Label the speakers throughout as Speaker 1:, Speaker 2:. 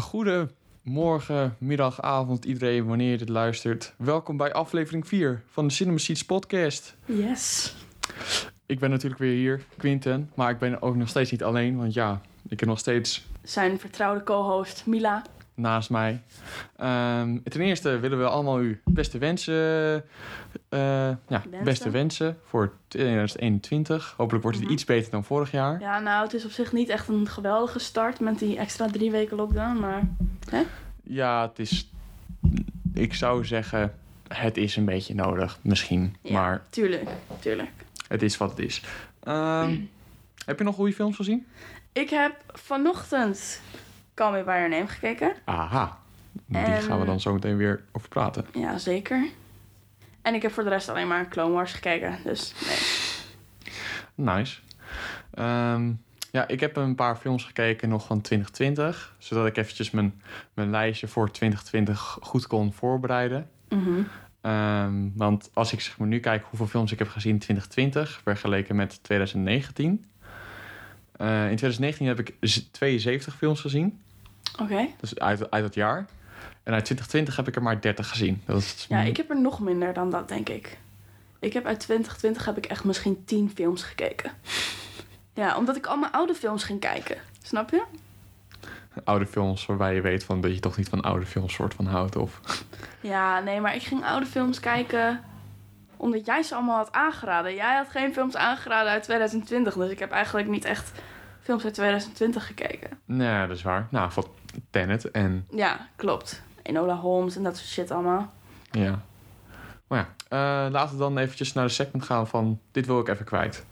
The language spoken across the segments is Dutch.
Speaker 1: Goedemorgen, middag, avond, iedereen, wanneer je dit luistert. Welkom bij aflevering 4 van de Cinema Seats podcast.
Speaker 2: Yes.
Speaker 1: Ik ben natuurlijk weer hier, Quinten, maar ik ben ook nog steeds niet alleen, want ja, ik heb nog steeds
Speaker 2: Zijn vertrouwde co-host Mila.
Speaker 1: naast mij. Ehm, ten eerste willen we allemaal u beste wensen, eh, ja, beste wensen voor 2021. Hopelijk wordt het
Speaker 2: Mhm.
Speaker 1: iets beter dan vorig jaar.
Speaker 2: Ja, nou, het is op zich niet echt een geweldige start met die extra drie weken lockdown, maar
Speaker 1: Ja, het is, ik zou zeggen, het is een beetje nodig, misschien,
Speaker 2: Ja.
Speaker 1: maar
Speaker 2: tuurlijk, tuurlijk.
Speaker 1: het is wat het is. Ehm, heb je nog goede films gezien?
Speaker 2: Ik heb vanochtend Call Me By Your Name gekeken.
Speaker 1: Aha, die
Speaker 2: En-
Speaker 1: gaan we dan zo meteen weer over praten.
Speaker 2: Ja, zeker. En ik heb voor de rest alleen maar Clone Wars gekeken, dus nee.
Speaker 1: Nice. Ehm, ja, ik heb een paar films gekeken nog van 2020, zodat ik eventjes mijn, mijn lijstje voor 2020 goed kon voorbereiden.
Speaker 2: Mhm.
Speaker 1: Ehm, want als ik zeg maar, nu kijk hoeveel films ik heb gezien in 2020, vergeleken met 2019. Eh, in 2019 heb ik z- 72 films gezien,
Speaker 2: Oké.
Speaker 1: dus uit, uit het jaar. En uit 2020 heb ik er maar 30 gezien. Dat is
Speaker 2: Ja, ik heb er nog minder dan dat, denk ik. Ik heb uit 2020 heb ik echt misschien 10 films gekeken. Ja, omdat ik allemaal oude films ging kijken. Snap je?
Speaker 1: oude films waarbij je weet van, dat je toch niet van oude films soort van houdt. Of...
Speaker 2: Ja, nee, maar ik ging oude films kijken omdat jij ze allemaal had aangeraden. Jij had geen films aangeraden uit 2020, dus ik heb eigenlijk niet echt films uit 2020 gekeken.
Speaker 1: Nee, dat is waar. Nou, van Tenet en
Speaker 2: Ja, klopt. Enola Holmes en dat soort shit allemaal.
Speaker 1: ja. Maar ja, eh, laten we dan eventjes naar de segment gaan van dit wil ik even kwijt.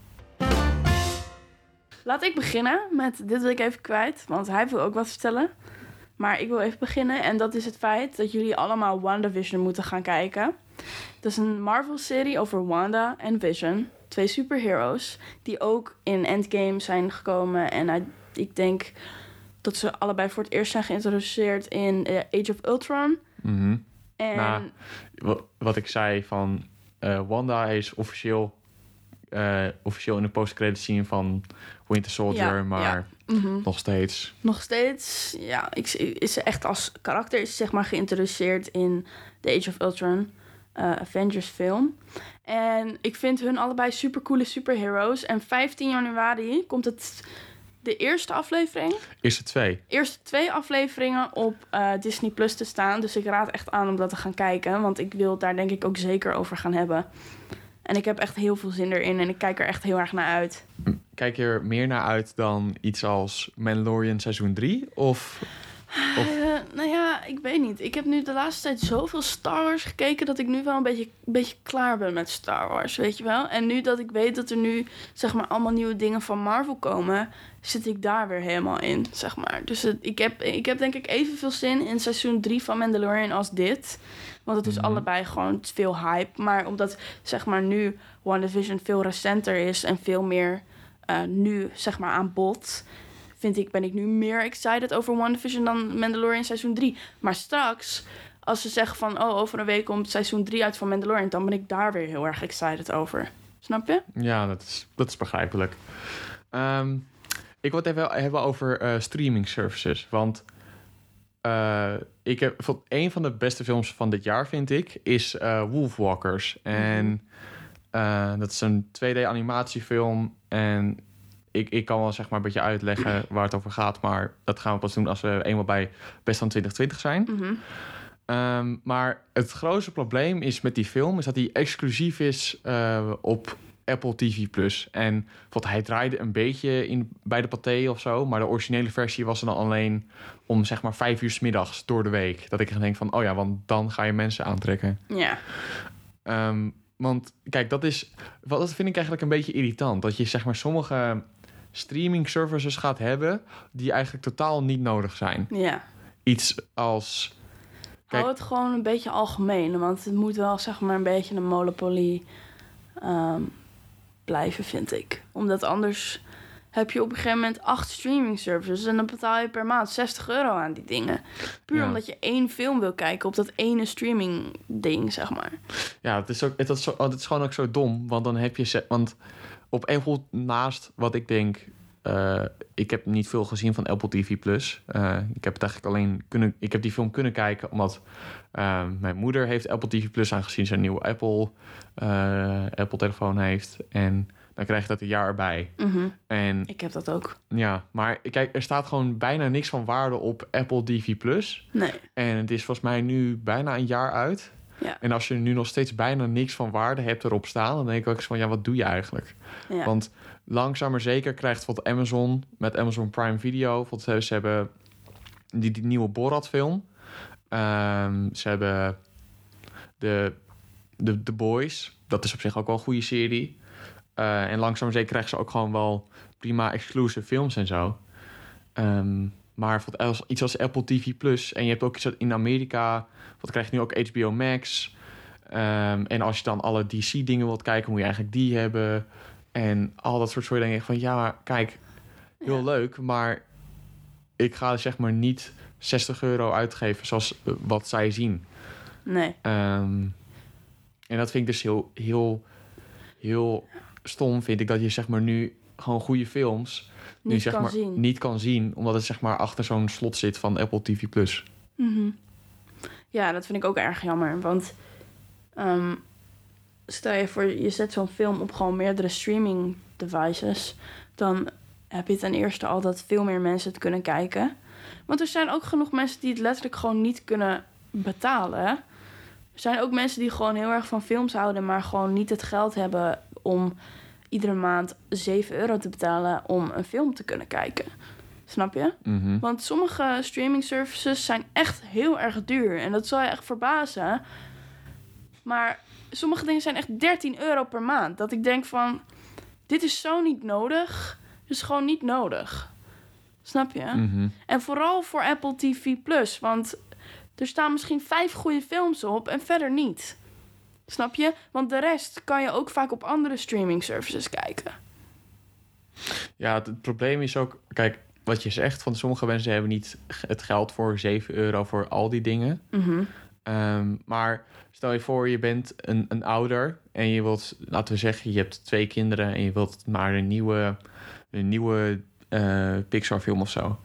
Speaker 2: Laat ik beginnen met dit wil ik even kwijt, want hij wil ook wat vertellen. Maar ik wil even beginnen en dat is het feit dat jullie allemaal WandaVision moeten gaan kijken. Dat is een Marvel-serie over Wanda en Vision, twee superheroes, die ook in Endgame zijn gekomen. En ik denk dat ze allebei voor het eerst zijn geïntroduceerd in eh, Age of Ultron.
Speaker 1: Mhm.
Speaker 2: En
Speaker 1: Nou, Wa- Wat ik zei van eh, Wanda is officieel, eh, officieel in de post-credit scene van Winter Soldier,
Speaker 2: Ja,
Speaker 1: maar
Speaker 2: ja. mhm.
Speaker 1: nog steeds.
Speaker 2: nog steeds, ja, ik, is ze echt als karakter is ze zeg maar geïntroduceerd in de Age of Ultron Avengers film. En ik vind hun allebei super coole superheroes. En 15 januari komt het de eerste aflevering,
Speaker 1: Eerste twee.
Speaker 2: eerste twee afleveringen op eh, Disney Plus te staan. Dus ik raad echt aan om dat te gaan kijken, want ik wil het daar denk ik ook zeker over gaan hebben. En ik heb echt heel veel zin erin en ik kijk er echt heel erg naar uit.
Speaker 1: Kijk je er meer naar uit dan iets als Mandalorian seizoen 3? Of, of
Speaker 2: Eh, nou ja, ik weet niet. Ik heb nu de laatste tijd zoveel Star Wars gekeken dat ik nu wel een beetje, een beetje klaar ben met Star Wars, weet je wel. En nu dat ik weet dat er nu, zeg maar, allemaal nieuwe dingen van Marvel komen, zit ik daar weer helemaal in, zeg maar. Dus het- ik, heb, ik heb denk ik evenveel zin in seizoen 3 van Mandalorian als dit. Want het is
Speaker 1: Mhm.
Speaker 2: allebei gewoon veel hype. Maar omdat, zeg maar, nu WandaVision veel recenter is en veel meer eh, nu, zeg maar, aan bod vind ik, ben ik nu meer excited over WandaVision dan Mandalorian seizoen 3. Maar straks, als ze zeggen van... oh, over een week komt seizoen 3 uit van Mandalorian... dan ben ik daar weer heel erg excited over. Snap je?
Speaker 1: ja, dat is, dat is begrijpelijk. Ehm, ik wil het even hebben over eh, streaming services. Want eh, ik heb een van de beste films van dit jaar, vind ik, is eh Wolfwalkers. En eh, dat is een 2D animatiefilm. En ik, ik kan wel zeg maar een beetje uitleggen waar het over gaat. Maar dat gaan we pas doen als we eenmaal bij Best van 2020 zijn.
Speaker 2: Mhm.
Speaker 1: Ehm, maar het grootste probleem is met die film is dat hij exclusief is eh, op Apple TV Plus. En wat hij draaide een beetje in, bij de paté of zo, maar de originele versie was er dan alleen om zeg maar vijf uur 's middags door de week. Dat ik echt denk van, oh ja, want dan ga je mensen aantrekken.
Speaker 2: Ja.
Speaker 1: Ehm, want kijk, dat is, wat dat vind ik eigenlijk een beetje irritant, dat je zeg maar sommige streaming services gaat hebben die eigenlijk totaal niet nodig zijn.
Speaker 2: Ja.
Speaker 1: Iets als Kijk-
Speaker 2: Hou het gewoon een beetje algemeen. Want het moet wel, zeg maar, een beetje een monopolie ehm, blijven, vind ik. Omdat anders heb je op een gegeven moment acht streaming services... en dan betaal je per maand 60 euro aan die dingen. Puur
Speaker 1: Ja.
Speaker 2: omdat je één film wil kijken op dat ene streaming ding, zeg maar.
Speaker 1: Ja, het is, ook, het, is, het is gewoon ook zo dom. Want dan heb je... Want op bijvoorbeeld naast wat ik denk... eh, ik heb niet veel gezien van Apple TV Plus. Eh, ik heb het eigenlijk alleen kunnen. Ik heb die film kunnen kijken omdat eh, mijn moeder heeft Apple TV Plus aangezien ze een nieuwe Apple, Apple telefoon heeft. En dan krijg je dat een jaar erbij.
Speaker 2: Mhm.
Speaker 1: En
Speaker 2: Ik heb dat ook.
Speaker 1: ja, maar kijk, er staat gewoon bijna niks van waarde op Apple TV Plus.
Speaker 2: Nee.
Speaker 1: En het is volgens mij nu bijna een jaar uit.
Speaker 2: Ja.
Speaker 1: En als je nu nog steeds bijna niks van waarde hebt erop staan, dan denk ik ook eens van ja, wat doe je eigenlijk?
Speaker 2: Ja.
Speaker 1: Want langzaam maar zeker krijgt wat Amazon met Amazon Prime Video. Want ze ze hebben die, die nieuwe Borat-film. Ehm, ze hebben de, de, de Boys. Dat is op zich ook wel een goede serie. Eh, en langzaam maar zeker krijgen ze ook gewoon wel prima exclusive films en zo. Ehm, maar als, iets als Apple TV Plus. En je hebt ook iets in Amerika. Wat krijg je nu ook HBO Max. Ehm, en als je dan alle DC-dingen wilt kijken, moet je eigenlijk die hebben. En al dat soort soorten dingen. Van ja, maar kijk, heel
Speaker 2: Ja.
Speaker 1: leuk. Maar ik ga zeg maar niet 60 euro uitgeven zoals eh, wat zij zien.
Speaker 2: Nee.
Speaker 1: Ehm, en dat vind ik dus heel, heel, heel stom, vind ik. Dat je zeg maar nu gewoon goede films nu
Speaker 2: Niet
Speaker 1: zeg
Speaker 2: kan
Speaker 1: maar
Speaker 2: zien.
Speaker 1: niet kan zien. Omdat het zeg maar achter zo'n slot zit van Apple TV+. Plus.
Speaker 2: Mhm. Ja, dat vind ik ook erg jammer. Want ehm, stel je voor, je zet zo'n film op gewoon meerdere streaming devices. Dan heb je ten eerste al dat veel meer mensen het kunnen kijken. Want er zijn ook genoeg mensen die het letterlijk gewoon niet kunnen betalen. Er zijn ook mensen die gewoon heel erg van films houden, maar gewoon niet het geld hebben om iedere maand 7 euro te betalen om een film te kunnen kijken. Snap je?
Speaker 1: Mhm.
Speaker 2: Want sommige streaming services zijn echt heel erg duur. En dat zal je echt verbazen. Maar sommige dingen zijn echt 13 euro per maand. Dat ik denk van, dit is zo niet nodig. Dit is gewoon niet nodig. Snap je?
Speaker 1: Mhm.
Speaker 2: En vooral voor Apple TV+. Plus, Want er staan misschien vijf goede films op en verder niet. Snap je? Want de rest kan je ook vaak op andere streaming services kijken.
Speaker 1: Ja, het, het probleem is ook... Kijk, wat je zegt, van sommige mensen hebben niet het geld voor 7 euro voor al die dingen.
Speaker 2: Mhm.
Speaker 1: Ehm, maar stel je voor, je bent een, een ouder en je wilt, laten we zeggen, je hebt twee kinderen en je wilt maar een nieuwe, een nieuwe eh, Pixar film of zo.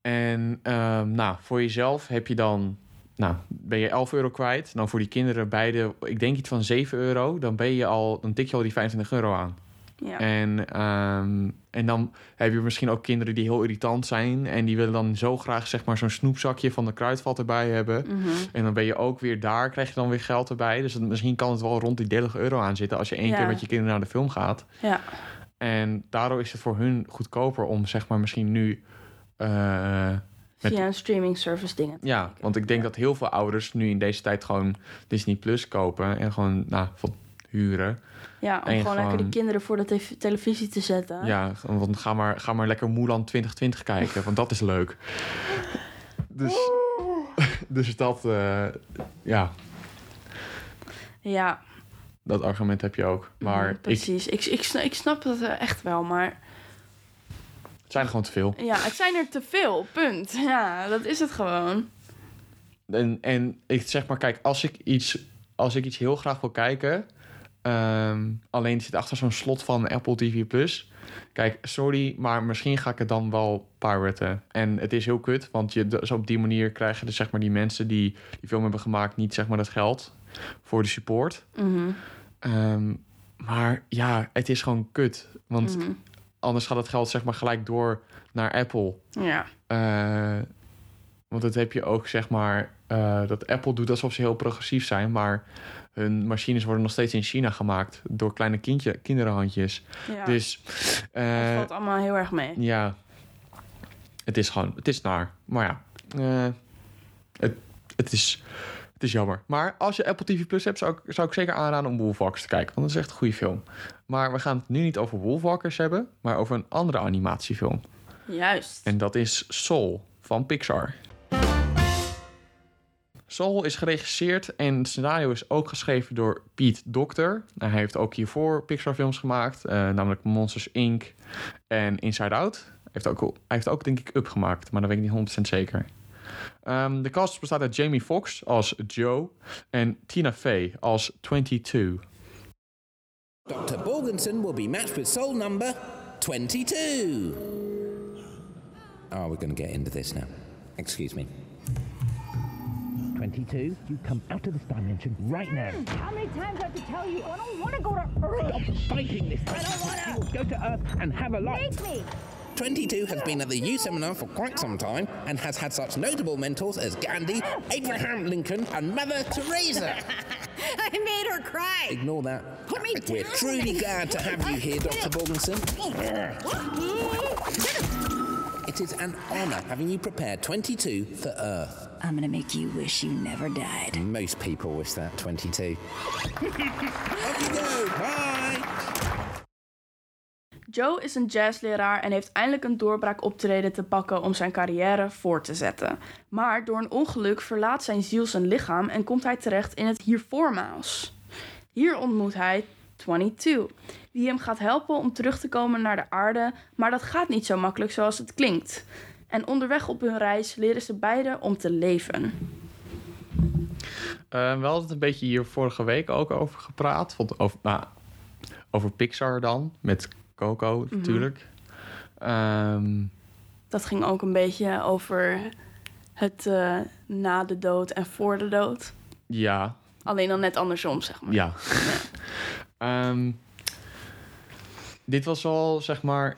Speaker 1: En ehm, nou, voor jezelf heb je dan, nou, ben je 11 euro kwijt. Dan voor die kinderen beide, ik denk iets van 7 euro. Dan ben je al, dan tik je al die 25 euro aan.
Speaker 2: Ja.
Speaker 1: En, ehm, en dan heb je misschien ook kinderen die heel irritant zijn. En die willen dan zo graag zeg maar, zo'n snoepzakje van de kruidvat erbij hebben.
Speaker 2: Mhm.
Speaker 1: En dan ben je ook weer daar, krijg je dan weer geld erbij. Dus misschien kan het wel rond die 30 euro aan zitten als je één
Speaker 2: Ja.
Speaker 1: keer met je kinderen naar de film gaat.
Speaker 2: ja.
Speaker 1: En daardoor is het voor hun goedkoper om zeg maar misschien nu. eh, Met-
Speaker 2: Via een streaming service dingen
Speaker 1: ja,
Speaker 2: kijken.
Speaker 1: want ik denk dat heel veel ouders nu in deze tijd gewoon Disney Plus kopen en gewoon nou, van huren.
Speaker 2: Ja, om
Speaker 1: en
Speaker 2: gewoon, lekker de kinderen voor de televisie te zetten.
Speaker 1: Ja, want ga maar, ga maar lekker Mulan 2020 kijken, want dat is leuk. Dus, dus dat, eh, ja,
Speaker 2: Ja,
Speaker 1: dat argument heb je ook. Maar
Speaker 2: precies. Ik, ik, ik snap dat eh, echt wel, maar
Speaker 1: zijn er gewoon te veel.
Speaker 2: ja, het zijn er te veel, punt. Ja, dat is het gewoon.
Speaker 1: En, en ik zeg maar, kijk, als ik iets, als ik iets heel graag wil kijken, ehm, alleen het zit achter zo'n slot van Apple TV Plus. Kijk, sorry, maar misschien ga ik het dan wel piraten. En het is heel kut, want je, dus op die manier krijg je dus zeg maar die mensen die die film hebben gemaakt niet zeg maar dat geld voor de support.
Speaker 2: Mhm,
Speaker 1: Ehm, maar ja, het is gewoon kut, want
Speaker 2: mhm.
Speaker 1: Anders gaat het geld zeg maar gelijk door naar Apple.
Speaker 2: Ja,
Speaker 1: Eh, want dat heb je ook, zeg maar, eh, dat Apple doet alsof ze heel progressief zijn, maar hun machines worden nog steeds in China gemaakt door kleine kindje, kinderhandjes.
Speaker 2: ja.
Speaker 1: Dus
Speaker 2: het
Speaker 1: eh,
Speaker 2: valt allemaal heel erg mee.
Speaker 1: ja, het is gewoon, het is naar. Maar ja, het, het, is, is jammer. Maar als je Apple TV Plus hebt, zou ik, zou ik zeker aanraden om Wolfwalkers te kijken, want dat is echt een goede film. Maar we gaan het nu niet over Wolfwalkers hebben, maar over een andere animatiefilm.
Speaker 2: Juist.
Speaker 1: En dat is Soul van Pixar. Soul is geregisseerd en het scenario is ook geschreven door Pete Docter. Hij heeft ook hiervoor Pixar-films gemaakt, eh, namelijk Monsters Inc. en Inside Out. Hij heeft ook, hij heeft ook denk ik Up gemaakt, maar dat weet ik niet 100% zeker. Ehm, de cast bestaat uit Jamie Foxx als Joe en Tina Fey als 22.
Speaker 3: Dr. Borgensen will be matched with soul number 22. Oh, we're going to get into this now. Excuse me.
Speaker 4: 22, you come out of this dimension right now.
Speaker 5: How many times do I have to tell you? I don't want to go to Earth.
Speaker 4: Stop fighting this. I don't want to. Go to Earth and have a lot.
Speaker 5: Take me.
Speaker 3: 22 has been at the U seminar for quite some time and has had such notable mentors as Gandhi, Abraham Lincoln, and Mother Teresa.
Speaker 5: I made her cry.
Speaker 3: Ignore that.
Speaker 5: Put me
Speaker 3: We're
Speaker 5: down.
Speaker 3: truly glad to have you here, Dr. Borgenson. It is an honour having you prepare 22 for Earth.
Speaker 5: I'm gonna make you wish you never died.
Speaker 3: Most people wish that 22. Off you go. Bye.
Speaker 2: Joe is een jazzleraar en heeft eindelijk een doorbraak optreden te pakken om zijn carrière voort te zetten. Maar door een ongeluk verlaat zijn ziel zijn lichaam en komt hij terecht in het hiervoormaals. Hier ontmoet hij 22, die hem gaat helpen om terug te komen naar de aarde, maar dat gaat niet zo makkelijk zoals het klinkt. En onderweg op hun reis leren ze beiden om te leven.
Speaker 1: Eh, we hadden het een beetje hier vorige week ook over gepraat. Over, nou, over Pixar dan, met Coco natuurlijk. Ehm,
Speaker 2: Dat ging ook een beetje over het eh, na de dood en voor de dood.
Speaker 1: ja,
Speaker 2: Alleen dan net andersom, zeg maar.
Speaker 1: ja. Ehm, dit was wel, zeg maar...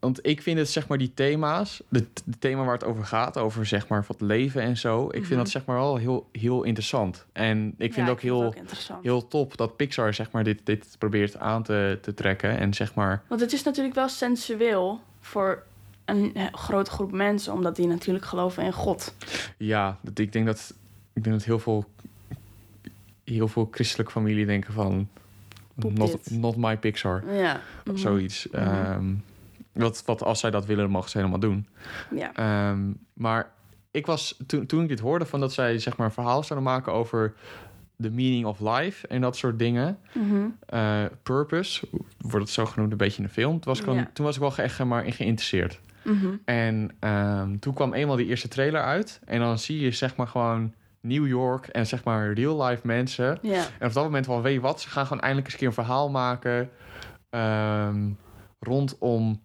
Speaker 1: Want ik vind het, zeg maar, die thema's... De, de thema waar het over gaat, over, zeg maar, wat leven en zo... Ik vind dat, zeg maar, wel heel, heel interessant. En ik vind
Speaker 2: Ja,
Speaker 1: het ook heel... heel top dat Pixar zeg maar, dit, dit probeert aan te, te trekken. En zeg maar,
Speaker 2: Want het is natuurlijk wel sensueel voor een eh, grote groep mensen, omdat die natuurlijk geloven in God.
Speaker 1: ja, dat, ik, denk dat, ik denk dat heel veel, heel veel christelijke familie denken van... Not, not my Pixar,
Speaker 2: Ja.
Speaker 1: of
Speaker 2: Mhm.
Speaker 1: zoiets. Ehm, wat, wat als zij dat willen, dan mogen ze helemaal doen.
Speaker 2: Ja.
Speaker 1: Ehm, maar ik was, toen, toen ik dit hoorde, van dat zij zeg maar, een verhaal zouden maken over the meaning of life en dat soort dingen.
Speaker 2: Mhm.
Speaker 1: Eh, purpose, wordt het zo genoemd een beetje in de film. Toen was ik,
Speaker 2: Ja.
Speaker 1: toen was ik wel echt maar in geïnteresseerd.
Speaker 2: Mhm.
Speaker 1: En ehm, toen kwam eenmaal die eerste trailer uit. En dan zie je zeg maar gewoon New York en zeg maar real life mensen. En op dat moment van, weet je wat, ze gaan gewoon eindelijk eens een keer een verhaal maken... ehm, rondom,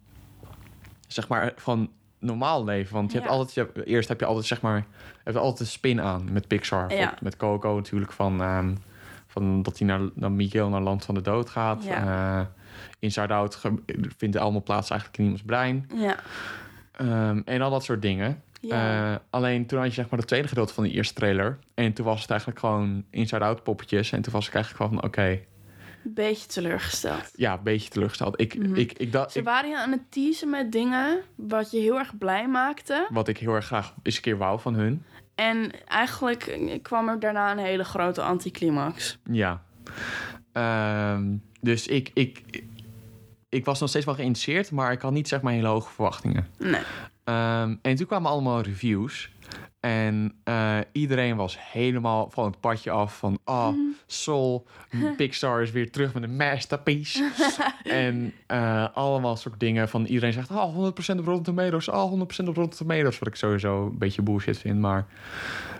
Speaker 1: zeg maar, van normaal leven. Want je hebt altijd, je hebt- eerst heb je altijd, zeg maar, je hebt altijd een spin aan met Pixar.
Speaker 2: Ja.
Speaker 1: Met Coco natuurlijk, van, ehm, van dat hij naar, naar Miguel naar Land van de Dood gaat.
Speaker 2: Ja.
Speaker 1: Eh, Inside Out vindt allemaal plaats eigenlijk in iemands brein.
Speaker 2: Ja.
Speaker 1: Ehm, en al dat soort dingen.
Speaker 2: Ja.
Speaker 1: Eh, alleen toen had je zeg maar het tweede gedeelte van de eerste trailer. En toen was het eigenlijk gewoon inside-out poppetjes. En toen was ik eigenlijk van, oké,
Speaker 2: beetje teleurgesteld.
Speaker 1: ja, een beetje teleurgesteld. Ik,
Speaker 2: Mhm.
Speaker 1: ik, ik dacht,
Speaker 2: Ze waren je aan het teasen met dingen wat je heel erg blij maakte.
Speaker 1: wat ik heel erg graag eens een keer wou van hun.
Speaker 2: En eigenlijk kwam er daarna een hele grote anticlimax.
Speaker 1: Ja. Ehm, dus ik, ik, ik was nog steeds wel geïnteresseerd, maar ik had niet zeg maar hele hoge verwachtingen.
Speaker 2: Nee.
Speaker 1: Ehm, en toen kwamen allemaal reviews. En eh, iedereen was helemaal van het padje af van... Oh, Soul, Pixar is weer terug met een masterpiece. en eh, allemaal soort dingen van... Iedereen zegt, oh, 100% op Rotten Tomatoes. Oh, 100% op Rotten Tomatoes. Wat ik sowieso een beetje bullshit vind, maar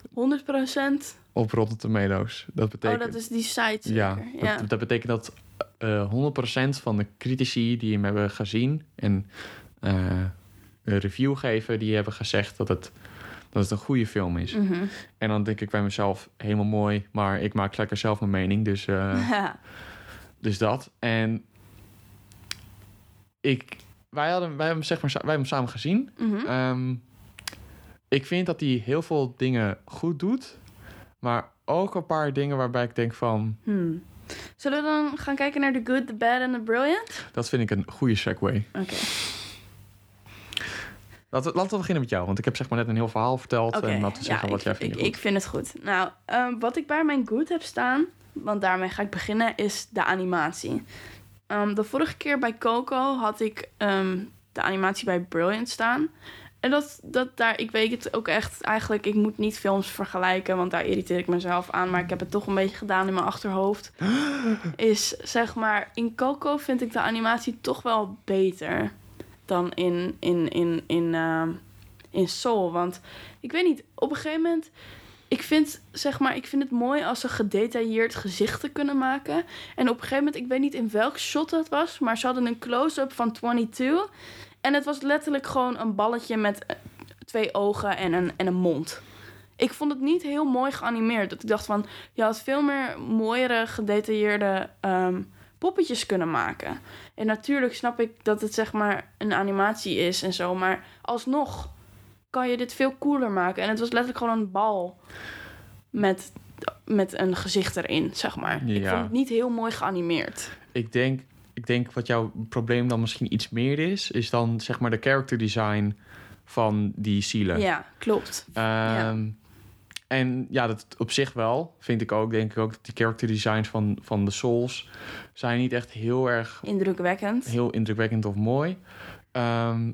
Speaker 2: 100%?
Speaker 1: op Rotten Tomatoes. Dat betekent...
Speaker 2: Oh, dat is die site zeker.
Speaker 1: Ja,
Speaker 2: Ja.
Speaker 1: Dat, betekent dat eh 100% van de critici die hem hebben gezien en eh, een review geven, die hebben gezegd dat het, dat het een goede film is.
Speaker 2: Mhm.
Speaker 1: En dan denk ik bij mezelf, helemaal mooi, maar ik maak lekker zelf mijn mening, dus, eh,
Speaker 2: Ja.
Speaker 1: dus dat. En ik, wij, hadden, wij, hebben, zeg maar, wij hebben hem samen gezien.
Speaker 2: Mhm.
Speaker 1: Ehm, ik vind dat hij heel veel dingen goed doet, maar ook een paar dingen waarbij ik denk van,
Speaker 2: Hmm. Zullen we dan gaan kijken naar The Good, The Bad and The Brilliant?
Speaker 1: dat vind ik een goede segue.
Speaker 2: Oké.
Speaker 1: Laten we, laten we beginnen met jou, want ik heb zeg maar net een heel verhaal verteld. En laten we
Speaker 2: ja,
Speaker 1: zeggen wat
Speaker 2: ik,
Speaker 1: jij vindt.
Speaker 2: Ik, ik vind het goed. Nou, ehm, wat ik bij mijn good heb staan, want daarmee ga ik beginnen, is de animatie. Ehm, de vorige keer bij Coco had ik ehm, de animatie bij Brilliant staan. En dat, dat daar, ik weet het ook echt, eigenlijk, ik moet niet films vergelijken, want daar irriteer ik mezelf aan. Maar ik heb het toch een beetje gedaan in mijn achterhoofd. Is zeg maar, in Coco vind ik de animatie toch wel beter dan in, in, in, in, ehm, in Soul. Want ik weet niet, op een gegeven moment ik vind, zeg maar, ik vind het mooi als ze gedetailleerd gezichten kunnen maken. En op een gegeven moment, ik weet niet in welk shot dat was, maar ze hadden een close-up van 22. En het was letterlijk gewoon een balletje met eh, twee ogen en een, en een mond. Ik vond het niet heel mooi geanimeerd. Dat ik dacht van, je had veel meer mooiere, gedetailleerde ehm, poppetjes kunnen maken. En natuurlijk snap ik dat het zeg maar een animatie is en zo. Maar alsnog kan je dit veel cooler maken. En het was letterlijk gewoon een bal met, met een gezicht erin, zeg maar. Ik
Speaker 1: Ja.
Speaker 2: vond het niet heel mooi geanimeerd.
Speaker 1: Ik denk, ik denk wat jouw probleem dan misschien iets meer is, is dan zeg maar de character design van die zielen.
Speaker 2: Ja, klopt.
Speaker 1: Ehm, En ja, dat op zich wel. Vind ik ook. Denk ik ook dat die character designs van, van de Souls zijn niet echt heel erg
Speaker 2: Indrukwekkend.
Speaker 1: heel indrukwekkend of mooi. Ehm,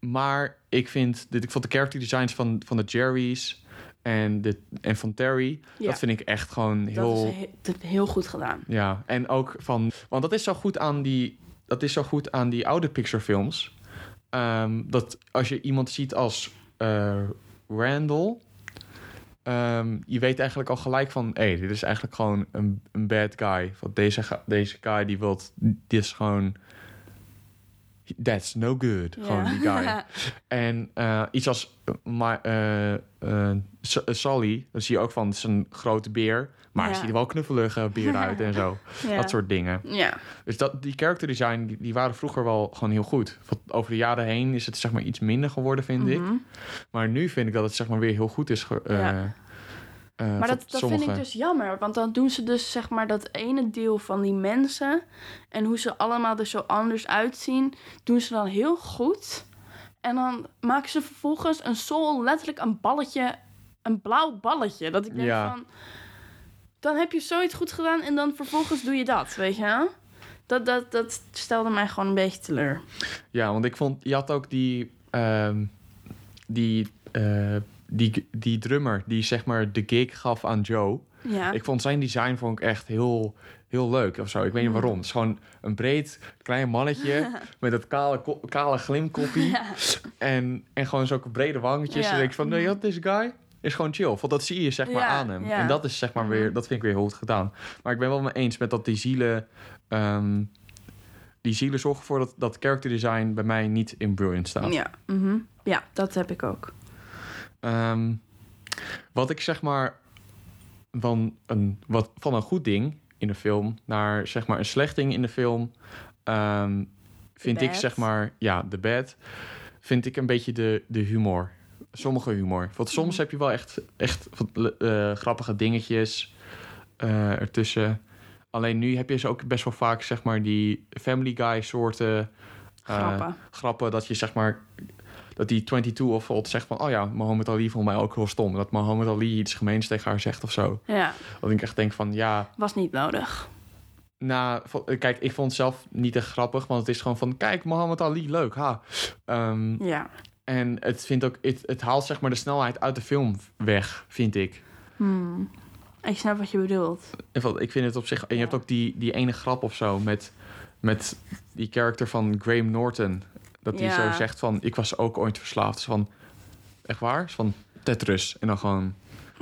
Speaker 1: maar ik vind, dit, ik vond de character designs van, van de Jerry's en, de, en van Terry,
Speaker 2: Ja.
Speaker 1: dat vind ik echt gewoon
Speaker 2: Dat
Speaker 1: heel.
Speaker 2: is he- dat is heel goed gedaan.
Speaker 1: Ja, en ook van. Want dat is zo goed aan die. Dat is zo goed aan die oude Pixar films. Ehm, dat als je iemand ziet als eh, Randall. Ehm, je weet eigenlijk al gelijk van. Hé, hey, dit is eigenlijk gewoon een, een bad guy. Want deze, deze guy die wil. Dit is gewoon. That's no good. Gewoon die guy. En eh, iets als uh, eh, eh, S- eh, Sally, dan zie je ook van, het is een grote beer. Maar hij
Speaker 2: Ja.
Speaker 1: ziet er wel knuffelige beer uit en zo.
Speaker 2: Ja.
Speaker 1: Dat soort dingen.
Speaker 2: Ja,
Speaker 1: Dus dat, die character design, die, die waren vroeger wel gewoon heel goed. Want over de jaren heen is het zeg maar iets minder geworden, vind ik.
Speaker 2: Mhm.
Speaker 1: Maar nu vind ik dat het zeg maar weer heel goed is. ge- eh,
Speaker 2: Ja.
Speaker 1: eh,
Speaker 2: Maar
Speaker 1: voor
Speaker 2: dat, dat vind ik dus jammer. Want dan doen ze dus zeg maar dat ene deel van die mensen. En hoe ze allemaal er zo anders uitzien. Doen ze dan heel goed. En dan maken ze vervolgens een soul letterlijk een balletje. Een blauw balletje. Dat ik denk
Speaker 1: Ja.
Speaker 2: van... Dan heb je zoiets goed gedaan en dan vervolgens doe je dat, weet je wel? Dat, dat, dat stelde mij gewoon een beetje teleur.
Speaker 1: Ja, want ik vond, je had ook die, ehm, die, eh, die, die drummer die zeg maar de gig gaf aan Joe.
Speaker 2: Ja,
Speaker 1: Ik vond zijn design vond ik echt heel, heel leuk of zo. Ik weet niet waarom. Het is gewoon een breed, klein mannetje met dat kale, kale glimkoppie. En, en gewoon zulke brede wangetjes.
Speaker 2: Ja.
Speaker 1: En ik van, nee, wat deze guy is gewoon chill. Want dat zie je zeg maar
Speaker 2: Ja,
Speaker 1: aan hem.
Speaker 2: ja.
Speaker 1: En dat is zeg maar weer, dat vind ik weer heel goed gedaan. Maar ik ben wel mee eens met dat die zielen... ehm, die zielen zorgen ervoor dat dat character design bij mij niet in Brilliant staat.
Speaker 2: ja, mhm. ja, dat heb ik ook.
Speaker 1: Ehm, wat ik zeg maar van een, wat, van een goed ding in de film naar zeg maar een slecht ding in de film, ehm, vind ik zeg maar, ja, de bad, vind ik een beetje de, de humor. Sommige humor. Want soms heb je wel echt, echt eh, grappige dingetjes eh, ertussen. Alleen nu heb je ze ook best wel vaak, zeg maar, die Family Guy soorten eh,
Speaker 2: Grappen.
Speaker 1: grappen. Dat je zeg maar dat die 22 of wat zegt van... oh ja, Mohammed Ali vond mij ook heel stom. Dat Mohammed Ali iets gemeens tegen haar zegt of zo.
Speaker 2: Ja,
Speaker 1: Dat ik echt denk van ja...
Speaker 2: was niet nodig.
Speaker 1: Nou, kijk, ik vond het zelf niet echt grappig. Want het is gewoon van... kijk, Mohammed Ali, leuk, ha. Ehm,
Speaker 2: Ja.
Speaker 1: En het, vindt ook, het, het haalt zeg maar de snelheid uit de film weg, vind ik.
Speaker 2: Hmm. Ik snap wat je bedoelt.
Speaker 1: Ik vind het op zich... En je hebt ook die, die ene grap of zo met, met die character van Graham Norton. Dat hij
Speaker 2: Ja.
Speaker 1: zo zegt van... ik was ook ooit verslaafd. Dus van... Echt waar? Is van Tetris. En dan gewoon...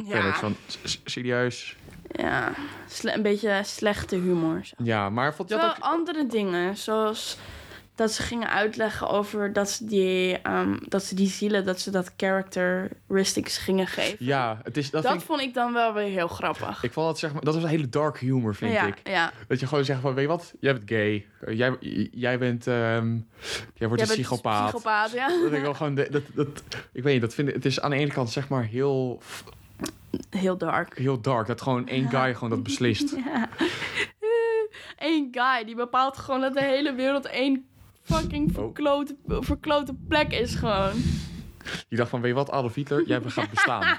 Speaker 2: Ja,
Speaker 1: van, serieus?
Speaker 2: ja. Sle- een beetje slechte humor. zeg.
Speaker 1: Ja, maar vond je dat ook...
Speaker 2: andere dingen, zoals dat ze gingen uitleggen over dat ze die, ehm, dat ze die zielen, dat ze dat characteristics gingen geven.
Speaker 1: Ja, het is... Dat,
Speaker 2: dat
Speaker 1: ik,
Speaker 2: vond ik dan wel weer heel grappig.
Speaker 1: ik vond dat zeg maar... Dat was een hele dark humor, vind
Speaker 2: ja,
Speaker 1: ik.
Speaker 2: ja.
Speaker 1: Dat je gewoon zegt van... Weet je wat? Jij bent gay. Eh, Jij, jij bent... ehm, jij wordt
Speaker 2: Jij
Speaker 1: een psychopaat.
Speaker 2: psychopaat, ja.
Speaker 1: Dat ik wel gewoon... de- Dat, dat, ik weet niet, dat vind ik... Het is aan de ene kant zeg maar heel...
Speaker 2: Heel dark.
Speaker 1: Heel dark. Dat gewoon één guy gewoon dat beslist.
Speaker 2: Eén guy die bepaalt gewoon dat de hele wereld één fucking verklote, verklote plek is gewoon.
Speaker 1: Die dacht van... Weet je wat, Adolf Hitler? Jij gaat bestaan.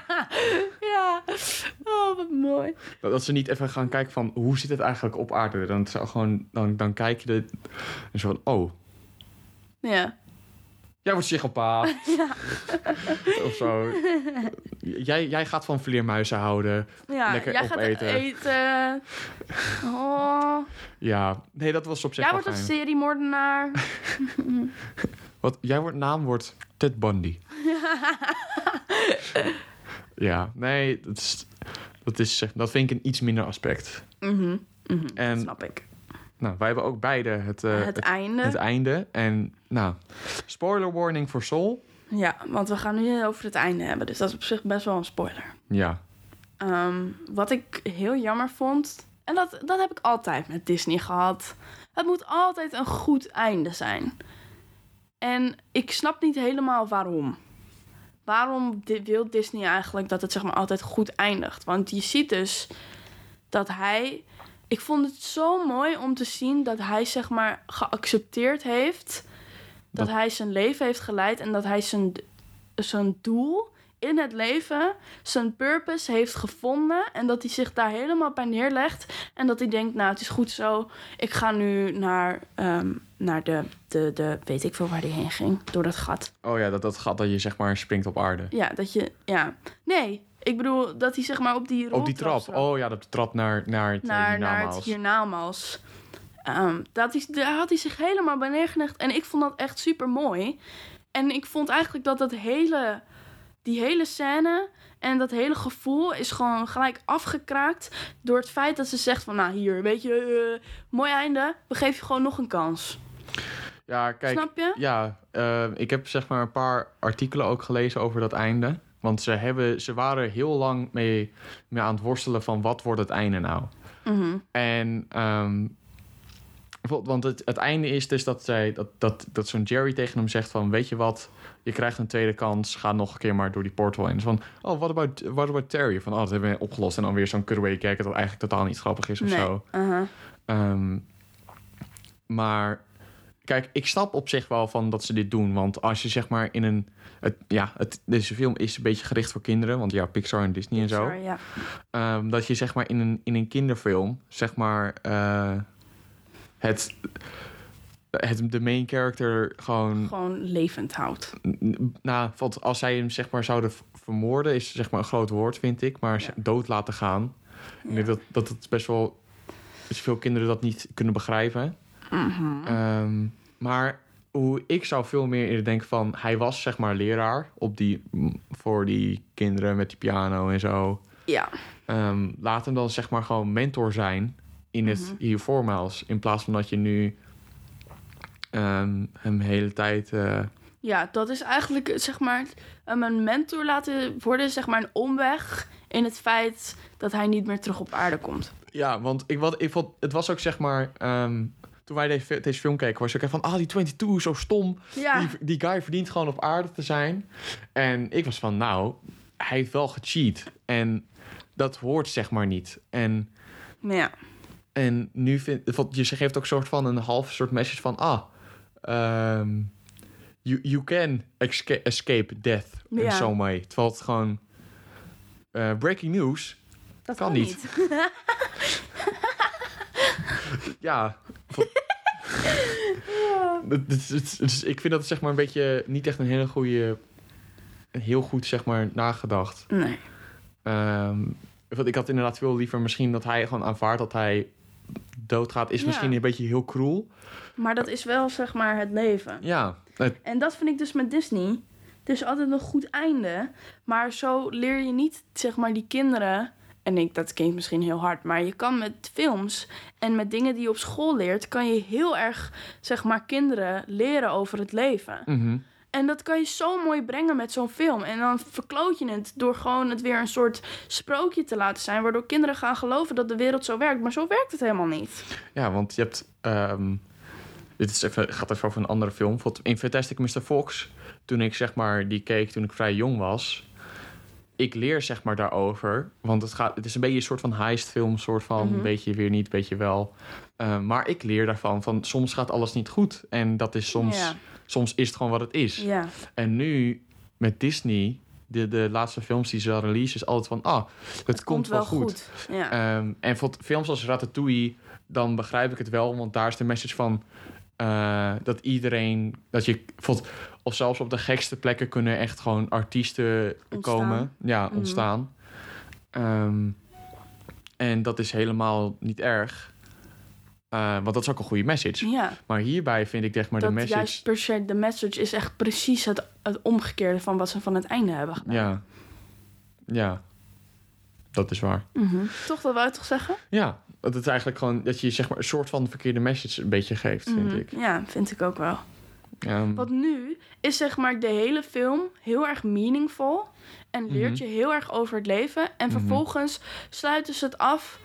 Speaker 2: Ja. Oh, wat mooi.
Speaker 1: Dat, ze niet even gaan kijken van... Hoe zit het eigenlijk op aarde? Dan, zou gewoon, dan, dan kijk je de... En zo van... Oh,
Speaker 2: Ja.
Speaker 1: Jij wordt psychopaat. of zo. Jij, jij gaat van vleermuizen houden.
Speaker 2: Ja,
Speaker 1: Lekker
Speaker 2: jij gaat
Speaker 1: opeten.
Speaker 2: eten. Oh.
Speaker 1: Ja, nee, dat was op zich
Speaker 2: Jij wordt een seriemoordenaar.
Speaker 1: Wat, jij wordt naam wordt Ted Bundy. Ja, nee, dat, is, dat, is, dat vind ik een iets minder aspect.
Speaker 2: Mhm, mhm,
Speaker 1: En-
Speaker 2: snap ik.
Speaker 1: Nou, wij hebben ook beide het, eh,
Speaker 2: het
Speaker 1: het,
Speaker 2: einde.
Speaker 1: het einde. En nou, spoiler warning voor Soul.
Speaker 2: Ja, want we gaan nu over het einde hebben. Dus dat is op zich best wel een spoiler.
Speaker 1: Ja,
Speaker 2: Ehm, wat ik heel jammer vond... En dat, dat heb ik altijd met Disney gehad. Het moet altijd een goed einde zijn. En ik snap niet helemaal waarom. Waarom wil Disney eigenlijk dat het zeg maar altijd goed eindigt? Want je ziet dus dat hij... Ik vond het zo mooi om te zien dat hij zeg maar geaccepteerd heeft... dat,
Speaker 1: Dat-
Speaker 2: hij zijn leven heeft geleid en dat hij zijn, zijn doel in het leven, zijn purpose heeft gevonden... en dat hij zich daar helemaal bij neerlegt... en dat hij denkt, nou, het is goed zo... ik ga nu naar, ehm, naar de, de, de... weet ik veel waar hij heen ging, door dat gat.
Speaker 1: oh ja, dat, dat gat dat je zeg maar springt op aarde.
Speaker 2: Ja, dat je... Ja. Nee, ik bedoel dat hij zeg maar op die
Speaker 1: Op die
Speaker 2: roltrap
Speaker 1: trap. Oh ja, dat trap naar, naar het
Speaker 2: naar,
Speaker 1: naar,
Speaker 2: naar het hiernamaals. Ehm, dat is, daar had hij zich helemaal bij neergelegd. En ik vond dat echt super mooi. En ik vond eigenlijk dat dat hele, die hele scène en dat hele gevoel is gewoon gelijk afgekraakt door het feit dat ze zegt van, nou hier, weet je, eh, mooi einde, we geven je gewoon nog een kans.
Speaker 1: Ja, kijk.
Speaker 2: Snap je?
Speaker 1: Ja, eh, ik heb zeg maar een paar artikelen ook gelezen over dat einde. Want ze, hebben, ze waren heel lang mee, mee aan het worstelen van wat wordt het einde nou.
Speaker 2: Mhm.
Speaker 1: En bijvoorbeeld, want het, het einde is dus dat, zij, dat, dat, dat zo'n Jerry tegen hem zegt van... weet je wat, je krijgt een tweede kans, ga nog een keer maar door die portal in. Dus van, oh, what about, what about Terry? Van, oh, dat hebben we opgelost. En dan weer zo'n cutaway kijken dat eigenlijk totaal niet grappig is of
Speaker 2: Nee.
Speaker 1: zo. Ehm, maar kijk, ik snap op zich wel van dat ze dit doen. Want als je zeg maar in een... Het, ja, het, deze film is een beetje gericht voor kinderen. Want ja, Pixar en Disney en zo.
Speaker 2: Ja.
Speaker 1: Ehm, dat je zeg maar in een, in een kinderfilm, zeg maar, eh, het, het, de main character gewoon,
Speaker 2: Gewoon levend houdt.
Speaker 1: nou, want als zij hem zeg maar zouden vermoorden, is zeg maar een groot woord, vind ik, maar
Speaker 2: Ja.
Speaker 1: dood laten gaan. Ik denk dat, dat het best wel, veel kinderen dat niet kunnen begrijpen.
Speaker 2: Mhm.
Speaker 1: Ehm, maar hoe ik zou veel meer eerder denken van, hij was zeg maar leraar op die, voor die kinderen met die piano en zo.
Speaker 2: Ja.
Speaker 1: Ehm, laat hem dan zeg maar gewoon mentor zijn in het
Speaker 2: Mhm.
Speaker 1: hiervoormaals. In plaats van dat je nu ehm, hem de hele tijd... eh,
Speaker 2: Ja, dat is eigenlijk zeg maar een mentor laten worden, zeg maar een omweg in het feit dat hij niet meer terug op aarde komt.
Speaker 1: Ja, want ik, wat, ik vond, het was ook zeg maar... toen wij deze, deze film keken, was ik van... Ah, die 22 is zo stom.
Speaker 2: Ja,
Speaker 1: Die, die guy verdient gewoon op aarde te zijn. En ik was van, nou, hij heeft wel gecheat. En dat hoort zeg maar niet. En
Speaker 2: ja.
Speaker 1: En nu vind want je geeft ook soort van een half soort message van ah, ehm, you, you can esca- escape death
Speaker 2: Ja.
Speaker 1: in some way. Terwijl het gewoon eh, breaking news.
Speaker 2: dat
Speaker 1: Kan niet. Ja. het- ik vind dat zeg maar een beetje niet echt een hele goede, heel goed zeg maar nagedacht.
Speaker 2: Nee.
Speaker 1: Ehm, want ik had inderdaad veel liever misschien dat hij gewoon aanvaardt dat hij doodgaat. Is
Speaker 2: Ja.
Speaker 1: misschien een beetje heel cruel.
Speaker 2: Maar dat is wel zeg maar het leven.
Speaker 1: Ja, het-
Speaker 2: En dat vind ik dus met Disney. Het is altijd een goed einde. Maar zo leer je niet, zeg maar, die kinderen. En ik, dat klinkt misschien heel hard. Maar je kan met films en met dingen die je op school leert. kan je heel erg, zeg maar, kinderen leren over het leven.
Speaker 1: mhm.
Speaker 2: En dat kan je zo mooi brengen met zo'n film. En dan verkloot je het door gewoon het weer een soort sprookje te laten zijn. Waardoor kinderen gaan geloven dat de wereld zo werkt. Maar zo werkt het helemaal niet.
Speaker 1: ja, want je hebt. ehm, dit is even, gaat even over een andere film. In Fantastic Mr. Fox. Toen ik zeg maar die keek toen ik vrij jong was. Ik leer zeg maar daarover. Want het, gaat, het is een beetje een soort van heistfilm. soort van
Speaker 2: Mhm.
Speaker 1: beetje weer niet, beetje wel. Eh, maar ik leer daarvan van soms gaat alles niet goed. En dat is soms,
Speaker 2: Ja.
Speaker 1: soms is het gewoon wat het is.
Speaker 2: Ja.
Speaker 1: En nu met Disney, de, de laatste films die ze release, is altijd van, ah, het, komt, wel goed.
Speaker 2: Ja.
Speaker 1: Ehm, en voor films als Ratatouille, dan begrijp ik het wel, want daar is de message van eh, dat iedereen, dat je, bijvoorbeeld, of zelfs op de gekste plekken kunnen echt gewoon artiesten
Speaker 2: Ontstaan.
Speaker 1: komen, ja,
Speaker 2: Mhm.
Speaker 1: ontstaan. Ehm, en dat is helemaal niet erg. Eh, want dat is ook een goede message.
Speaker 2: ja.
Speaker 1: Maar hierbij vind ik zeg maar
Speaker 2: dat
Speaker 1: de message.
Speaker 2: juist per se, de message is echt precies het, het omgekeerde van wat ze van het einde hebben gedaan.
Speaker 1: Ja. Ja, dat is waar.
Speaker 2: Toch, dat wou je toch zeggen?
Speaker 1: Ja, dat het eigenlijk gewoon dat je zeg maar een soort van verkeerde message een beetje geeft, vind
Speaker 2: Mhm.
Speaker 1: ik.
Speaker 2: Ja, vind ik ook wel.
Speaker 1: Ehm,
Speaker 2: Want nu is zeg maar de hele film heel erg meaningful. En leert
Speaker 1: Mhm.
Speaker 2: je heel erg over het leven. En vervolgens sluiten ze het af.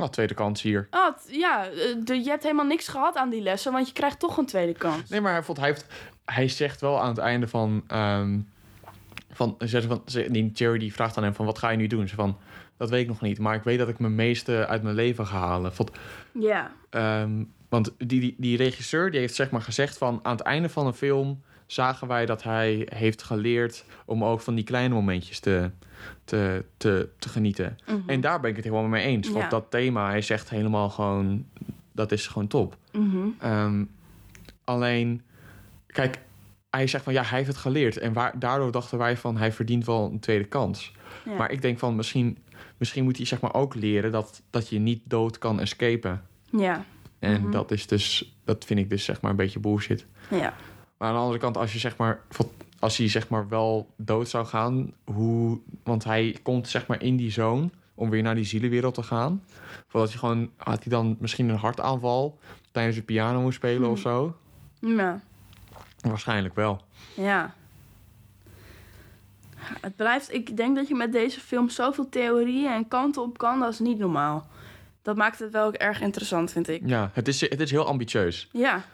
Speaker 1: oh, tweede kans hier.
Speaker 2: Oh, ja, eh, de, je hebt helemaal niks gehad aan die lessen. Want je krijgt toch een tweede kans.
Speaker 1: Nee, maar hij, vond, hij, heeft, hij zegt wel aan het einde van... ehm van, van die Jerry die vraagt aan hem van... wat ga je nu doen? Ze van, dat weet ik nog niet. Maar ik weet dat ik mijn meeste uit mijn leven ga halen.
Speaker 2: Ja.
Speaker 1: ehm, want die, die, die regisseur die heeft zeg maar gezegd van... aan het einde van een film zagen wij dat hij heeft geleerd... om ook van die kleine momentjes te, te, te, te genieten. En daar ben ik het helemaal mee eens. Want
Speaker 2: Mhm. Ja.
Speaker 1: dat thema, hij zegt helemaal gewoon... dat is gewoon top.
Speaker 2: Mhm.
Speaker 1: Ehm, alleen, kijk, hij zegt van ja, hij heeft het geleerd. En waar, daardoor dachten wij van hij verdient wel een tweede kans.
Speaker 2: Ja.
Speaker 1: Maar ik denk van misschien, misschien moet hij zeg maar ook leren dat, dat je niet dood kan escapen.
Speaker 2: Ja.
Speaker 1: En
Speaker 2: Mhm.
Speaker 1: dat is dus, dat vind ik dus zeg maar een beetje bullshit.
Speaker 2: Ja.
Speaker 1: Maar aan de andere kant, als je zeg maar, als hij zeg maar wel dood zou gaan, hoe, want hij komt zeg maar in die zone om weer naar die zielenwereld te gaan. Voordat hij gewoon, had hij dan misschien een hartaanval tijdens het piano moest spelen
Speaker 2: Mhm.
Speaker 1: of zo?
Speaker 2: Ja.
Speaker 1: Waarschijnlijk wel.
Speaker 2: Ja. Het blijft, ik denk dat je met deze film zoveel theorieën en kanten op kan, dat is niet normaal. Dat maakt het wel ook erg interessant, vind ik.
Speaker 1: Ja, het is, het is heel ambitieus.
Speaker 2: Ja,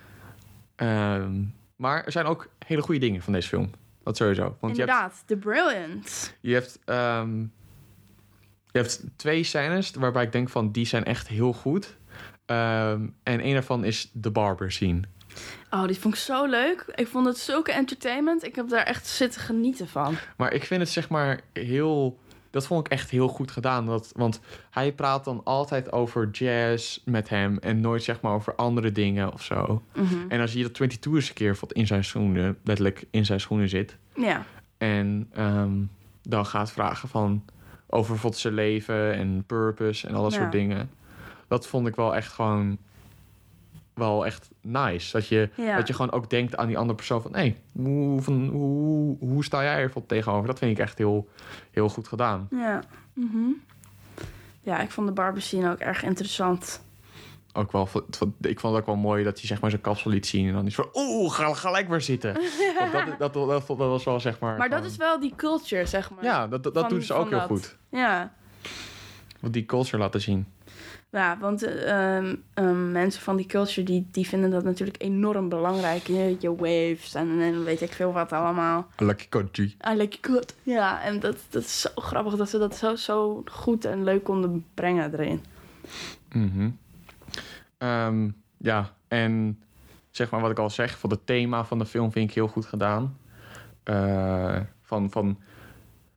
Speaker 1: Ehm, maar er zijn ook hele goede dingen van deze film. Dat sowieso. Want je hebt,
Speaker 2: inderdaad. The Brilliant.
Speaker 1: je, hebt, ehm, je hebt twee scènes waarbij ik denk van die zijn echt heel goed. Ehm, en een daarvan is de barber scene.
Speaker 2: Oh, die vond ik zo leuk. Ik vond het zulke entertainment. Ik heb daar echt zitten genieten van.
Speaker 1: Maar ik vind het zeg maar heel... Dat vond ik echt heel goed gedaan. Dat, want hij praat dan altijd over jazz met hem... en nooit zeg maar over andere dingen of zo.
Speaker 2: Mhm.
Speaker 1: En dan zie je dat 22 eens een keer wat in zijn schoenen... letterlijk in zijn schoenen zit.
Speaker 2: Ja,
Speaker 1: En ehm, dan gaat vragen van... over zijn leven en purpose en al dat
Speaker 2: Ja.
Speaker 1: soort dingen. Dat vond ik wel echt gewoon... wel echt nice. Dat je,
Speaker 2: Ja.
Speaker 1: dat je gewoon ook denkt aan die andere persoon van... hé, hoe, van, hoe, hoe sta jij er bijvoorbeeld tegenover? Dat vind ik echt heel, heel goed gedaan.
Speaker 2: ja. Mhm. Ja, ik vond de barber scene ook erg interessant.
Speaker 1: Ook wel, ik vond het ook wel mooi dat hij zeg maar zijn kapsel liet zien... en dan is van, oeh, ga gelijk maar zitten. Want dat, dat, dat, dat, dat was wel zeg maar...
Speaker 2: Maar dat is wel die culture, zeg maar.
Speaker 1: Ja, dat, dat,
Speaker 2: van-
Speaker 1: doen ze ook heel
Speaker 2: dat.
Speaker 1: goed.
Speaker 2: Ja,
Speaker 1: Want die culture laten zien.
Speaker 2: Ja want eh, ehm, ehm, mensen van die culture die, die vinden dat natuurlijk enorm belangrijk. Je, je waves en, en weet ik veel wat allemaal.
Speaker 1: Lucky country.
Speaker 2: I like good. Ja, en dat, dat is zo grappig dat ze dat zo, zo goed en leuk konden brengen erin.
Speaker 1: Mhm. Ehm, ja, en zeg maar wat ik al zeg, van het thema van de film vind ik heel goed gedaan. Eh, van, van,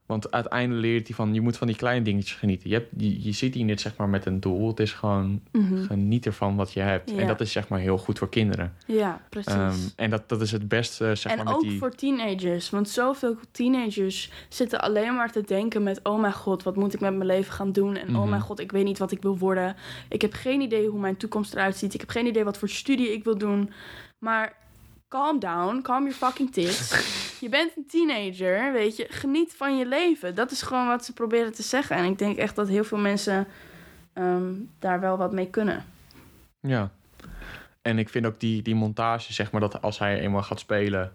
Speaker 1: want uiteindelijk leert hij van, je moet van die kleine dingetjes genieten. Je, hebt, je, je zit hier niet zeg maar met een doel, het is gewoon geniet ervan wat je hebt.
Speaker 2: Ja.
Speaker 1: En dat is zeg maar heel goed voor kinderen.
Speaker 2: Ja, precies.
Speaker 1: Ehm, en dat, dat is het beste zeg
Speaker 2: en
Speaker 1: maar met
Speaker 2: ook
Speaker 1: die...
Speaker 2: voor teenagers. Want zoveel teenagers zitten alleen maar te denken met... oh mijn god, wat moet ik met mijn leven gaan doen? En oh
Speaker 1: Mhm.
Speaker 2: mijn god, ik weet niet wat ik wil worden. Ik heb geen idee hoe mijn toekomst eruit ziet. Ik heb geen idee wat voor studie ik wil doen. Maar calm down, calm your fucking tits. je bent een teenager, weet je. Geniet van je leven. Dat is gewoon wat ze proberen te zeggen. En ik denk echt dat heel veel mensen ehm, daar wel wat mee kunnen.
Speaker 1: Ja. En ik vind ook die, die montage, zeg maar, dat als hij eenmaal gaat spelen...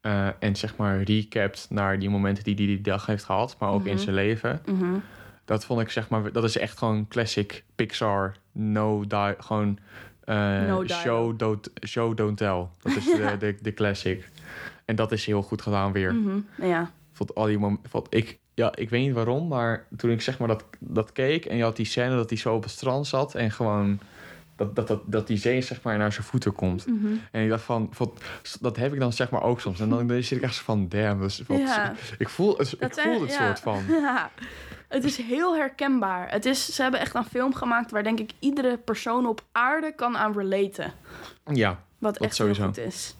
Speaker 1: eh, en zeg maar recapt naar die momenten die hij die dag heeft gehad... maar ook in zijn leven...
Speaker 2: Mhm.
Speaker 1: Dat vond ik zeg maar, dat is echt gewoon classic Pixar, no die, gewoon
Speaker 2: No dialogue.
Speaker 1: show, don't, show don't tell. Dat is de, de, de classic. En dat is heel goed gedaan weer.
Speaker 2: Mhm. Ja.
Speaker 1: Vond al die mom- vond ik, ja, ik weet niet waarom, maar toen ik zeg maar dat, dat keek en je had die scène dat hij zo op het strand zat en gewoon dat, dat, dat, dat die zee zeg maar naar zijn voeten komt.
Speaker 2: Mhm.
Speaker 1: En ik dacht van, dat heb ik dan zeg maar ook soms. En dan zit ik echt van, damn, dus wat,
Speaker 2: Ja.
Speaker 1: ik voel, het- ik
Speaker 2: Dat zijn-
Speaker 1: voel het
Speaker 2: ja.
Speaker 1: soort van.
Speaker 2: Ja, het is heel herkenbaar. Het is, ze hebben echt een film gemaakt waar denk ik iedere persoon op aarde kan aan relaten.
Speaker 1: Ja,
Speaker 2: Wat
Speaker 1: Dat
Speaker 2: echt
Speaker 1: sowieso.
Speaker 2: heel goed is.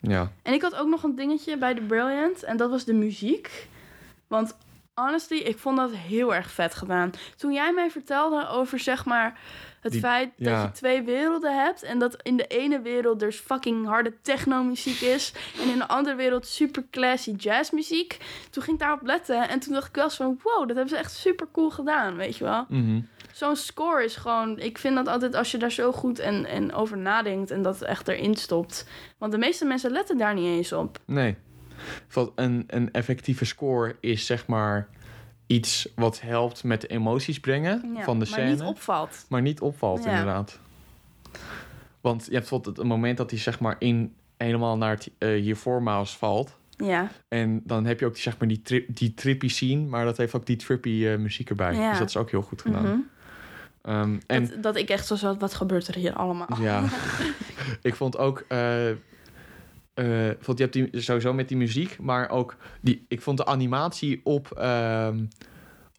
Speaker 1: ja.
Speaker 2: En ik had ook nog een dingetje bij The Brilliant en dat was de muziek. Want honestly, ik vond dat heel erg vet gedaan. Toen jij mij vertelde over, zeg maar, het
Speaker 1: Die-
Speaker 2: feit
Speaker 1: ja.
Speaker 2: dat je twee werelden hebt... en dat in de ene wereld dus fucking harde techno-muziek is... en in de andere wereld super classy jazzmuziek... toen ging ik daarop letten en toen dacht ik wel eens van... wow, dat hebben ze echt super cool gedaan, weet je wel.
Speaker 1: Mhm.
Speaker 2: Zo'n score is gewoon... Ik vind dat altijd als je daar zo goed en, en over nadenkt... en dat echt erin stopt. Want de meeste mensen letten daar niet eens op.
Speaker 1: Nee. Een, een effectieve score is zeg maar iets wat helpt met de emoties brengen
Speaker 2: Ja,
Speaker 1: van de
Speaker 2: maar
Speaker 1: scène.
Speaker 2: niet opvalt.
Speaker 1: Maar niet opvalt,
Speaker 2: Ja.
Speaker 1: inderdaad. Want je hebt bijvoorbeeld het moment dat hij zeg maar in helemaal naar het uh, hiervoormaals valt.
Speaker 2: Ja,
Speaker 1: En dan heb je ook die, zeg maar, die, tri die trippy scene, maar dat heeft ook die trippy eh, muziek erbij.
Speaker 2: Ja.
Speaker 1: Dus dat is ook heel goed gedaan.
Speaker 2: mhm.
Speaker 1: Ehm, en
Speaker 2: dat, dat ik echt zo zat, wat gebeurt er hier allemaal?
Speaker 1: ja, ik vond ook. eh, vond, je hebt die, sowieso met die muziek, maar ook die, ik vond de animatie op, ehm,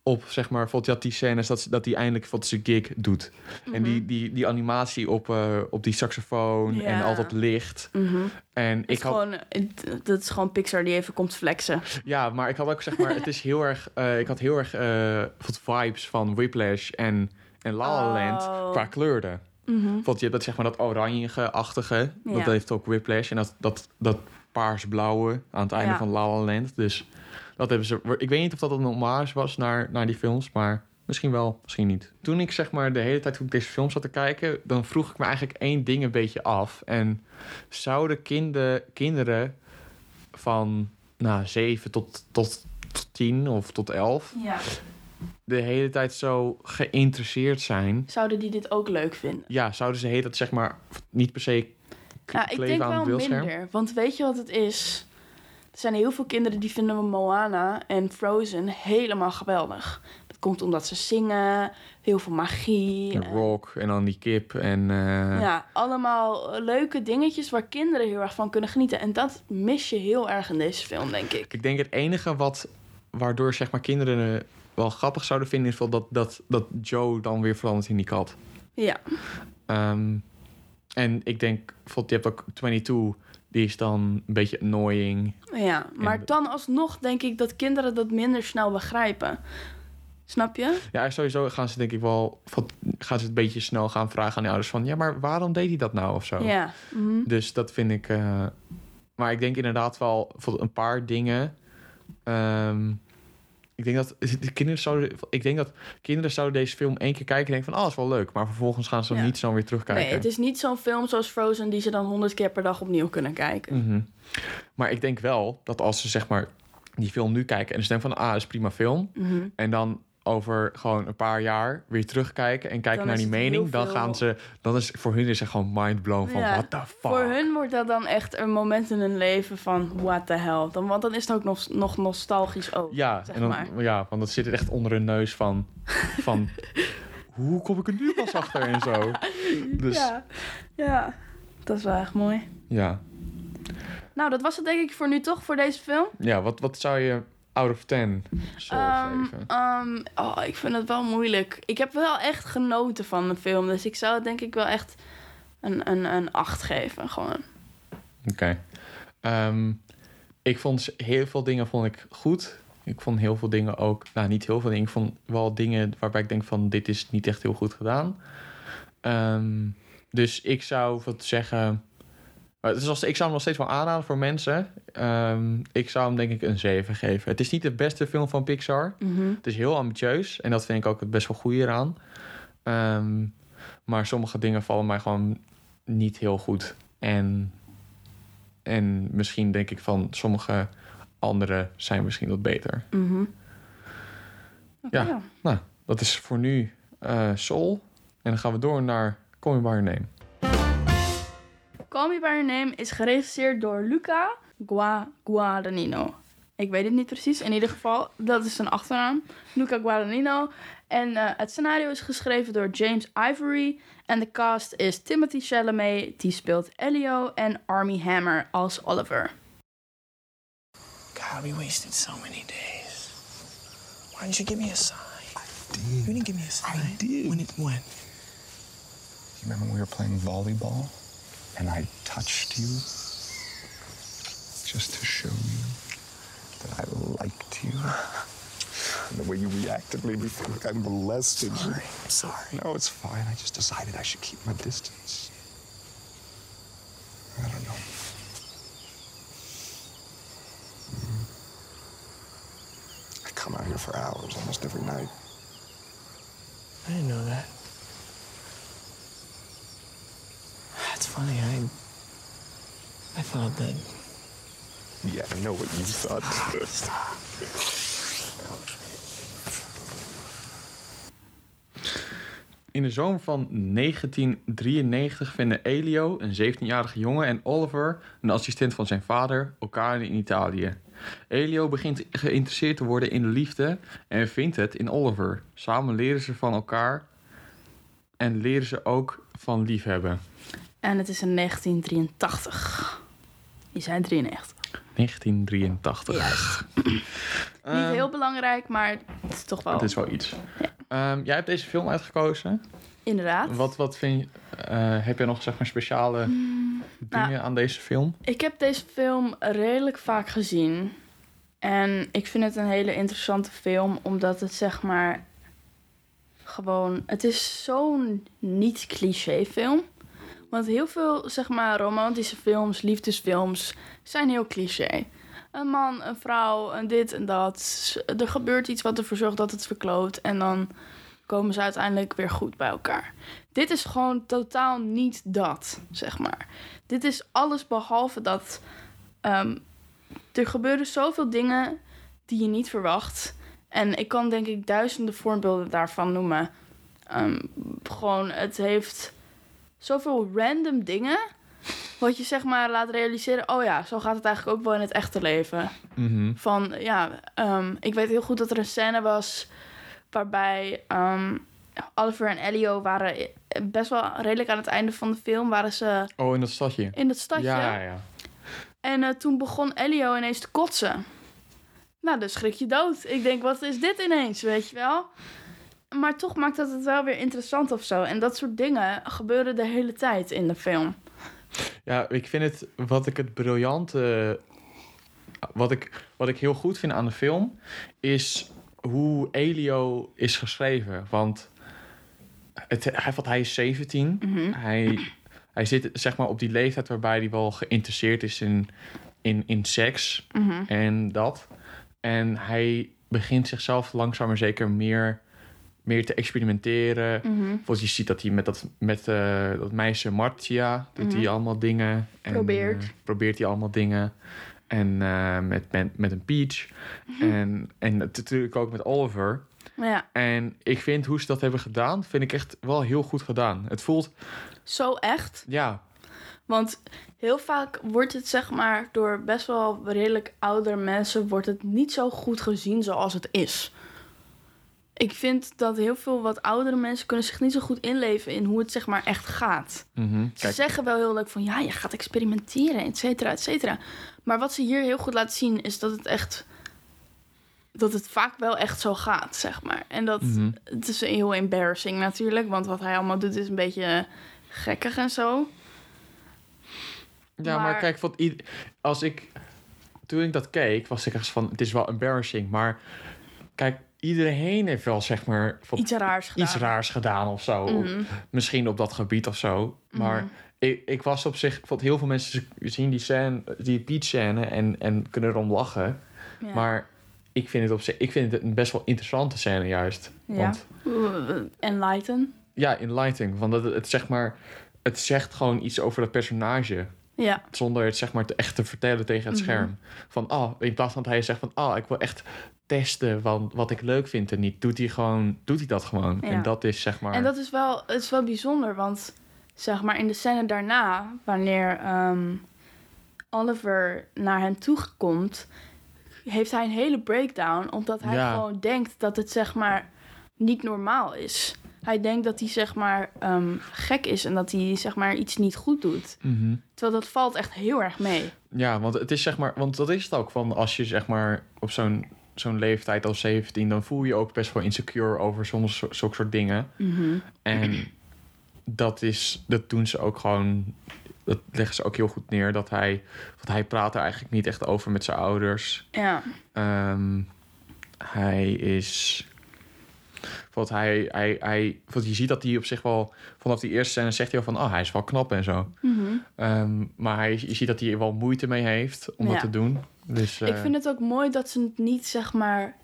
Speaker 1: op zeg maar, vond je had die scènes dat, dat die eindelijk wat zijn gig doet. En die, die, die animatie op, eh, op die saxofoon en
Speaker 2: Ja.
Speaker 1: altijd licht.
Speaker 2: Mhm.
Speaker 1: En
Speaker 2: Het
Speaker 1: ik had,
Speaker 2: gewoon, dat is gewoon Pixar die even komt flexen.
Speaker 1: ja, maar ik had ook zeg maar, het is heel erg, eh, ik had heel erg wat vibes van Whiplash en, en La La Land
Speaker 2: Oh.
Speaker 1: qua
Speaker 2: Mhm.
Speaker 1: Want je hebt dat zeg maar dat oranje-achtige. Dat heeft ook Whiplash. En dat, dat, dat paars-blauwe aan het einde
Speaker 2: Ja.
Speaker 1: van La La Land. Dus dat hebben ze... Ik weet niet of dat een hommage was naar, naar die films. Maar misschien wel, misschien niet. Toen ik zeg maar de hele tijd toen ik deze film zat te kijken... dan vroeg ik me eigenlijk één ding een beetje af. En zouden kinder, kinderen van nou, 7 tot, tot, tot 10 of tot 11...
Speaker 2: Ja.
Speaker 1: De hele tijd zo geïnteresseerd zijn...
Speaker 2: Zouden die dit ook leuk vinden?
Speaker 1: Ja, zouden ze dat zeg maar niet per se k-
Speaker 2: Nou, ik denk wel
Speaker 1: het
Speaker 2: minder. Want weet je wat het is? Er zijn heel veel kinderen die vinden Moana en Frozen helemaal geweldig. Dat komt omdat ze zingen, heel veel magie. En-
Speaker 1: rock en dan die kip en eh,
Speaker 2: Ja, allemaal eh, leuke dingetjes waar kinderen heel erg van kunnen genieten. En dat mis je heel erg in deze film, denk ik.
Speaker 1: ik denk het enige wat waardoor zeg maar kinderen eh, wel grappig zouden vinden is wel dat, dat, dat Joe dan weer verandert in die kat.
Speaker 2: Ja,
Speaker 1: Ehm, en ik denk, je hebt ook 22, die is dan een beetje annoying.
Speaker 2: ja. maar
Speaker 1: En-
Speaker 2: dan alsnog denk ik dat kinderen dat minder snel begrijpen. Snap je?
Speaker 1: Ja, sowieso gaan ze denk ik wel, gaan ze het een beetje snel gaan vragen aan die ouders van, ja, maar waarom deed hij dat nou of zo?
Speaker 2: Ja. mhm.
Speaker 1: Dus dat vind ik. eh, maar ik denk inderdaad wel bijvoorbeeld een paar dingen. Ehm, ik denk dat de kinderen zouden. Ik denk dat kinderen zouden deze film één keer kijken en denken van, oh, dat is wel leuk. Maar vervolgens gaan ze
Speaker 2: Ja.
Speaker 1: niet zo weer terugkijken.
Speaker 2: Nee, het is niet zo'n film zoals Frozen die ze dan honderd keer per dag opnieuw kunnen kijken.
Speaker 1: Mhm. Maar ik denk wel dat als ze zeg maar die film nu kijken en ze denken van, ah, is prima film.
Speaker 2: Mhm.
Speaker 1: En dan over gewoon een paar jaar weer terugkijken en kijken
Speaker 2: Dan
Speaker 1: naar die mening, dan gaan ze, dan is voor hun is het gewoon mind blown van,
Speaker 2: Ja,
Speaker 1: what the fuck.
Speaker 2: Voor hun wordt dat dan echt een moment in hun leven van what the hell. Dan, want dan is het ook nog, nog nostalgisch ook.
Speaker 1: Ja,
Speaker 2: zeg
Speaker 1: en dan,
Speaker 2: maar.
Speaker 1: ja, want dat zit er echt onder hun neus van... van hoe kom ik er nu pas achter en zo. Dus ja.
Speaker 2: Ja, ja, dat is wel echt mooi.
Speaker 1: Ja,
Speaker 2: Nou, dat was het denk ik voor nu toch, voor deze film.
Speaker 1: wat, wat zou je out of 10 soul
Speaker 2: Ehm,
Speaker 1: geven?
Speaker 2: ehm, oh, ik vind het wel moeilijk. Ik heb wel echt genoten van de film. Dus ik zou het denk ik wel echt een, een, een 8 geven. Gewoon.
Speaker 1: Oké. Ehm, ik vond heel veel dingen vond ik goed. Ik vond heel veel dingen ook... Nou, niet heel veel dingen. Ik vond wel dingen waarbij ik denk van... dit is niet echt heel goed gedaan. Ehm, dus ik zou wat zeggen... Het is als, ik zou hem nog steeds wel aanraden voor mensen. Ehm, ik zou hem denk ik een 7 geven. Het is niet de beste film van Pixar.
Speaker 2: Mhm.
Speaker 1: Het is heel ambitieus. En dat vind ik ook het best wel goed eraan. Ehm, maar sommige dingen vallen mij gewoon niet heel goed. En, en misschien denk ik van sommige andere zijn misschien wat beter.
Speaker 2: Mhm.
Speaker 1: Ja.
Speaker 2: ja.
Speaker 1: Nou, dat is voor nu eh Soul. En dan gaan we door naar Call Me By Your Name.
Speaker 2: Call Me By Your Name is geregisseerd door Luca Gua Guadagnino. Ik weet het niet precies. In ieder geval, dat is zijn achternaam. Luca Guadagnino. En eh, het scenario is geschreven door James Ivory. En de cast is Timothy Chalamet, die speelt Elio. En Army Hammer als Oliver.
Speaker 6: God, we wasted so many days. Why didn't you give me a sign? I did. You didn't give me a sign. I did. When? It, when?
Speaker 7: You remember when we were playing volleyball and I touched you just to show you that I liked you? And the way you reacted made me feel like I'm molested.
Speaker 6: Sorry, I'm sorry.
Speaker 7: No, it's fine. I just decided I should keep my distance. I don't know. I come out here for hours almost every night.
Speaker 6: I didn't know that. Funny. I I thought that
Speaker 7: Yeah, I know what you thought.
Speaker 1: In de zomer van 1993 vinden Elio, een 17-jarige jongen, en Oliver, een assistent van zijn vader, elkaar in Italië. Elio begint geïnteresseerd te worden in de liefde en vindt het in Oliver. Samen leren ze van elkaar en leren ze ook van liefhebben.
Speaker 2: En het is in 1983. Je zei 93.
Speaker 1: 1983.
Speaker 2: Juist. Niet heel belangrijk, maar het is toch wel...
Speaker 1: Het is wel iets. Ehm, jij hebt deze film uitgekozen.
Speaker 2: Inderdaad.
Speaker 1: Wat, wat vind je, eh, heb je nog zeg maar speciale dingen
Speaker 2: nou-
Speaker 1: aan deze film?
Speaker 2: Ik heb deze film redelijk vaak gezien. En ik vind het een hele interessante film, omdat het zeg maar gewoon. Het is zo'n niet cliché film. Want heel veel zeg maar romantische films, liefdesfilms zijn heel cliché. Een man, een vrouw, een dit en dat. Er gebeurt iets wat ervoor zorgt dat het verkloot. En dan komen ze uiteindelijk weer goed bij elkaar. Dit is gewoon totaal niet dat, zeg maar. Dit is alles behalve dat. ehm, er gebeuren zoveel dingen die je niet verwacht. En ik kan denk ik duizenden voorbeelden daarvan noemen. Ehm, gewoon, het heeft zoveel random dingen. Wat je zeg maar laat realiseren. Oh ja, zo gaat het eigenlijk ook wel in het echte leven.
Speaker 1: Mhm.
Speaker 2: Van ja, ehm, ik weet heel goed dat er een scène was. waarbij ehm, Oliver en Elio waren best wel redelijk aan het einde van de film. waren ze
Speaker 1: Oh, in dat stadje.
Speaker 2: in het stadje.
Speaker 1: Ja, ja.
Speaker 2: En eh, toen begon Elio ineens te kotsen. Nou, dan schrik je dood. Ik denk, wat is dit ineens, weet je wel? Maar toch maakt dat het wel weer interessant of zo. En dat soort dingen gebeuren de hele tijd in de film.
Speaker 1: Ja, ik vind het, wat ik het briljante, wat ik, wat ik heel goed vind aan de film, is hoe Elio is geschreven. Want het, hij, want hij is 17, hij, hij zit zeg maar op die leeftijd waarbij hij wel geïnteresseerd is in, in, in seks en dat. En hij begint zichzelf langzaam maar zeker meer, meer te experimenteren. Bijvoorbeeld je ziet dat hij met dat, met, eh, dat meisje Martia... doet hij allemaal dingen. En,
Speaker 2: Probeert.
Speaker 1: eh, probeert hij allemaal dingen. En eh, met, met, met een Peach. En, en natuurlijk ook met Oliver.
Speaker 2: Ja,
Speaker 1: En ik vind hoe ze dat hebben gedaan... vind ik echt wel heel goed gedaan. Het voelt...
Speaker 2: zo echt.
Speaker 1: Ja,
Speaker 2: Want heel vaak wordt het zeg maar door best wel redelijk oudere mensen... wordt het niet zo goed gezien zoals het is. Ik vind dat heel veel wat oudere mensen kunnen zich niet zo goed inleven in hoe het zeg maar echt gaat.
Speaker 1: mhm.
Speaker 2: Ze zeggen wel heel leuk van ja, je gaat experimenteren, et cetera, et cetera. Maar wat ze hier heel goed laten zien is dat het echt. dat het vaak wel echt zo gaat, zeg maar. En dat.
Speaker 1: Mhm.
Speaker 2: Het is heel embarrassing natuurlijk, want wat hij allemaal doet is een beetje gekkig en zo.
Speaker 1: Ja, maar,
Speaker 2: Maar-
Speaker 1: kijk, wat als ik toen ik dat keek, was ik echt van, het is wel embarrassing, maar kijk, iedereen heeft wel zeg maar van,
Speaker 2: Iets raars gedaan.
Speaker 1: iets raars gedaan of zo,
Speaker 2: Mhm.
Speaker 1: misschien op dat gebied of zo, maar ik, ik was op zich, want heel veel mensen zien die scène, die Peach scène en en kunnen erom lachen,
Speaker 2: Ja.
Speaker 1: maar ik vind het op zich, ik vind het een best wel interessante scène juist,
Speaker 2: Ja.
Speaker 1: want
Speaker 2: Enlighten.
Speaker 1: ja, in lighting, want het, het zeg maar, het zegt gewoon iets over dat personage.
Speaker 2: Ja,
Speaker 1: Zonder het zeg maar te echt te vertellen tegen het
Speaker 2: Mhm.
Speaker 1: scherm. Van, oh, in plaats van dat hij zegt van, oh, ik wil echt testen van wat ik leuk vind en niet. Doet hij gewoon, doet hij dat gewoon.
Speaker 2: Ja.
Speaker 1: En dat is zeg maar...
Speaker 2: en dat is wel, het is wel bijzonder, want zeg maar in de scène daarna, wanneer ehm, Oliver naar hen toe komt, heeft hij een hele breakdown, omdat hij
Speaker 1: Ja.
Speaker 2: gewoon denkt dat het zeg maar niet normaal is. Hij denkt dat hij zeg maar ehm, gek is en dat hij zeg maar iets niet goed doet.
Speaker 1: Mhm.
Speaker 2: Terwijl dat valt echt heel erg mee.
Speaker 1: Ja, want het is zeg maar, want dat is het ook van als je zeg maar op zo'n zo'n leeftijd als 17, dan voel je je ook best wel insecure over soms zo- zulke soort dingen. En dat is, dat doen ze ook gewoon, dat leggen ze ook heel goed neer. Dat hij, want hij praat er eigenlijk niet echt over met zijn ouders.
Speaker 2: Ja,
Speaker 1: Ehm, hij is... Want hij, hij, hij, want je ziet dat hij op zich wel... Vanaf die eerste scène zegt hij al van... Oh, hij is wel knap en zo.
Speaker 2: Mhm.
Speaker 1: Ehm, maar hij, je ziet dat hij er wel moeite mee heeft om
Speaker 2: Ja.
Speaker 1: dat te doen. Dus,
Speaker 2: Ik
Speaker 1: eh,
Speaker 2: vind het ook mooi dat ze het niet, zeg maar...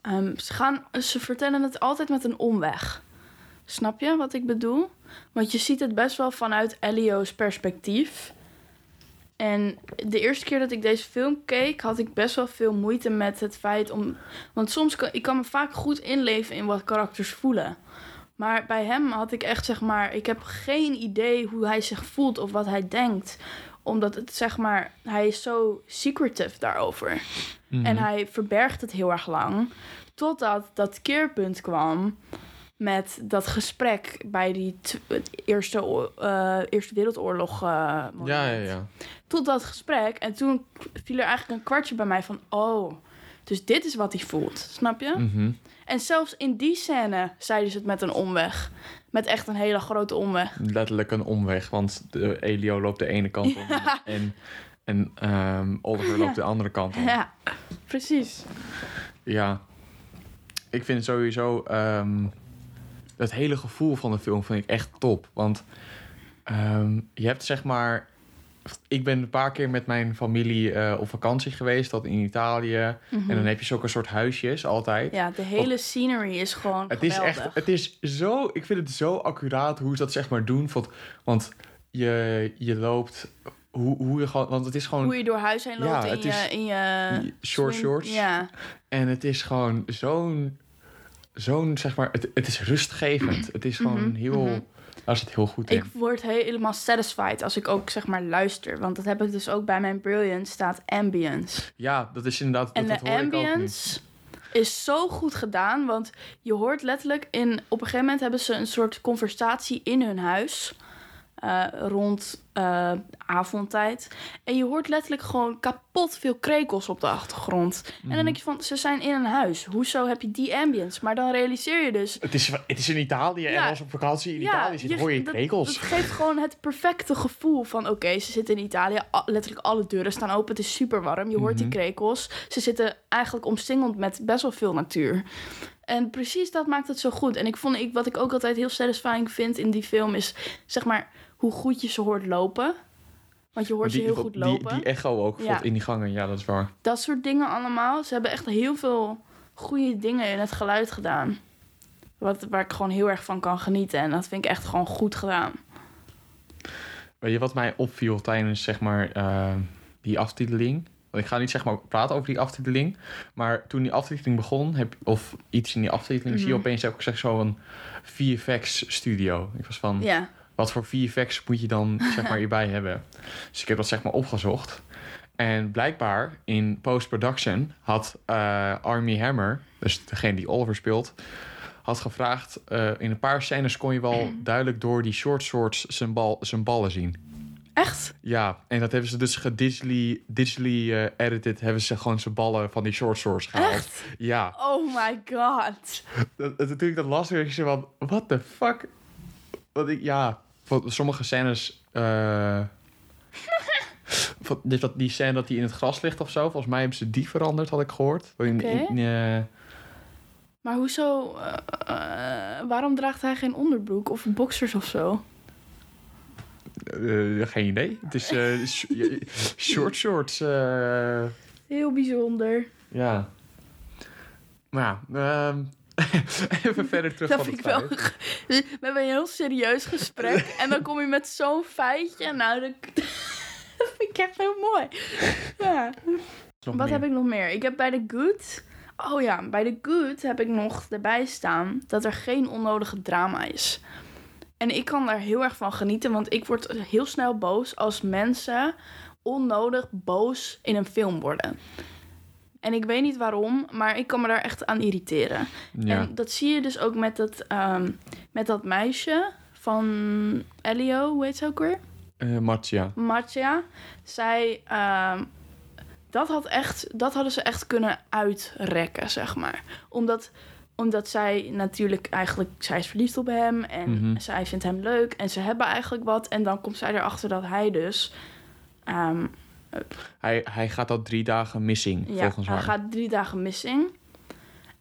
Speaker 2: ehm, ze, gaan, ze vertellen het altijd met een omweg. Snap je wat ik bedoel? Want je ziet het best wel vanuit Elio's perspectief. En de eerste keer dat ik deze film keek, had ik best wel veel moeite met het feit om. Want soms kan ik kan me vaak goed inleven in wat karakters voelen. Maar bij hem had ik echt zeg maar, ik heb geen idee hoe hij zich voelt of wat hij denkt, omdat het zeg maar, hij is zo secretive daarover.
Speaker 1: mhm.
Speaker 2: En hij verbergt het heel erg lang, totdat dat keerpunt kwam met dat gesprek bij die eerste, eh, eerste Wereldoorlog. moment
Speaker 1: ja, ja, ja.
Speaker 2: tot dat gesprek. En toen viel er eigenlijk een kwartje bij mij van... oh, dus dit is wat hij voelt. Snap je?
Speaker 1: Mhm.
Speaker 2: En zelfs in die scène zeiden ze het met een omweg. Met echt een hele grote omweg.
Speaker 1: Letterlijk een omweg, want de Elio loopt de ene kant op en, en ehm, Oliver loopt de andere kant op.
Speaker 2: Ja, precies.
Speaker 1: Ja, ik vind sowieso ehm het hele gevoel van de film vind ik echt top. Want ehm, je hebt zeg maar... Ik ben een paar keer met mijn familie eh, op vakantie geweest, dat in Italië. En dan heb je zulke soort huisjes altijd.
Speaker 2: Ja, de hele scenery is gewoon
Speaker 1: Het is echt, het is zo, ik vind het zo accuraat hoe ze dat zeg maar doen. Want, want je, je loopt, hoe, hoe je gewoon, want het is gewoon,
Speaker 2: Hoe je door huis heen loopt
Speaker 1: Ja,
Speaker 2: in, je, in je...
Speaker 1: short shorts.
Speaker 2: Ja,
Speaker 1: En het is gewoon zo'n, zo'n zeg maar, het, het is rustgevend. Het is gewoon heel, daar zit heel goed in.
Speaker 2: Mhm, ik word helemaal satisfied als ik ook zeg maar luister. Want dat heb ik dus ook bij mijn Brilliant staat ambience.
Speaker 1: Ja, dat is inderdaad,
Speaker 2: En
Speaker 1: dat,
Speaker 2: de ambience is zo goed gedaan. Want je hoort letterlijk in... Op een gegeven moment hebben ze een soort conversatie in hun huis. Eh, rond eh, avondtijd. En je hoort letterlijk gewoon kapot veel krekels op de achtergrond. En
Speaker 1: Mhm.
Speaker 2: dan denk je van, ze zijn in een huis. Hoezo heb je die ambience? Maar dan realiseer je dus...
Speaker 1: Het is, het is in Italië en als op vakantie in Italië zit, hoor je krekels.
Speaker 2: Dat geeft gewoon het perfecte gevoel van... oké, ze zitten in Italië, letterlijk alle deuren staan open... het is super warm, je hoort
Speaker 1: Mhm.
Speaker 2: die krekels. Ze zitten eigenlijk omsingeld met best wel veel natuur. En precies dat maakt het zo goed. En ik vond, ik, wat ik ook altijd heel satisfying vind in die film... is zeg maar hoe goed je ze hoort lopen. Want je hoort
Speaker 1: die,
Speaker 2: ze heel goed
Speaker 1: die,
Speaker 2: lopen.
Speaker 1: Die echo ook
Speaker 2: Ja.
Speaker 1: in die gangen, ja, dat is waar.
Speaker 2: Dat soort dingen allemaal. Ze hebben echt heel veel goede dingen in het geluid gedaan. Wat, waar ik gewoon heel erg van kan genieten. En dat vind ik echt gewoon goed gedaan.
Speaker 1: Weet je wat mij opviel tijdens zeg maar eh, die aftiteling? Want ik ga niet zeg maar praten over die aftiteling. Maar toen die aftiteling begon, heb, of iets in die aftiteling, zie je
Speaker 2: Mhm.
Speaker 1: opeens ook zeg, zo'n VFX studio. Ik was van,
Speaker 2: Ja.
Speaker 1: Wat voor VFX moet je dan zeg maar hierbij hebben? Dus ik heb dat zeg maar opgezocht. En blijkbaar in post-production had eh, Army Hammer, dus degene die Oliver speelt, had gevraagd... eh, in een paar scènes kon je wel duidelijk door die short shorts zijn, bal, zijn ballen zien.
Speaker 2: Echt?
Speaker 1: Ja, en dat hebben ze dus gedigitally digitally, eh, edited, hebben ze gewoon zijn ballen van die short shorts gehaald.
Speaker 2: Echt?
Speaker 1: Ja,
Speaker 2: Oh my god.
Speaker 1: dat, dat- toen ik dat las, werd ik zo van, what the fuck? Want ik, ja, sommige scènes, dat, die scène dat hij in het gras ligt of zo, volgens mij hebben ze die veranderd, had ik gehoord. In, eh,
Speaker 2: Maar hoezo... eh, waarom draagt hij geen onderbroek of boxers of zo?
Speaker 1: geen idee. Het is sh- short shorts.
Speaker 2: Heel bijzonder.
Speaker 1: ja. Maar ja, ehm, even verder terug
Speaker 2: Dat
Speaker 1: van
Speaker 2: vind
Speaker 1: het
Speaker 2: ik wel... We hebben een heel serieus gesprek. en dan kom je met zo'n feitje. Nou, dat, dat vind ik echt heel mooi. Ja. Wat
Speaker 1: meer.
Speaker 2: heb ik nog meer? Ik heb bij de Good... Oh ja, bij de Good heb ik nog erbij staan... dat er geen onnodige drama is. En ik kan daar heel erg van genieten... want ik word heel snel boos als mensen... onnodig boos in een film worden. En ik weet niet waarom, maar ik kan me daar echt aan irriteren.
Speaker 1: Ja.
Speaker 2: En dat zie je dus ook met dat, ehm, met dat meisje van Elio, hoe heet ze ook weer?
Speaker 1: Eh, Matja.
Speaker 2: Matja. Zij, ehm, dat, had echt, dat hadden ze echt kunnen uitrekken, zeg maar. Omdat, omdat zij natuurlijk eigenlijk, zij is verliefd op hem en
Speaker 1: Mhm.
Speaker 2: zij vindt hem leuk en ze hebben eigenlijk wat. En dan komt zij erachter dat hij dus ehm,
Speaker 1: Hij, hij gaat al drie dagen missing,
Speaker 2: Ja,
Speaker 1: volgens
Speaker 2: hij
Speaker 1: haar.
Speaker 2: gaat drie dagen missing.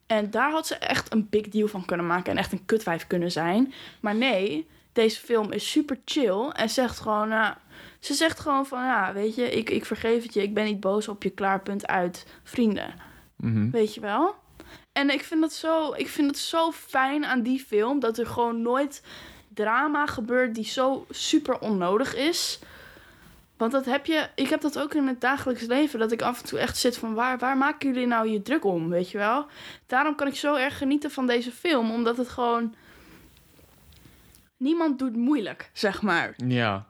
Speaker 2: En daar had ze echt een big deal van kunnen maken en echt een kutwijf kunnen zijn. Maar nee, deze film is super chill en zegt gewoon, nou, ze zegt gewoon van, ja, weet je, ik, ik vergeef het je, ik ben niet boos op je, klaarpunt uit, vrienden.
Speaker 1: Mhm.
Speaker 2: Weet je wel? En ik vind, het zo, ik vind het zo fijn aan die film dat er gewoon nooit drama gebeurt die zo super onnodig is. Want dat heb je, ik heb dat ook in het dagelijks leven, dat ik af en toe echt zit van waar, waar maken jullie nou je druk om, weet je wel? Daarom kan ik zo erg genieten van deze film, omdat het gewoon. Niemand doet moeilijk, zeg maar.
Speaker 1: Ja.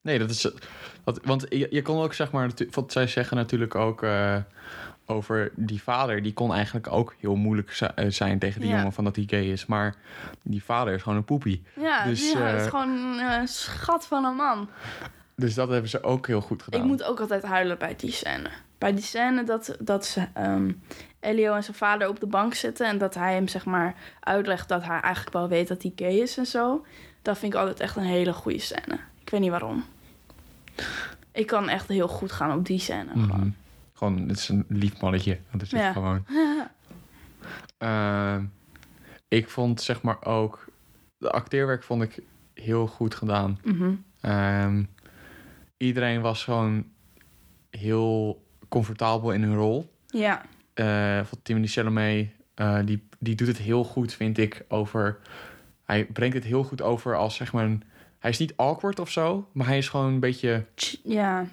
Speaker 1: Nee, dat is... Dat, want je, je kon ook, zeg maar... Want zij zeggen natuurlijk ook eh, over die vader... Die kon eigenlijk ook heel moeilijk eh, zijn tegen die
Speaker 2: Ja.
Speaker 1: jongen van dat hij gay is. Maar die vader is gewoon een poepie.
Speaker 2: Ja,
Speaker 1: Dus,
Speaker 2: ja het
Speaker 1: eh,
Speaker 2: is gewoon een schat van een man.
Speaker 1: Dus dat hebben ze ook heel goed gedaan.
Speaker 2: Ik moet ook altijd huilen bij die scène. Bij die scène dat, dat ze, ehm, Elio en zijn vader op de bank zitten... en dat hij hem zeg maar uitlegt dat hij eigenlijk wel weet dat hij gay is en zo. Dat vind ik altijd echt een hele goede scène. Ik weet niet waarom. Ik kan echt heel goed gaan op die scène.
Speaker 1: Mhm.
Speaker 2: Gewoon.
Speaker 1: Gewoon, het is een lief mannetje. Dat is het
Speaker 2: Ja.
Speaker 1: gewoon. Ehm, ik vond zeg maar ook... De acteerwerk vond ik heel goed gedaan. Ehm, iedereen was gewoon heel comfortabel in hun rol.
Speaker 2: Ja,
Speaker 1: Eh van Timothée Chalamet, eh, die, die doet het heel goed, vind ik, over... Hij brengt het heel goed over als, zeg maar... Een, hij is niet awkward of zo, maar hij is gewoon een beetje...
Speaker 2: Ja,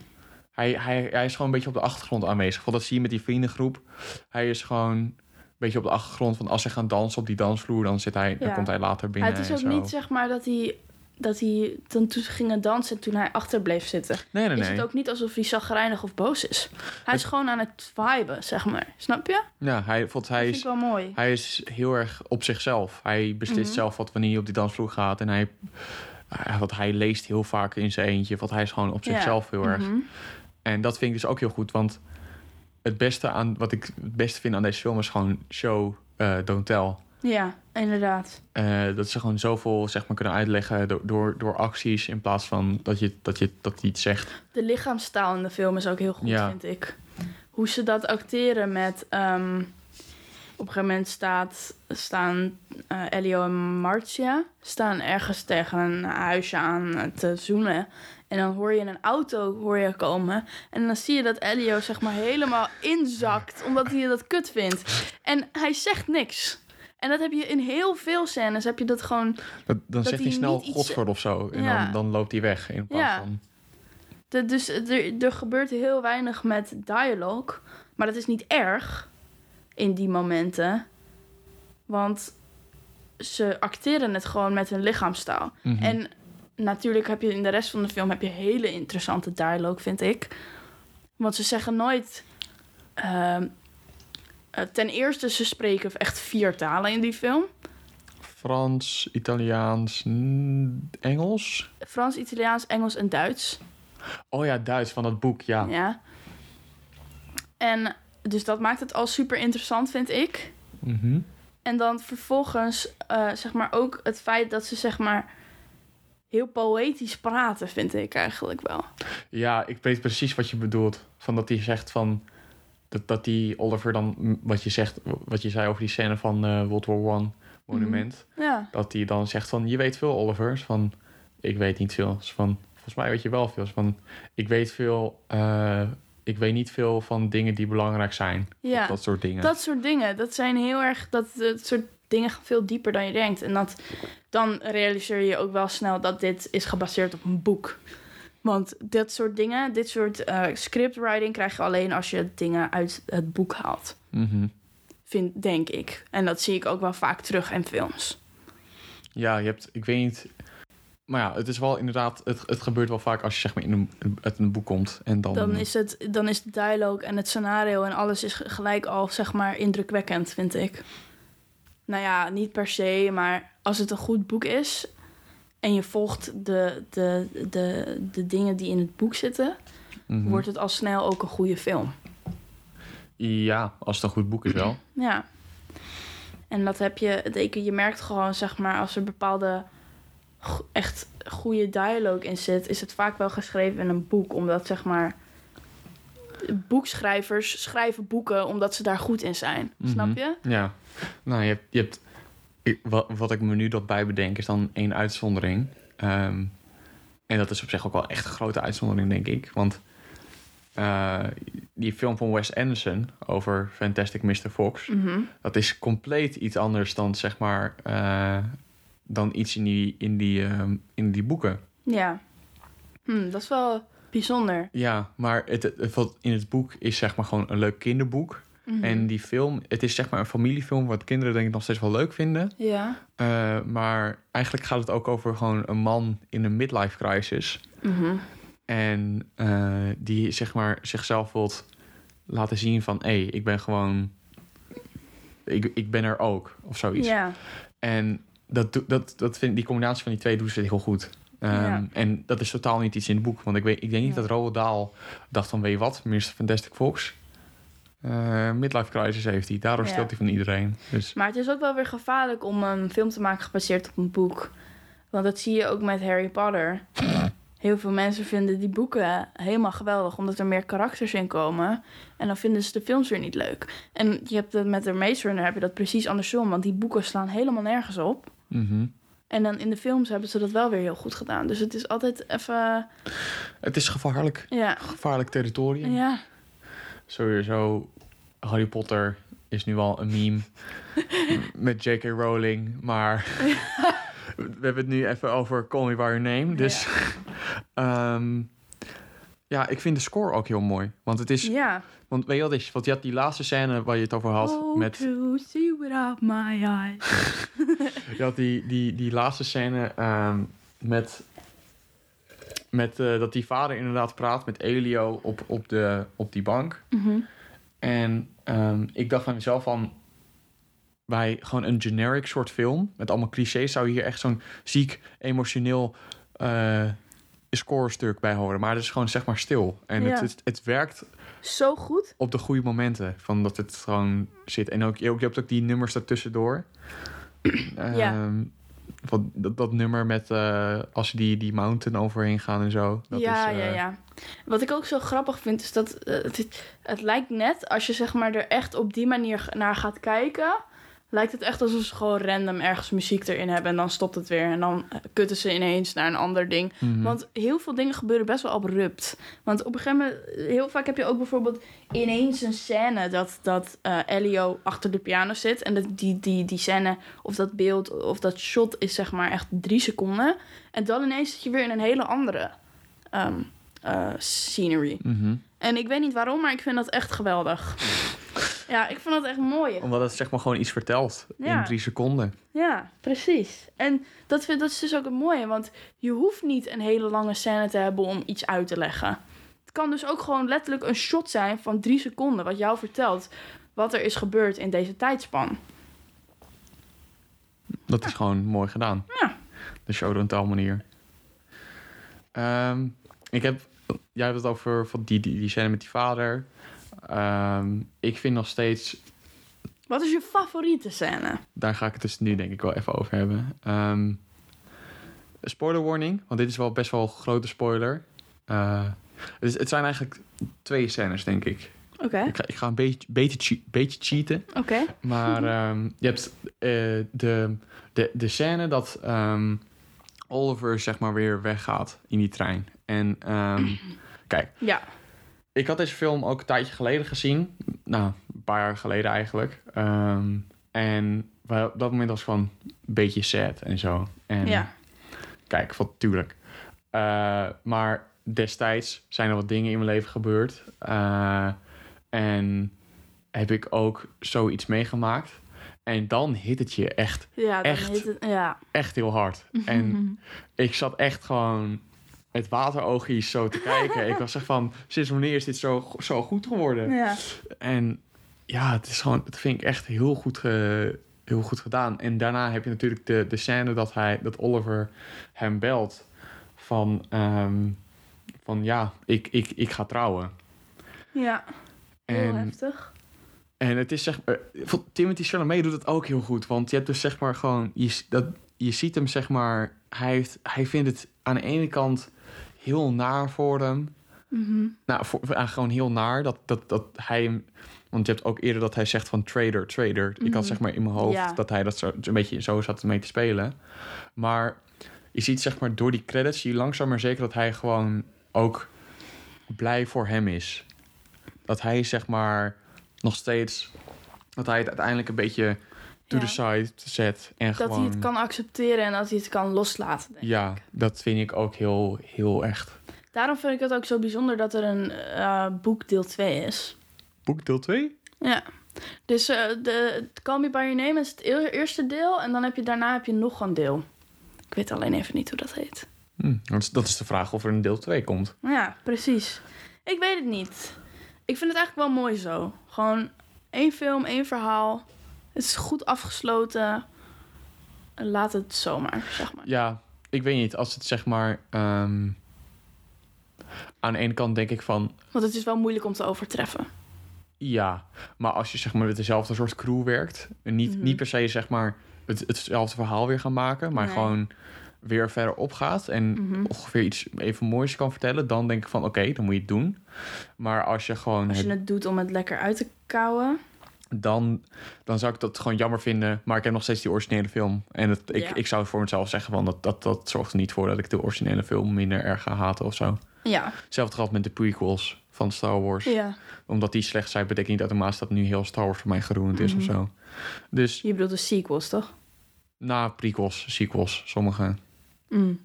Speaker 1: Hij, hij, hij is gewoon een beetje op de achtergrond aanwezig. Want dat zie je met die vriendengroep. Hij is gewoon een beetje op de achtergrond van... als ze gaan dansen op die dansvloer, dan, zit hij, dan komt hij later binnen
Speaker 2: het is ook niet zeg maar dat hij... Dat hij toen, toen ze gingen dansen, toen hij achter bleef zitten...
Speaker 1: Nee, nee,
Speaker 2: is
Speaker 1: nee.
Speaker 2: het ook niet alsof hij zagrijnig of boos is. Hij is gewoon aan het viben, zeg maar. Snap je?
Speaker 1: Ja, hij, vond, hij
Speaker 2: Dat
Speaker 1: is...
Speaker 2: wel mooi.
Speaker 1: Hij is heel erg op zichzelf. Hij beslist
Speaker 2: Mhm.
Speaker 1: zelf wat wanneer hij op die dansvloer gaat. En hij, eh, wat hij leest heel vaak in zijn eentje. Want hij is gewoon op
Speaker 2: Ja.
Speaker 1: zichzelf heel erg.
Speaker 2: Mhm.
Speaker 1: En dat vind ik dus ook heel goed. Want het beste aan wat ik het beste vind aan deze film is gewoon show, eh, don't tell.
Speaker 2: Ja, inderdaad.
Speaker 1: Eh, dat ze gewoon zoveel zeg maar, kunnen uitleggen door, door, door acties. In plaats van dat je, dat je dat iets zegt.
Speaker 2: De lichaamstaal in de film is ook heel goed,
Speaker 1: Ja.
Speaker 2: vind ik. Hoe ze dat acteren met... ehm, op een gegeven moment staat, staan eh, Elio en Marcia... staan ergens tegen een huisje aan te zoenen. En dan hoor je een auto hoor je komen. En dan zie je dat Elio zeg maar helemaal inzakt... omdat hij dat kut vindt. En hij zegt niks. En dat heb je in heel veel scènes. Heb je dat gewoon...
Speaker 1: Dat, dan zegt hij snel Godford of zo. En
Speaker 2: Ja.
Speaker 1: dan, dan loopt hij weg. In plaats
Speaker 2: Ja.
Speaker 1: van...
Speaker 2: De, dus er, er gebeurt heel weinig met dialoog. Maar dat is niet erg in die momenten. Want ze acteren het gewoon met hun lichaamstaal.
Speaker 1: Mhm.
Speaker 2: En natuurlijk heb je in de rest van de film heb je hele interessante dialoog, vind ik. Want ze zeggen nooit. ehm, eh, ten eerste, ze spreken echt vier talen in die film:
Speaker 1: Frans, Italiaans, Engels.
Speaker 2: Frans, Italiaans, Engels en Duits.
Speaker 1: Oh ja, Duits van dat boek, ja.
Speaker 2: Ja. En dus dat maakt het al super interessant, vind ik.
Speaker 1: Mhm.
Speaker 2: En dan vervolgens, eh, zeg maar, ook het feit dat ze, zeg maar, heel poëtisch praten, vind ik eigenlijk wel.
Speaker 1: Ja, ik weet precies wat je bedoelt. Van dat hij zegt van... Dat, dat die Oliver dan, wat je zegt, wat je zei over die scène van eh World War One monument.
Speaker 2: Ja,
Speaker 1: Dat hij dan zegt van, je weet veel Oliver. Van, ik weet niet veel. Van, volgens mij weet je wel veel. Van, ik weet veel, eh, ik weet niet veel van dingen die belangrijk zijn.
Speaker 2: Ja,
Speaker 1: dat soort dingen.
Speaker 2: dat soort dingen. Dat zijn heel erg, dat, dat soort dingen gaan veel dieper dan je denkt. En dat, dan realiseer je ook wel snel dat dit is gebaseerd op een boek. Want dit soort dingen, dit soort eh, scriptwriting krijg je alleen als je dingen uit het boek haalt.
Speaker 1: Mhm.
Speaker 2: Vind, denk ik. En dat zie ik ook wel vaak terug in films.
Speaker 1: Ja, je hebt, ik weet niet... Maar ja, het is wel inderdaad, het, het gebeurt wel vaak als je zeg maar in een, uit een boek komt. En dan,
Speaker 2: Dan is, het, dan is de dialoog en het scenario en alles is gelijk al, zeg maar, indrukwekkend, vind ik. Nou ja, niet per se, maar als het een goed boek is en je volgt de, de, de, de dingen die in het boek zitten,
Speaker 1: Mhm.
Speaker 2: wordt het al snel ook een goede film.
Speaker 1: Ja, als het een goed boek is wel.
Speaker 2: Ja. En dat heb je, ik- je merkt gewoon, zeg maar, als er bepaalde echt goede dialoog in zit, is het vaak wel geschreven in een boek, omdat zeg maar boekschrijvers schrijven boeken omdat ze daar goed in zijn. Snap je?
Speaker 1: Ja. Nou, je hebt... Je hebt ik- wat, wat ik me nu dat bij bedenk is dan één uitzondering. Ehm, en dat is op zich ook wel echt een grote uitzondering, denk ik. Want eh, die film van Wes Anderson over Fantastic Mr. Fox...
Speaker 2: Mhm.
Speaker 1: dat is compleet iets anders dan, zeg maar... eh, dan iets in die, in die, ehm, in die boeken.
Speaker 2: Ja. Hm, dat is wel bijzonder.
Speaker 1: Ja, maar het, het, wat in het boek is zeg maar gewoon een leuk kinderboek.
Speaker 2: Mhm.
Speaker 1: En die film, het is zeg maar een familiefilm... wat kinderen denk ik nog steeds wel leuk vinden.
Speaker 2: Ja.
Speaker 1: Uh, maar eigenlijk gaat het ook over gewoon een man in een midlife crisis.
Speaker 2: Mhm.
Speaker 1: En uh, die zeg maar zichzelf wilt laten zien van... hé, hey, ik ben gewoon... Ik, ik ben er ook, of zoiets.
Speaker 2: Ja.
Speaker 1: En dat, dat, dat vind, die combinatie van die twee doen ze heel goed. Um,
Speaker 2: Ja.
Speaker 1: En dat is totaal niet iets in het boek. Want ik, weet, ik denk niet
Speaker 2: Ja.
Speaker 1: dat Roald Dahl dacht van... weet je wat, Mr. Fantastic Fox... Uh, midlife crisis heeft hij. Daardoor
Speaker 2: Ja.
Speaker 1: stelt hij van iedereen. Dus
Speaker 2: Maar het is ook wel weer gevaarlijk om een film te maken gebaseerd op een boek. Want dat zie je ook met Harry Potter. Heel veel mensen vinden die boeken helemaal geweldig, omdat er meer karakters in komen. En dan vinden ze de films weer niet leuk. En je hebt het met de Maze Runner heb je dat precies andersom, want die boeken slaan helemaal nergens op.
Speaker 1: mhm.
Speaker 2: En dan in de films hebben ze dat wel weer heel goed gedaan. Dus het is altijd even.
Speaker 1: het is gevaarlijk.
Speaker 2: Ja.
Speaker 1: Gevaarlijk territorium.
Speaker 2: Ja.
Speaker 1: Sowieso, Harry Potter is nu al een meme met J.K. Rowling. Maar we hebben het nu even over Call Me By Your Name. Dus ehm, ja, ik vind de score ook heel mooi. Want het is...
Speaker 2: Ja.
Speaker 1: Want weet je wat is? Want je had die laatste scène waar je het over had.
Speaker 2: Oh,
Speaker 1: met,
Speaker 2: to see without my eyes.
Speaker 1: je had die, die, die laatste scène ehm, met... Met eh, dat die vader inderdaad praat met Elio op, op, de, op die bank.
Speaker 2: Mhm.
Speaker 1: En ehm, ik dacht van mezelf van... Bij gewoon een generic soort film... met allemaal clichés... zou hier echt zo'n ziek, emotioneel... eh scorestuk bij horen. Maar het is gewoon zeg maar stil. En
Speaker 2: Ja.
Speaker 1: het, het, het werkt
Speaker 2: Zo goed.
Speaker 1: op de goede momenten. Van dat het gewoon zit. En ook, je je hebt ook die nummers ertussendoor.
Speaker 2: Ja.
Speaker 1: Ehm, van dat, dat nummer met... eh, als ze die, die mountain overheen gaan en zo. Dat
Speaker 2: ja,
Speaker 1: is,
Speaker 2: ja,
Speaker 1: eh,
Speaker 2: ja. Wat ik ook zo grappig vind, is dat eh, het, het lijkt net als je zeg maar er echt op die manier naar gaat kijken. Lijkt het echt alsof ze gewoon random ergens muziek erin hebben en dan stopt het weer. En dan eh, kutten ze ineens naar een ander ding.
Speaker 1: mhm.
Speaker 2: Want heel veel dingen gebeuren best wel abrupt. Want op een gegeven moment, heel vaak heb je ook bijvoorbeeld ineens een scène dat, dat eh, Elio achter de piano zit. En dat die, die, die scène of dat beeld of dat shot is zeg maar echt drie seconden. En dan ineens zit je weer in een hele andere ehm, eh, scenery.
Speaker 1: Mhm.
Speaker 2: En ik weet niet waarom, maar ik vind dat echt geweldig. Ja, ik vind dat echt mooi.
Speaker 1: Omdat het zeg maar gewoon iets vertelt
Speaker 2: Ja.
Speaker 1: in drie seconden.
Speaker 2: Ja, precies. En dat, vind, dat is dus ook het mooie, want je hoeft niet een hele lange scène te hebben om iets uit te leggen. Het kan dus ook gewoon letterlijk een shot zijn van drie seconden, wat jou vertelt wat er is gebeurd in deze tijdspan.
Speaker 1: Dat is gewoon mooi gedaan.
Speaker 2: Ja.
Speaker 1: De show tell manier. Ehm, ik heb... Jij hebt het over van die, die, die scène met die vader. Ehm, ik vind nog steeds...
Speaker 2: Wat is je favoriete scène?
Speaker 1: Daar ga ik het dus nu denk ik wel even over hebben. Ehm spoiler warning, want dit is wel best wel een grote spoiler. Eh, het, is- het zijn eigenlijk twee scènes, denk ik.
Speaker 2: Oké,
Speaker 1: Ik ga, ik ga een beetje, beetje, beetje cheaten.
Speaker 2: oké.
Speaker 1: Maar ehm, je hebt eh, de, de, de scène dat Oliver zeg maar weer weggaat in die trein. En kijk,
Speaker 2: Ja,
Speaker 1: ik had deze film ook een tijdje geleden gezien. Nou, een paar jaar geleden eigenlijk. Ehm, en op dat moment was ik gewoon een beetje sad en zo. En
Speaker 2: ja,
Speaker 1: kijk, van tuurlijk. Eh, maar destijds zijn er wat dingen in mijn leven gebeurd. Eh, en heb ik ook zoiets meegemaakt. En dan hit het je echt,
Speaker 2: ja.
Speaker 1: Echt?
Speaker 2: Het, ja.
Speaker 1: echt heel hard. En ik zat echt gewoon met wateroogjes zo te kijken. ik was echt van, sinds wanneer is dit zo, zo goed geworden?
Speaker 2: ja.
Speaker 1: En ja, het is gewoon, dat vind ik echt heel goed, ge- heel goed gedaan. En daarna heb je natuurlijk de, de scène dat, hij, dat Oliver hem belt van, ehm, van ja, ik, ik, ik ga trouwen.
Speaker 2: Ja, heel
Speaker 1: En,
Speaker 2: heftig.
Speaker 1: en het is zeg maar, van Timothy Chalamet doet het ook heel goed. Want je hebt dus zeg maar gewoon, je, dat, je ziet hem zeg maar, hij, heeft, hij vindt het aan de ene kant heel naar voor hem. Nou, voor, gewoon heel naar dat, dat, dat hij hem... Want je hebt ook eerder dat hij zegt van trader, trader. Ik had zeg maar in mijn hoofd
Speaker 2: Ja.
Speaker 1: dat hij dat zo, een beetje zo zat mee te spelen. Maar je ziet zeg maar door die credits... zie je langzaam maar zeker dat hij gewoon ook blij voor hem is. Dat hij zeg maar nog steeds... Dat hij het uiteindelijk een beetje to
Speaker 2: Ja.
Speaker 1: the side zet. En
Speaker 2: Dat
Speaker 1: gewoon...
Speaker 2: hij het kan accepteren en dat hij het kan loslaten. denk ik.
Speaker 1: Ja, dat vind ik ook heel, heel echt.
Speaker 2: Daarom vind ik het ook zo bijzonder dat er een eh, boek deel 2 is.
Speaker 1: Boek deel 2?
Speaker 2: Ja. Dus eh, de Call Me By Your Name is het eer- eerste deel. En dan heb je daarna heb je nog een deel. Ik weet alleen even niet hoe dat heet.
Speaker 1: Hm, dat is de vraag of er een deel 2 komt.
Speaker 2: Ja, precies. Ik weet het niet. Ik vind het eigenlijk wel mooi zo. Gewoon één film, één verhaal. Het is goed afgesloten. En Laat het zomaar, zeg maar.
Speaker 1: Ja, ik weet niet. Als het zeg maar... ehm, aan de ene kant denk ik van...
Speaker 2: Want het is wel moeilijk om te overtreffen.
Speaker 1: Ja, maar als je zeg maar met dezelfde soort crew werkt... en niet, niet per se zeg maar het, hetzelfde verhaal weer gaan maken... maar
Speaker 2: Nee.
Speaker 1: gewoon weer verder opgaat... en ongeveer iets even moois kan vertellen... dan denk ik van oké, dan moet je het doen. Maar als je gewoon...
Speaker 2: Als je
Speaker 1: het-
Speaker 2: het doet om het lekker uit te kouwen.
Speaker 1: Dan, dan zou ik dat gewoon jammer vinden. Maar ik heb nog steeds die originele film. En het, ik,
Speaker 2: Ja.
Speaker 1: ik zou voor mezelf zeggen... Van dat, dat, dat zorgt er niet voor dat ik de originele film minder erg ga haten of zo.
Speaker 2: Ja.
Speaker 1: Hetzelfde geldt met de prequels van Star Wars.
Speaker 2: ja.
Speaker 1: Omdat die slecht zijn, betekent niet automatisch dat nu heel Star Wars voor mij geroend is of zo. Dus
Speaker 2: Je bedoelt de sequels, toch?
Speaker 1: na prequels, sequels, sommige.
Speaker 2: Mm.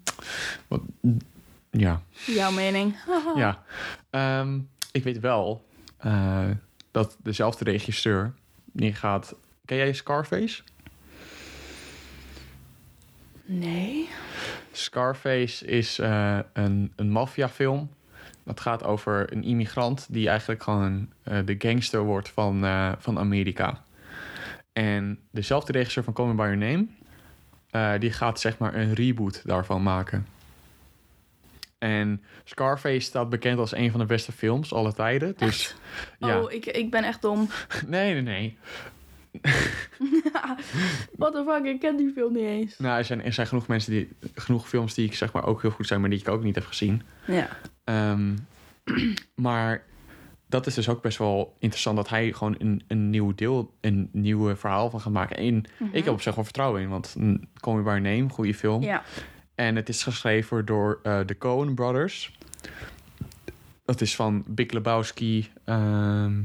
Speaker 1: Wat, ja,
Speaker 2: Jouw mening.
Speaker 1: ja. Ehm, ik weet wel eh, dat dezelfde regisseur... die gaat... Ken jij Scarface?
Speaker 2: Nee.
Speaker 1: Scarface is eh, een, een maffiafilm. Dat gaat over een immigrant die eigenlijk gewoon eh, de gangster wordt van, eh, van Amerika. En dezelfde regisseur van Call Me By Your Name... die gaat zeg maar een reboot daarvan maken. En Scarface staat bekend als een van de beste films aller tijden. Dus ja,
Speaker 2: Oh, ik, ik ben echt dom.
Speaker 1: nee, nee, nee.
Speaker 2: What the fuck, ik ken die film niet eens.
Speaker 1: Nou, er zijn, er zijn genoeg mensen die genoeg films die ik zeg maar ook heel goed zijn, maar die ik ook niet heb gezien.
Speaker 2: Ja.
Speaker 1: Ehm, maar dat is dus ook best wel interessant dat hij gewoon een, een nieuw deel, een nieuwe verhaal van gaat maken. En ik heb op zich wel vertrouwen in, want Call Me By Name, goede film.
Speaker 2: Ja.
Speaker 1: En het is geschreven door eh, de Coen Brothers. Dat is van Big Lebowski. ehm,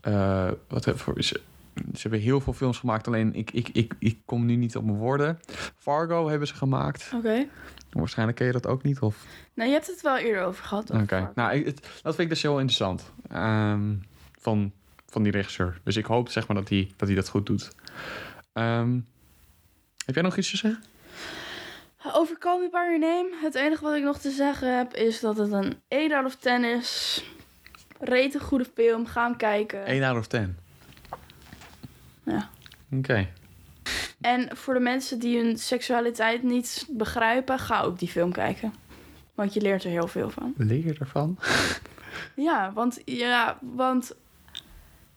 Speaker 1: eh, wat voor, ze, ze hebben heel veel films gemaakt, alleen ik, ik, ik, ik kom nu niet op mijn woorden. Fargo hebben ze gemaakt.
Speaker 2: Oké.
Speaker 1: Waarschijnlijk ken je dat ook niet, of...
Speaker 2: Nou, je hebt het wel eerder over gehad.
Speaker 1: Oké, nou, ik- het, dat vind ik dus heel interessant. ehm, van, van die regisseur. Dus ik hoop zeg maar dat hij dat, hij dat goed doet. Ehm, heb jij nog iets te zeggen?
Speaker 2: Over Call Me By Your Name. Het enige wat ik nog te zeggen heb is dat het een 8 out of 10 is. Rete goede film. Ga hem kijken.
Speaker 1: 1 out of 10.
Speaker 2: Ja.
Speaker 1: Oké.
Speaker 2: En voor de mensen die hun seksualiteit niet begrijpen, ga ook die film kijken. Want je leert er heel veel van.
Speaker 1: Leer ervan?
Speaker 2: Ja, want, ja, want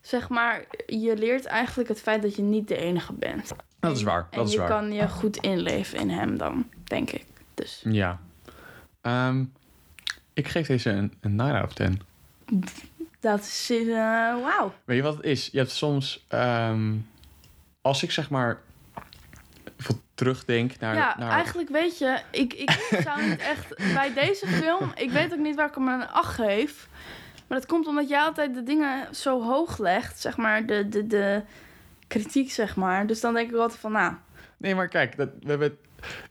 Speaker 2: zeg maar, je leert eigenlijk het feit dat je niet de enige bent.
Speaker 1: Dat is waar,
Speaker 2: En
Speaker 1: dat is
Speaker 2: je
Speaker 1: waar.
Speaker 2: kan je goed inleven in hem dan, denk ik. Dus
Speaker 1: Ja. Ehm, ik geef deze een, een 9 out of 10.
Speaker 2: dat is, eh, wauw.
Speaker 1: Weet je wat het is? Je hebt soms... ehm, als ik zeg maar... Terugdenk naar...
Speaker 2: Ja,
Speaker 1: naar
Speaker 2: eigenlijk weet je, ik, ik zou niet echt bij deze film, ik weet ook niet waar ik hem een 8 geef. Maar dat komt omdat jij altijd de dingen zo hoog legt, zeg maar, de, de, de kritiek, zeg maar. Dus dan denk ik altijd van, nou,
Speaker 1: Nee, maar kijk, dat, we hebben,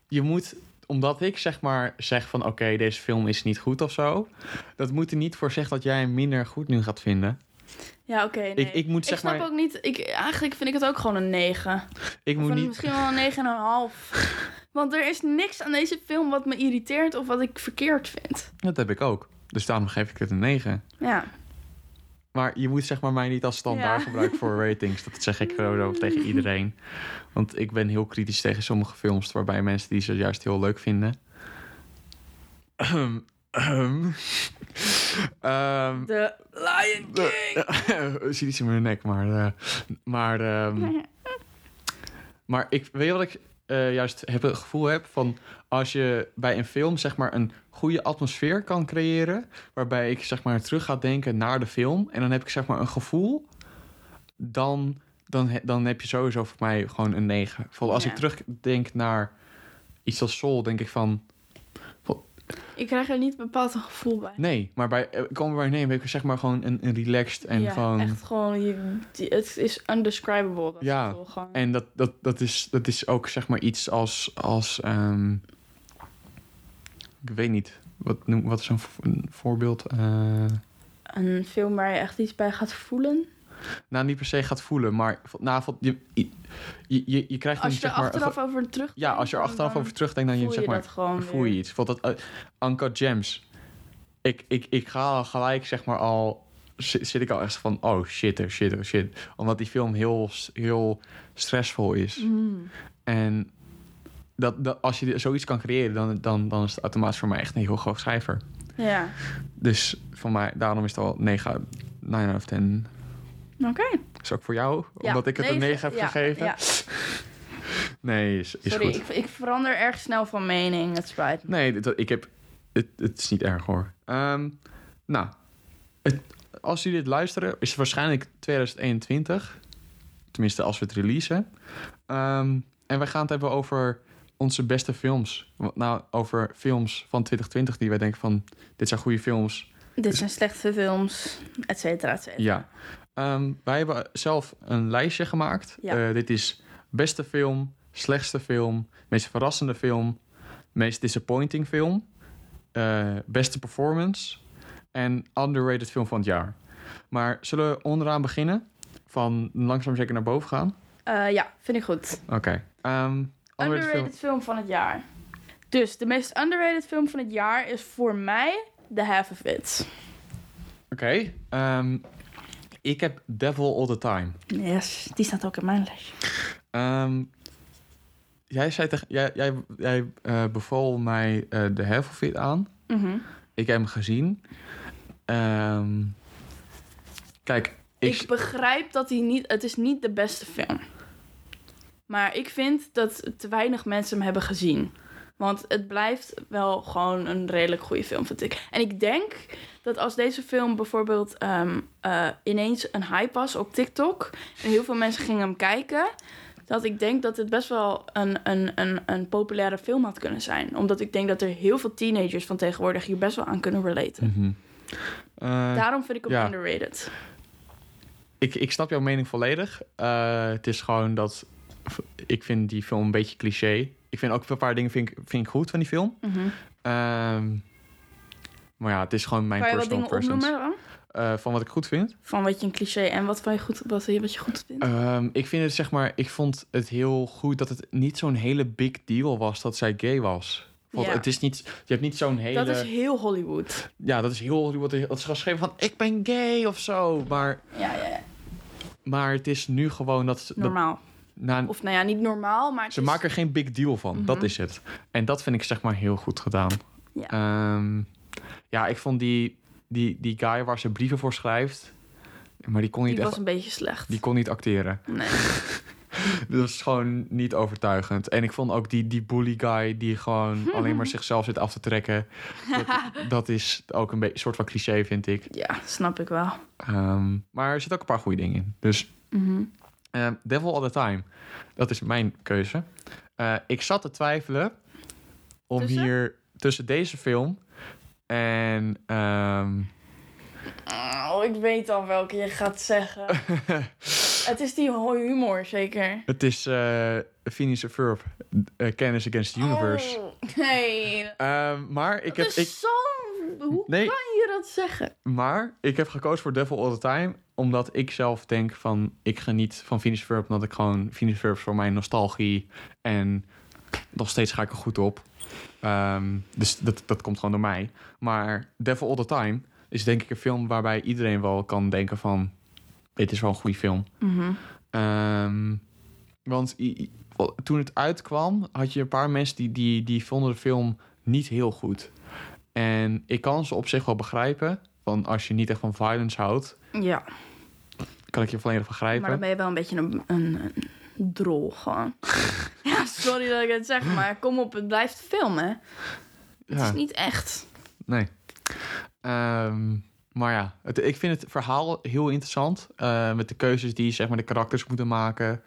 Speaker 1: je moet, omdat ik zeg maar zeg van oké, deze film is niet goed of zo, dat moet er niet voor zeggen dat jij hem minder goed nu gaat vinden.
Speaker 2: ja, oké. nee.
Speaker 1: Ik- ik moet zeg
Speaker 2: snap
Speaker 1: maar-
Speaker 2: ook niet, ik, eigenlijk vind ik het ook gewoon een 9.
Speaker 1: Ik
Speaker 2: Of
Speaker 1: moet niet.
Speaker 2: misschien wel een 9,5. Want er is niks aan deze film wat me irriteert of wat ik verkeerd vind.
Speaker 1: Dat heb ik ook. Dus daarom geef ik het een 9.
Speaker 2: Ja,
Speaker 1: Maar je moet zeg maar mij niet als standaard
Speaker 2: Ja.
Speaker 1: gebruiken voor ratings. Dat zeg ik sowieso tegen iedereen. Want ik ben heel kritisch tegen sommige films waarbij mensen die ze juist heel leuk vinden. Ehm, ehm. Ehm,
Speaker 2: de Lion King.
Speaker 1: Zie iets in mijn nek, maar... eh, maar, ehm, maar ik weet je wat ik... eh, juist heb, het gevoel heb van als je bij een film zeg maar een goede atmosfeer kan creëren, waarbij ik zeg maar terug ga denken naar de film en dan heb ik zeg maar een gevoel, dan, dan, dan heb je sowieso voor mij gewoon een 9. Vooral als
Speaker 2: Ja.
Speaker 1: ik terugdenk naar iets als Soul, denk ik van
Speaker 2: Ik krijg er niet bepaald een gevoel bij.
Speaker 1: nee, maar bij eh, Come By Name heb ik zeg maar gewoon een, een relaxed en
Speaker 2: ja,
Speaker 1: gewoon
Speaker 2: echt gewoon, je, het is undescribable. Dat
Speaker 1: Ja,
Speaker 2: gevoel gewoon.
Speaker 1: En dat, dat, dat, is, dat is ook zeg maar iets als. als ehm, ik weet niet. Wat, noem, wat is een voorbeeld? Eh,
Speaker 2: Een film waar je echt iets bij gaat voelen.
Speaker 1: Nou, niet per se gaat voelen, maar. Nou, je, je, je, je krijgt
Speaker 2: Als je er
Speaker 1: maar,
Speaker 2: achteraf over terug
Speaker 1: Ja, als je er achteraf over terugdenkt, dan je,
Speaker 2: voel
Speaker 1: zeg
Speaker 2: je
Speaker 1: maar.
Speaker 2: dat gewoon
Speaker 1: voel je iets. Bijvoorbeeld dat uh, Uncut Gems. Ik, ik, ik ga al gelijk, zeg maar, al. Zit, zit ik al echt van. Oh shit, oh shit, oh shit. Omdat die film heel, heel stressvol is.
Speaker 2: Mm.
Speaker 1: En dat, dat, als je zoiets kan creëren, dan, dan, dan is het automatisch voor mij echt een heel hoog cijfer.
Speaker 2: Ja,
Speaker 1: Dus voor mij, daarom is het al 9, 9 out of 10.
Speaker 2: Oké.
Speaker 1: Is ook voor jou,
Speaker 2: Ja,
Speaker 1: omdat ik het een 9 heb
Speaker 2: ja,
Speaker 1: gegeven?
Speaker 2: Ja.
Speaker 1: Nee, is, is
Speaker 2: Sorry,
Speaker 1: goed.
Speaker 2: ik, ik verander erg snel van mening. Het spijt me.
Speaker 1: Nee, dat, ik heb, het, het is niet erg hoor. Ehm, nou, het, als jullie dit luisteren, is het waarschijnlijk 2021. Tenminste, als we het releasen. Ehm, en wij gaan het hebben over onze beste films. Nou, over films van 2020 die wij denken van... dit zijn goede films.
Speaker 2: Dit zijn slechte films, et cetera, et cetera.
Speaker 1: Ja. Ehm, wij hebben zelf een lijstje gemaakt.
Speaker 2: Ja.
Speaker 1: Eh, dit is beste film, slechtste film, meest verrassende film, meest disappointing film, eh, beste performance en underrated film van het jaar. Maar zullen we onderaan beginnen? Van langzaam zeker naar boven gaan?
Speaker 2: Eh, ja, vind ik goed.
Speaker 1: Oké. Ehm, underrated film.
Speaker 2: Underrated film van het jaar. Dus de meest underrated film van het jaar is voor mij The Half of It.
Speaker 1: Oké. ehm, ik heb Devil All the Time.
Speaker 2: Yes, die staat ook in mijn lijstje.
Speaker 1: Ehm, jij zei tegen, jij, jij, jij eh, beval mij eh, de Hevelfit aan.
Speaker 2: Mhm.
Speaker 1: Ik heb hem gezien. Ehm, kijk, ik,
Speaker 2: Ik begrijp dat hij niet... Het is niet de beste film. Maar ik vind dat te weinig mensen hem hebben gezien. Want het blijft wel gewoon een redelijk goede film, vind ik. En ik denk dat als deze film bijvoorbeeld ehm, eh, ineens een hype was op TikTok... en heel veel mensen gingen hem kijken... dat ik denk dat het best wel een, een, een, een populaire film had kunnen zijn. Omdat ik denk dat er heel veel teenagers van tegenwoordig... hier best wel aan kunnen relaten.
Speaker 1: Mhm. Eh,
Speaker 2: Daarom vind ik hem
Speaker 1: ja.
Speaker 2: underrated.
Speaker 1: ik, ik snap jouw mening volledig. Eh, het is gewoon dat... Ik vind die film een beetje cliché. Ik vind ook een paar dingen vind ik, vind ik goed van die film.
Speaker 2: Mhm.
Speaker 1: Ehm, maar ja, het is gewoon mijn
Speaker 2: Kan
Speaker 1: personal preference. Eh, van wat ik goed vind.
Speaker 2: Van wat je een cliché en wat, van je goed, wat, wat je goed vindt?
Speaker 1: Ehm, ik vind het zeg maar, ik vond het heel goed dat het niet zo'n hele big deal was dat zij gay was. Want
Speaker 2: Ja.
Speaker 1: het is niet, je hebt niet zo'n hele.
Speaker 2: Dat is heel Hollywood.
Speaker 1: Ja, dat is heel Hollywood. Dat is geschreven van ik ben gay of zo. Maar,
Speaker 2: Ja, ja, ja.
Speaker 1: maar het is nu gewoon dat. dat Na,
Speaker 2: Of nou ja, niet normaal, maar
Speaker 1: ze
Speaker 2: is-
Speaker 1: maken er geen big deal van. Dat
Speaker 2: Mhm.
Speaker 1: is het. En dat vind ik zeg maar heel goed gedaan.
Speaker 2: Ja.
Speaker 1: Ehm, ja, ik vond die, die, die guy waar ze brieven voor schrijft. Maar die kon niet,
Speaker 2: Die
Speaker 1: echt,
Speaker 2: was een beetje slecht.
Speaker 1: die kon niet acteren.
Speaker 2: Nee.
Speaker 1: Dat was gewoon niet overtuigend. En ik vond ook die, die bully guy die gewoon alleen maar zichzelf zit af te trekken. Dat, dat is ook een beetje een soort van cliché, vind ik.
Speaker 2: Ja, snap ik wel.
Speaker 1: Ehm, maar er zitten ook een paar goede dingen in. Dus
Speaker 2: Mhm.
Speaker 1: Eh, Devil All the Time, dat is mijn keuze. Eh, ik zat te twijfelen om
Speaker 2: Tussen?
Speaker 1: hier tussen deze film en. ehm,
Speaker 2: Oh, ik weet al welke je gaat zeggen. het is die humor, zeker.
Speaker 1: het is uh, Phineas and Ferb, eh, Kennis Against the Universe.
Speaker 2: Oh, nee.
Speaker 1: Ehm, maar ik heb.
Speaker 2: dat
Speaker 1: Ik,
Speaker 2: is zo... Hoe
Speaker 1: Nee.
Speaker 2: kan je dat zeggen?
Speaker 1: Maar ik heb gekozen voor Devil All the Time. Omdat ik zelf denk van... Ik geniet van Phineas Ferb. Omdat ik gewoon... Ferb is voor mij nostalgie. En nog steeds ga ik er goed op. Ehm, dus dat, dat komt gewoon door mij. Maar Devil All the Time is denk ik een film... waarbij iedereen wel kan denken van... Dit is wel een goede film.
Speaker 2: Mhm.
Speaker 1: Ehm, want toen het uitkwam, had je een paar mensen die, die, die vonden de film niet heel goed. En ik kan ze op zich wel begrijpen. Want als je niet echt van violence houdt,
Speaker 2: Ja,
Speaker 1: kan ik je volledig begrijpen.
Speaker 2: maar dan ben je wel een beetje een, een, een drol gewoon. ja, sorry dat ik het zeg, maar kom op, het blijft filmen. Het
Speaker 1: Ja.
Speaker 2: is niet echt.
Speaker 1: Nee. Ehm, maar ja, het, ik vind het verhaal heel interessant. eh, met de keuzes die zeg maar, de karakters moeten maken.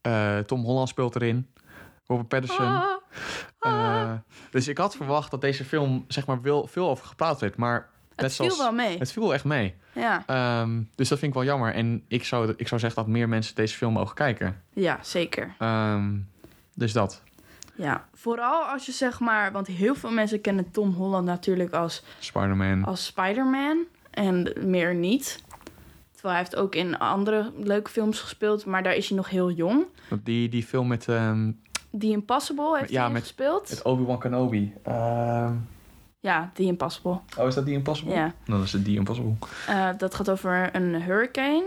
Speaker 1: Eh, Tom Holland speelt erin. Robert Pattinson.
Speaker 2: Ah,
Speaker 1: Eh, dus ik had verwacht dat deze film zeg maar, wel veel over gepraat werd. Maar
Speaker 2: het viel wel mee.
Speaker 1: Het viel echt mee.
Speaker 2: Ja.
Speaker 1: Ehm, dus dat vind ik wel jammer. En ik zou, ik zou zeggen dat meer mensen deze film mogen kijken.
Speaker 2: ja, zeker.
Speaker 1: Ehm, dus dat.
Speaker 2: Ja, vooral als je zeg maar... Want heel veel mensen kennen Tom Holland natuurlijk als,
Speaker 1: Spider-Man.
Speaker 2: als Spider-Man. En meer niet. Terwijl hij heeft ook in andere leuke films gespeeld. Maar daar is hij nog heel jong.
Speaker 1: Die, die film met, ehm,
Speaker 2: The Impossible heeft
Speaker 1: Ja,
Speaker 2: hij
Speaker 1: met-
Speaker 2: gespeeld.
Speaker 1: met Obi-Wan Kenobi. Ehm,
Speaker 2: Ja, The Impossible.
Speaker 1: oh, is dat die Impossible?
Speaker 2: Ja.
Speaker 1: Dan is het die Impossible.
Speaker 2: Eh, dat gaat over een hurricane.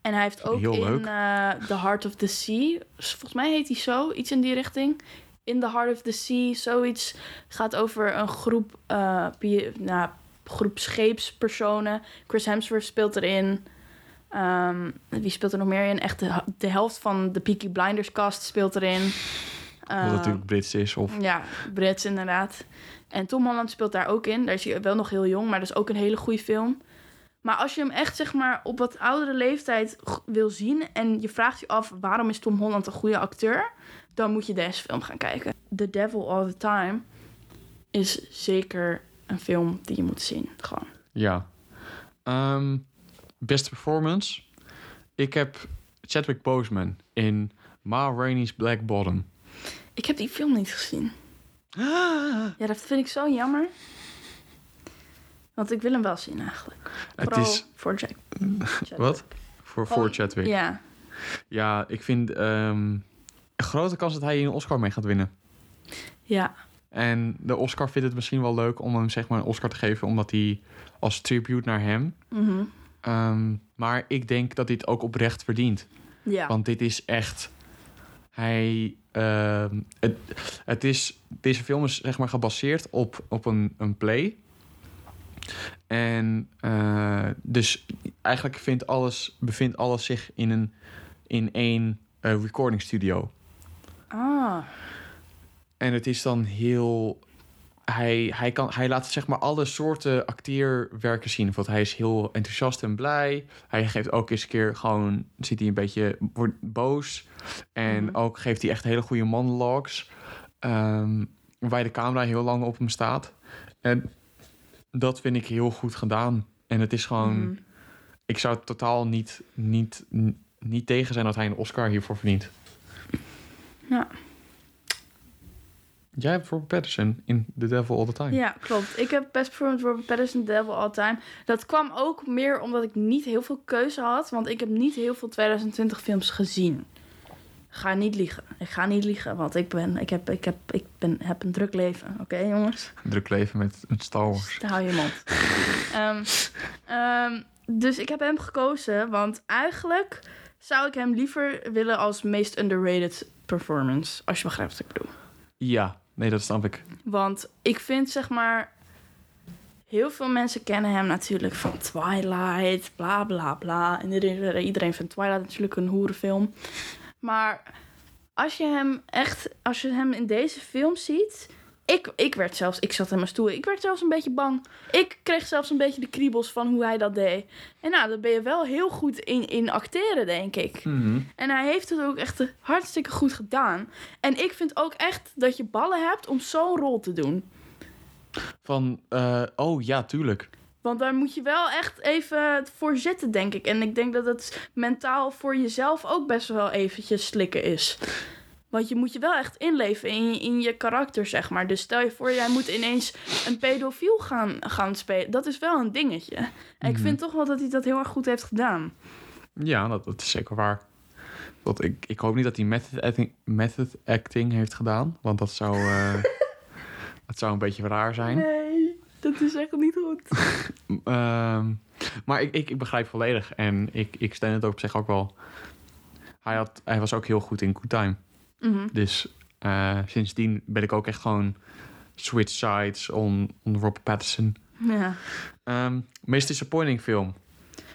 Speaker 2: En hij heeft ook
Speaker 1: Heel
Speaker 2: in eh, The Heart of the Sea... Volgens mij heet hij zo, iets in die richting. In The Heart of the Sea, zoiets. gaat over een groep, eh, nou, groep scheepspersonen. Chris Hemsworth speelt erin. Ehm, wie speelt er nog meer in? Echt de, de helft van de Peaky Blinders cast speelt erin.
Speaker 1: Wat
Speaker 2: Eh,
Speaker 1: natuurlijk Brits is. Of...
Speaker 2: ja, Brits inderdaad. En Tom Holland speelt daar ook in. Daar is hij wel nog heel jong, maar dat is ook een hele goede film. Maar als je hem echt zeg maar op wat oudere leeftijd wil zien en je vraagt je af waarom is Tom Holland een goede acteur, dan moet je deze film gaan kijken. The Devil All the Time is zeker een film die je moet zien. Gewoon.
Speaker 1: Ja. Ehm, beste performance. Ik heb Chadwick Boseman in Ma Rainey's Black Bottom.
Speaker 2: Ik heb die film niet gezien. Ja, dat vind ik zo jammer. Want ik wil hem wel zien eigenlijk.
Speaker 1: Het
Speaker 2: Vooral
Speaker 1: is...
Speaker 2: voor Jack. Chadwick.
Speaker 1: Wat? Voor, voor
Speaker 2: Gewoon-
Speaker 1: Chadwick.
Speaker 2: Ja.
Speaker 1: Ja, ik vind ehm, een grote kans dat hij een Oscar mee gaat winnen.
Speaker 2: Ja.
Speaker 1: En de Oscar vindt het misschien wel leuk om hem zeg maar een Oscar te geven, omdat hij als tribute naar hem.
Speaker 2: Mhm.
Speaker 1: Ehm, maar ik denk dat hij het ook oprecht verdient.
Speaker 2: Ja.
Speaker 1: Want dit is echt. Hij. Ehm, het, het is, deze film is zeg maar gebaseerd op, op een, een play. En eh, dus eigenlijk vindt alles, bevindt alles zich in, een, in één eh, recording studio.
Speaker 2: Ah.
Speaker 1: En het is dan heel. Hij, hij, kan, hij laat zeg maar alle soorten acteerwerken zien. Want hij is heel enthousiast en blij. Hij geeft ook eens een keer gewoon. Ziet hij een beetje wordt boos. En ook geeft hij echt hele goede monologues. ehm, waar de camera heel lang op hem staat. En dat vind ik heel goed gedaan. En het is gewoon.
Speaker 2: Mhm.
Speaker 1: Ik zou totaal niet, niet, niet tegen zijn dat hij een Oscar hiervoor verdient.
Speaker 2: Ja.
Speaker 1: Jij hebt Robert Pattinson in The Devil All the Time.
Speaker 2: ja, klopt. Ik heb Best Performance Robert Pattinson, The Devil All Time. Dat kwam ook meer omdat ik niet heel veel keuze had. Want ik heb niet heel veel 2020 films gezien. Ga niet liegen. Ik ga niet liegen, want ik, ben, ik, heb, ik, heb, ik ben, heb een druk leven. Oké, jongens?
Speaker 1: Druk leven met, met Star Wars.
Speaker 2: Hou je mond. Ehm, ehm, dus ik heb hem gekozen, want eigenlijk zou ik hem liever willen als meest underrated performance. Als je begrijpt wat ik bedoel.
Speaker 1: Ja, nee, dat snap ik.
Speaker 2: Want ik vind zeg maar. Heel veel mensen kennen hem natuurlijk van Twilight, bla bla bla. En iedereen, iedereen vindt Twilight natuurlijk een hoerenfilm. Maar als je hem echt, als je hem in deze film ziet. Ik, ik werd zelfs, ik zat in mijn stoel, ik werd zelfs een beetje bang. Ik kreeg zelfs een beetje de kriebels van hoe hij dat deed. En nou, dan ben je wel heel goed in, in acteren, denk ik. En hij heeft het ook echt hartstikke goed gedaan. En ik vind ook echt dat je ballen hebt om zo'n rol te doen.
Speaker 1: Van, eh, oh ja, tuurlijk.
Speaker 2: Want daar moet je wel echt even voor zitten, denk ik. En ik denk dat het mentaal voor jezelf ook best wel eventjes slikken is. Want je moet je wel echt inleven in je, in je karakter, zeg maar. Dus stel je voor, jij moet ineens een pedofiel gaan, gaan spelen. Dat is wel een dingetje. En ik vind toch wel dat hij dat heel erg goed heeft gedaan.
Speaker 1: Ja, dat, dat is zeker waar. Dat, ik, ik hoop niet dat hij method acting, method acting heeft gedaan. Want dat zou, eh, dat zou een beetje raar zijn.
Speaker 2: Nee, dat is echt niet goed.
Speaker 1: Ehm, maar ik, ik, ik begrijp volledig. En ik, ik steun het ook op zich ook wel. Hij, had, hij was ook heel goed in Good Time.
Speaker 2: Mhm.
Speaker 1: Dus eh, sindsdien ben ik ook echt gewoon switch sides on, on Robert Pattinson.
Speaker 2: Ja.
Speaker 1: Ehm meest disappointing film.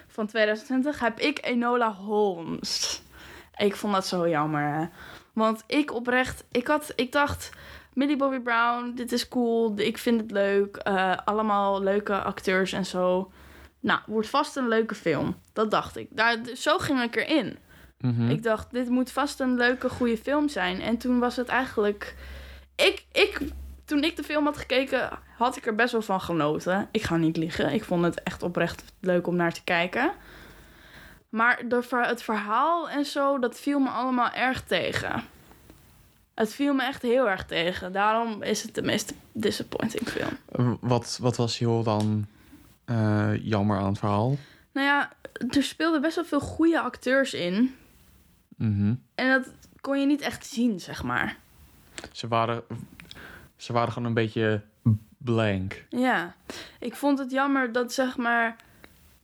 Speaker 2: Van 2020 heb ik Enola Holmes. Ik vond dat zo jammer. Hè? Want ik oprecht, ik, had, ik dacht, Millie Bobby Brown, dit is cool, ik vind het leuk. eh, allemaal leuke acteurs en zo. Nou, wordt vast een leuke film. Dat dacht ik. Daar, zo ging ik erin.
Speaker 1: Mhm.
Speaker 2: Ik dacht, dit moet vast een leuke, goede film zijn. En toen was het eigenlijk... Ik, ik, toen ik de film had gekeken, had ik er best wel van genoten. Ik ga niet liegen. Ik vond het echt oprecht leuk om naar te kijken. Maar de, het verhaal en zo, dat viel me allemaal erg tegen. Het viel me echt heel erg tegen. Daarom is het de meest disappointing film.
Speaker 1: Wat, wat was heel dan eh, jammer aan het verhaal?
Speaker 2: Nou ja, er speelden best wel veel goede acteurs in.
Speaker 1: Mhm.
Speaker 2: En dat kon je niet echt zien, zeg maar.
Speaker 1: Ze, waren, ze waren gewoon een beetje blank.
Speaker 2: Ja, ik vond het jammer dat zeg maar.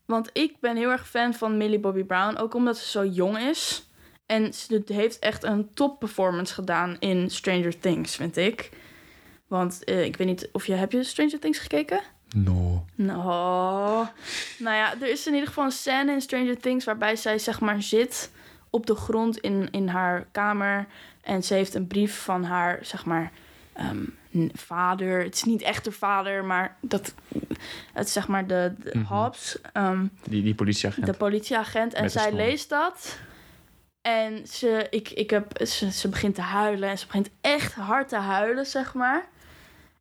Speaker 2: Want ik ben heel erg fan van Millie Bobby Brown. Ook omdat ze zo jong is. En ze heeft echt een top performance gedaan in Stranger Things, vind ik. Want eh, ik weet niet of je... Heb je Stranger Things gekeken?
Speaker 1: No.
Speaker 2: Nou, nou ja, er is in ieder geval een scène in Stranger Things waarbij zij zeg maar zit op de grond in, in haar kamer. En ze heeft een brief van haar, zeg maar, ehm, vader. Het is niet echt haar vader, maar dat, het is zeg maar de, de
Speaker 1: Mhm.
Speaker 2: Hobbs, ehm,
Speaker 1: Die, die politieagent.
Speaker 2: de politieagent. En zij
Speaker 1: stom.
Speaker 2: leest dat. En ze, ik, ik heb, ze, ze begint te huilen. En ze begint echt hard te huilen, zeg maar.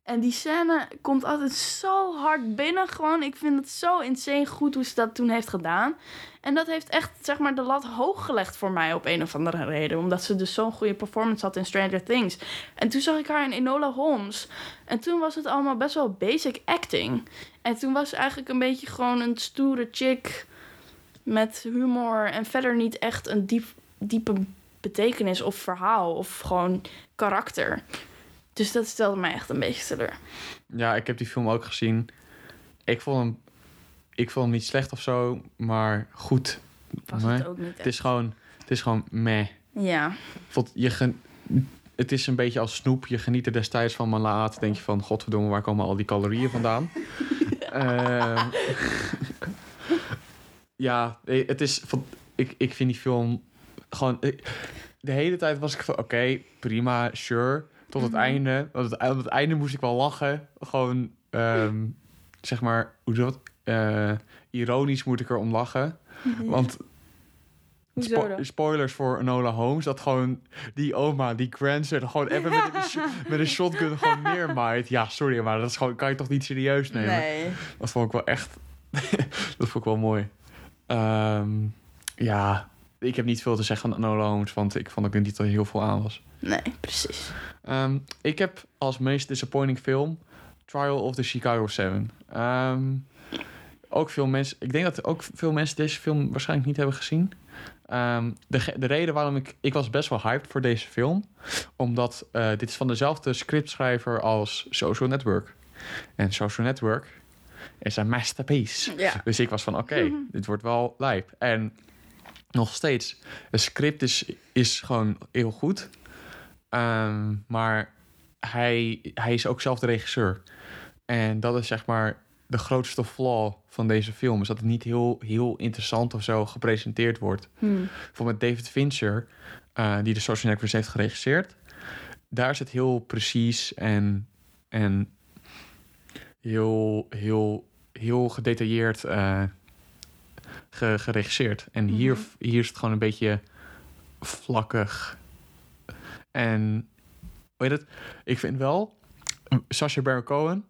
Speaker 2: En die scène komt altijd zo hard binnen. Gewoon, ik vind het zo insane goed hoe ze dat toen heeft gedaan. En dat heeft echt, zeg maar, de lat hoog gelegd voor mij op een of andere reden. Omdat ze dus zo'n goede performance had in Stranger Things. En toen zag ik haar in Enola Holmes. En toen was het allemaal best wel basic acting. En toen was ze eigenlijk een beetje gewoon een stoere chick met humor en verder niet echt een diep, diepe betekenis of verhaal of gewoon karakter. Dus dat stelde mij echt een beetje teleur.
Speaker 1: Ja, ik heb die film ook gezien. Ik vond hem, ik vond hem niet slecht of zo, maar goed.
Speaker 2: Was
Speaker 1: Nee.
Speaker 2: het ook niet
Speaker 1: Het is gewoon, het is gewoon meh.
Speaker 2: Ja,
Speaker 1: vond, je gen- het is een beetje als snoep. Je geniet er destijds van, maar laat denk je van... Godverdomme, waar komen al die calorieën vandaan? Ehm, ja, het is... Ik, ik vind die film gewoon... ik- De hele tijd was ik van, oké, prima, sure. Tot het einde. Want het, op het einde moest ik wel lachen. Gewoon, ehm, zeg maar, hoe dat? Eh, ironisch moet ik er om lachen. Want Spo-
Speaker 2: dan?
Speaker 1: spoilers voor Enola Holmes. Dat gewoon die oma, die grandson, gewoon even met, een, met een shotgun gewoon neermaait. Ja, sorry, maar dat is gewoon, kan je toch niet serieus nemen?
Speaker 2: Nee.
Speaker 1: Dat vond ik wel echt... dat vond ik wel mooi. Ehm, ja, ik heb niet veel te zeggen van Enola Holmes, want ik vond ook niet dat er heel veel aan was.
Speaker 2: Nee, precies.
Speaker 1: Ehm, ik heb als meest disappointing film Trial of the Chicago 7. Ehm, ook veel mensen, ik denk dat ook veel mensen deze film waarschijnlijk niet hebben gezien. Ehm, de, de reden waarom ik, ik was best wel hyped voor deze film, omdat eh, dit is van dezelfde scriptschrijver als Social Network. En Social Network is een masterpiece.
Speaker 2: Ja.
Speaker 1: Dus ik was van, oké, dit wordt wel lijp. En nog steeds, het script is, is gewoon heel goed. Ehm, maar hij, hij is ook zelf de regisseur. En dat is zeg maar de grootste flaw van deze film. Is dat het niet heel, heel interessant of zo gepresenteerd wordt.
Speaker 2: Hmm.
Speaker 1: Bijvoorbeeld David Fincher, eh, die de Social Networks heeft geregisseerd. Daar is het heel precies en, en heel, heel, heel gedetailleerd eh, ge- geregisseerd. En hier, hier is het gewoon een beetje vlakkig. En weet het, ik vind wel, Sacha Baron Cohen,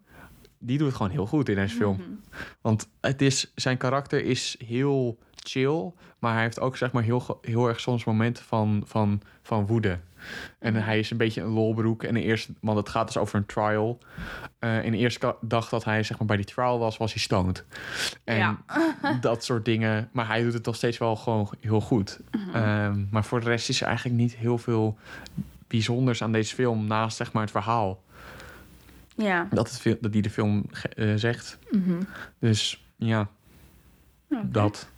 Speaker 1: die doet het gewoon heel goed in deze film. Want het is, zijn karakter is heel chill, maar hij heeft ook zeg maar heel, heel erg soms momenten van, van, van woede. En hij is een beetje een lolbroek. En de eerste, want het gaat dus over een trial. Eh in de eerste dag dat hij zeg maar bij die trial was, was hij stoned. En
Speaker 2: Ja.
Speaker 1: dat soort dingen. Maar hij doet het nog steeds wel gewoon heel goed. Ehm, maar voor de rest is er eigenlijk niet heel veel bijzonders aan deze film naast zeg maar het verhaal.
Speaker 2: Ja.
Speaker 1: Dat, het, dat die de film eh, zegt. Dus ja, dat.